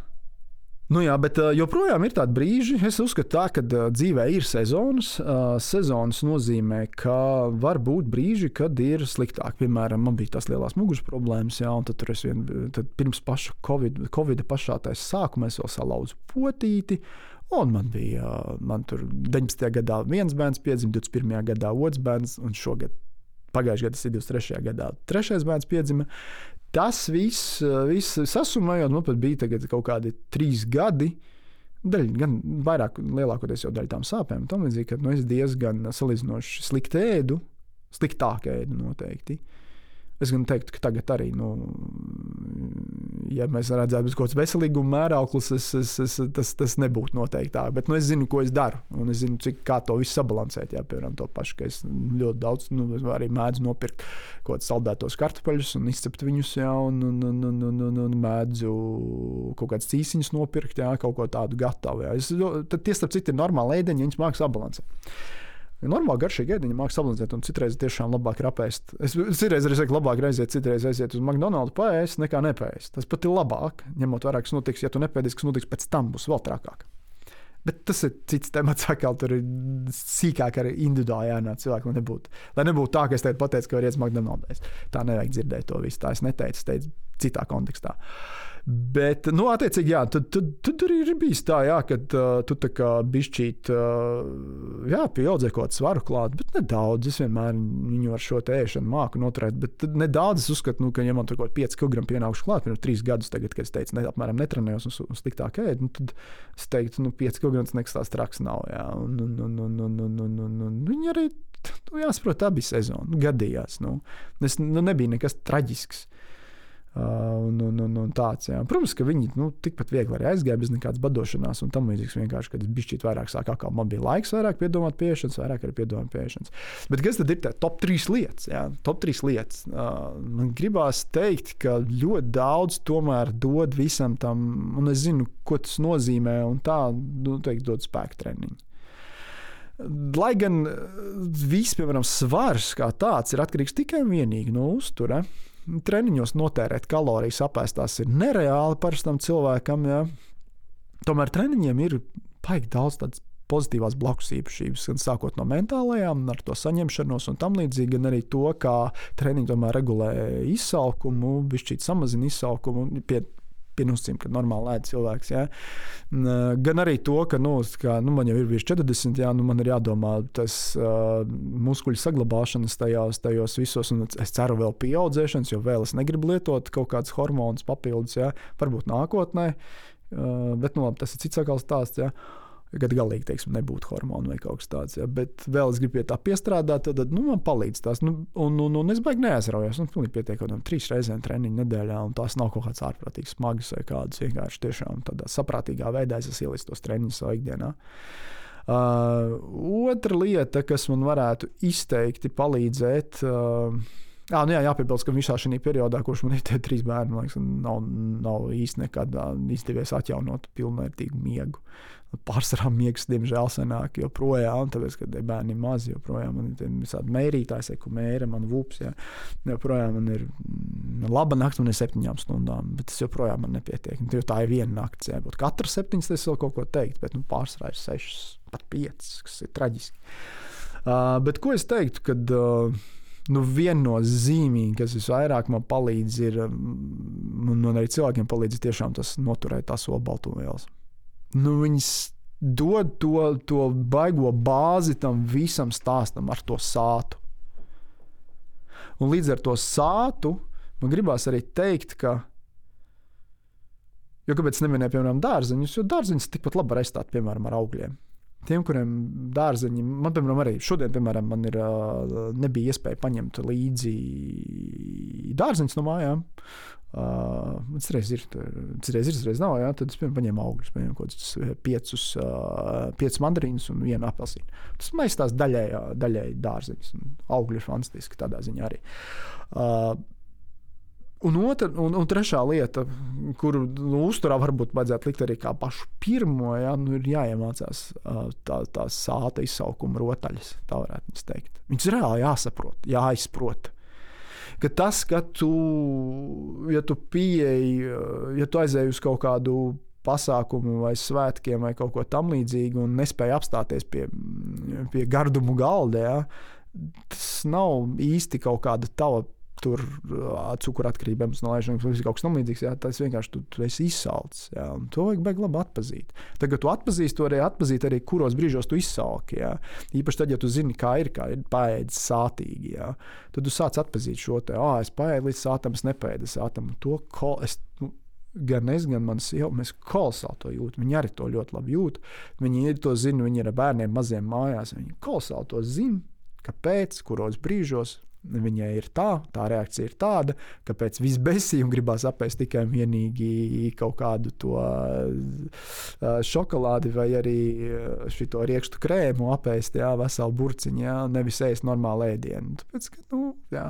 Nu jā, bet uh, joprojām ir tādi brīži, es uzskatu, tā, ka uh, dzīvē ir sezonas. Uh, sezonas nozīmē, ka var būt brīži, kad ir sliktāk. Piemēram, man bija tās lielās muguras problēmas, jā, un tad, vien, tad pirms paša Covid, COVID pašā taisa sākuma es vēl salauzu potīti. Un man bija man 19. gadā viens bērns, 21. gadā otrs bērns, un šogad pagājušajā gadā, 23. gadā, trešais bērns piedzima. Tas viss, viss sasumējot, man pat bija kaut kādi trīs gadi. Daļ, gan vairāk, lielākoties jau daļa tām sāpēm. Tam līdzīgi, ka nu, es diezgan salīdzinoši slikti ēdu, sliktāk ēdu noteikti. Uh, Es gan teiktu, ka tagad arī, nu, ja mēs redzētu kaut kāds veselīguma mērauklis, es, es, es, tas, tas nebūtu noteikti tā. Bet nu, es zinu, ko es daru, un es zinu, cik, to visu sabalansēt. Jā, piemēram, to pašu, ka es ļoti daudz, nu, arī mēdzu nopirkt kaut kādus saldētos kartupeļus un izcept viņus, jā, un, un, un, un, un, un, un mēdzu kaut kādas cīsiņas nopirkt, jā, kaut ko tādu gatavu. Jā. Es, tad tie, starp citu, ir normāli ēdeņi, viņus mākslinieks sabalansēt. Ja normāli garšīgi ēdiņi mākslinieks sabalansēt, un citreiz tiešām labāk ir apēst. Es citreiz arī saku, labāk aiziet, citreiz aiziet uz McDonald's paēst, nekā nepēst. Tas pat ir labāk, ņemot vērā, kas notiks, ja tu nepēdīsi, kas notiks pēc tam, būs vēl trakāk. Bet tas ir cits temats, kā tur ir sīkāk arī individuāli jānāk cilvēkam, lai nebūtu, lai nebūtu tā, ka es teicu, pateicu, ka var iet McDonald's. Tā nevajag dzirdēt to visu. Tā es neteicu, es teicu citā kontekstā. Uh, Bet, nu, attiecīgi, jā, tad, tad, tad arī ir bijis tā, jā, ka uh, tu tā kā bišķīt, uh, jā, pieaudzē kaut kādu svaru klāt, bet nedaudz. Es vienmēr viņu ar šo ēšanu māku noturēt, bet nedaudz es uzskatu, nu, ka, ja man tur kaut kādi 5 kg pienākuši klāt, pirms 3 gadus, tagad, kad es teicu, ne, apmēram netrenējos un, un sliktāk ēdu, nu, tad es teiktu, nu, 5 kg nekas tās traks nav, jā, un, un, un, un, un, un, un, un, un viņi arī, nu, jāsaprot, tā bija sezona, nu, gadījās, nu, es, nu, nebija nekas traģisks. Uh, un, un, un, un tāds, jā. Protams, ka viņi nu, tikpat viegli arī aizgāja bez nekādas badošanās un tam līdzīgs. Vienkārši, kad es biju vairāk sāk, kā man bija laiks, vairāk piedomāt pie ēšanas, vairāk arī piedomāt pie ēšanas. Bet kas tad ir tā top 3 lietas? Jā? Top 3 lietas. Uh, man gribās teikt, ka ļoti daudz tomēr dod visam tam, un es zinu, ko tas nozīmē, un tā, nu, teikt, dod spēku treniņu. Lai gan viss, piemēram, svars kā tāds ir atkarīgs tikai un vienīgi no uztura treniņos notērēt kalorijas apēstās ir nereāli parastam cilvēkam. Ja? Tomēr treniņiem ir baigi daudz tādas pozitīvās blakus īpašības, gan sākot no mentālajām, ar to saņemšanos un tam līdzīgi, gan arī to, kā treniņi tomēr regulē izsalkumu, bišķīt samazina izsalkumu. Pie pie nosacījuma, ka normāli ēd cilvēks. Ja? Gan arī to, ka nu, kā, nu, man jau ir bijis 40, jā, nu, man ir jādomā tas uh, muskuļu saglabāšanas tajos, tajos visos, un es ceru vēl pieaudzēšanas, jo vēl es negribu lietot kaut kādus hormonus papildus, ja? varbūt nākotnē, uh, bet nu, labi, tas ir cits sakals stāsts. Ja? Kad galīgi teiksim, nebūtu hormonu vai kaut kas tāds. Ja. Bet vēl es gribu pie tā piestrādāt, tad nu, man palīdz tās. Nu, un, un, un es baigi neaizraujos. Nu, pilnīgi pietiek kaut kādām trīs reizēm treniņu nedēļā, un tās nav kaut kāds ārprātīgi smagas vai kādas vienkārši tiešām tādā saprātīgā veidā es ieliku tos treniņus savā ikdienā. Uh, otra lieta, kas man varētu izteikti palīdzēt, uh, Jā, nu jā, jāpiebilst, ka visā šajā periodā, kurš man ir tie trīs bērni, liekas, nav, nav īsti nekad izdevies atjaunot pilnvērtīgu miegu. Pārsvarā miegs, diemžēl, senāk joprojām, tāpēc, ka bērni ir mazi, joprojām man ir visādi mērītāji, ko mēra, man vups, jā. joprojām man ir mm, laba nakts, man ir septiņām stundām, bet tas joprojām man nepietiek. Jo tā ir viena nakts, jā, būtu katra septiņas, tas vēl kaut ko teikt, bet nu, pārsvarā ir sešas, pat piecas, kas ir traģiski. Uh, bet ko es teiktu, kad uh, nu, viennozīmīgi, kas visvairāk man palīdz, ir, mm, un arī cilvēkiem palīdz tiešām tas noturēt tās olbaltumvielas. Nu, viņas dod to, to baigo bāzi tam visam stāstam ar to sātu. Un līdz ar to sātu man gribās arī teikt, ka Jo kāpēc neminēju, piemēram, dārzeņus? Jo dārzeņus tikpat labi var aizstāt, piemēram, ar augļiem. Tiem, kuriem dārzeņi, man, piemēram, arī šodien, piemēram, man ir, nebija iespēja paņemt līdzi dārzeņus no mājām. Uh, tas reiz ir, tas reiz ir, tas reiz nav. Jā, tad es piemēram, paņēmu augļus, paņēmu kaut kādus piecus, uh, piecus mandarīnus un vienu apelsīnu. Tas maistās daļai, daļai dārzeņus. Augļi ir fantastiski tādā ziņā arī. Uh, Un, otra, un, un trešā lieta, kuru nu, uzturā varbūt vajadzētu likt arī kā pašu pirmo, ja, nu, ir jāiemācās tā, tā sāta izsaukuma rotaļas. Tā varētu teikt. Viņas reāli jāsaprot, jāizprot. Ka tas, ka tu, ja tu pieeji, ja tu aizēji uz kaut kādu pasākumu vai svētkiem vai kaut ko tamlīdzīgu un nespēja apstāties pie, pie gardumu galda. Ja? Tas nav īsti kaut kāda tava tur cukuratkarība, emocionālais, kaut kas tamlīdzīgs. Tas vienkārši tu, tu esi izsalcis. Jā, to vajag baigi labi atpazīt. Tagad tu atpazīsti, to arī atpazīt, arī kuros brīžos tu izsalki. Jā. Īpaši tad, ja tu zini, kā ir, kā ir paēdis sātīgi. Jā. Tad tu sāc atpazīt šo te, ah, es paēdu līdz sātam, es nepēdu sātam. To, ko es, nu, gan es, gan mana sieva, mēs kolosāli to jūtam. Viņi arī to ļoti labi jūt. Viņi to zina, viņi ir ar bērniem maziem mājās. Viņi kolosāli to zina, kāpēc, kuros brīžos viņai ir tā, tā reakcija ir tāda, ka pēc visbesījuma gribās apēst tikai un vienīgi kaut kādu to šokolādi vai arī šo riekstu krēmu apēst, jā, veselu burciņu, jā, nevis ēst normālu ēdienu. Tāpēc, ka, nu, jā,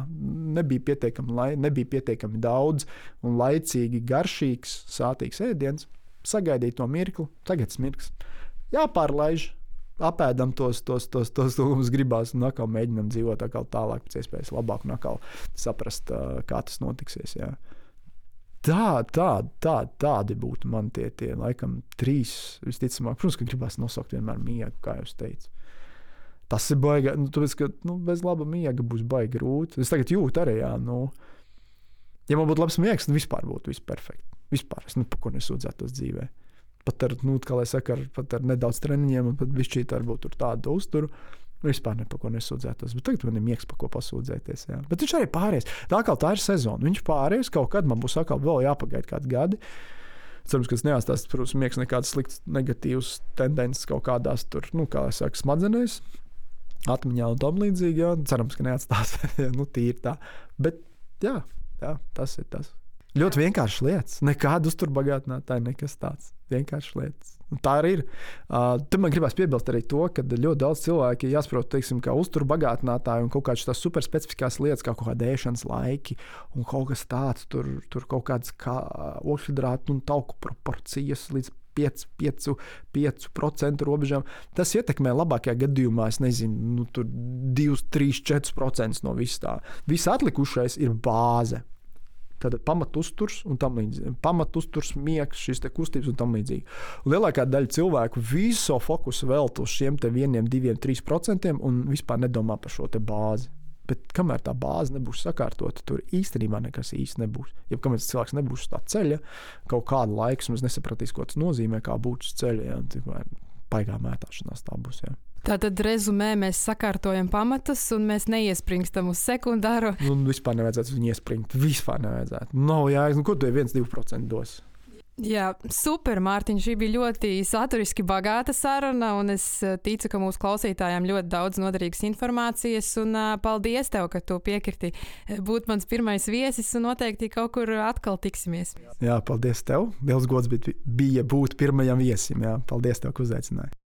nebija pietiekami, lai, nebija pietiekami daudz un laicīgi garšīgs, sātīgs ēdiens. Sagaidīt to mirkli, tagad tas mirklis. Jāpārlaiž, apēdam tos, tos, tos, tos, ko mums gribās, un atkal mēģinam dzīvot tālāk, pēc iespējas labāk, un atkal saprast, kā tas notiksies. Jā. Tā, tā, tā, tādi būtu man tie, tie laikam, trīs. Visticamāk, protams, ka gribās nosaukt vienmēr miegu, kā jau teicu. Tas ir baigi. Nu, tāpēc, ka nu, bez laba miega būs baigi grūti. Es tagad jūtu arī, jā, nu, ja man būtu labs miegs, tad vispār būtu viss perfekti. Vispār es neko nesūdzētos dzīvēm pat ar, nu, kā lai saka, ar, ar nedaudz treniņiem, un pat bišķīt varbūt tur tādu uzturu. Vispār ne par ko nesūdzētos. Bet tagad man ir miegs, par ko pasūdzēties. Jā. Bet viņš arī pāries. Tā kā tā ir sezona. Viņš pāries kaut kad, man būs atkal vēl jāpagaida kādi gadi. Cerams, ka tas neatstās, protams, miegs nekādas sliktas, negatīvas tendences kaut kādās tur, nu, kā jau saka, smadzenēs, atmiņā un tam līdzīgi. Jā. Cerams, ka neatstās nu, tīri tā. Bet jā, jā, tas ir tas. Ļoti vienkāršas lietas. Nekāda uzturbagātinātāja, nekas tāds. Vienkāršas lietas. Un tā arī ir. Uh, Tur man gribās piebilst arī to, ka ļoti daudz cilvēku jāsaprot, teiksim, kā uzturbagātinātāji un kaut kādas superspecifiskās lietas, kā kaut kāda ēšanas laiki un kaut kas tāds, tur, tur kaut kādas kā ošhidrātu un tauku proporcijas līdz 5, 5, 5% robežām. Tas ietekmē labākajā gadījumā, es nezinu, nu, 2, 3, 4% no vis tā. Viss atlikušais ir bāze. Tad pamatusturs un tam līdzīgi. Pamatusturs, miegs, šīs kustības un tam līdzīgi. Lielākā daļa cilvēku visu fokusu veltu uz šiem vieniem, diviem, trīs procentiem un vispār nedomā par šo bāzi. Bet kamēr tā bāze nebūs sakārtota, tur īstenībā nekas īsti nebūs. Ja kamēr cilvēks nebūs uz tā ceļa, kaut kādu laiku mums nesapratīs, ko tas nozīmē, kā būt uz ceļa. Ja, Paigā mētāšanās tā būs. Ja. Tātad, rezumē, mēs sakārtojam pamatus un mēs neiespringstam uz sekundāro. Nu, vispār nevajadzētu viņu iespringt. Vispār nevajadzētu. Nav jēgas, nu, ko tu 1-2% dos. Jā, super, Mārtiņ. Šī bija ļoti saturiski bagāta saruna, un es eh, ticu, ka mūsu klausītājiem ļoti daudz noderīgas informācijas. Un, uh, paldies, tev, ka tu piekriti eh, būt mans pirmais viesis, un noteikti kaut kur atkal tiksimies. Jā, paldies tev. Liels gods bija būt pirmajam viesim. Jā. Paldies, tev, ka uzaicināji.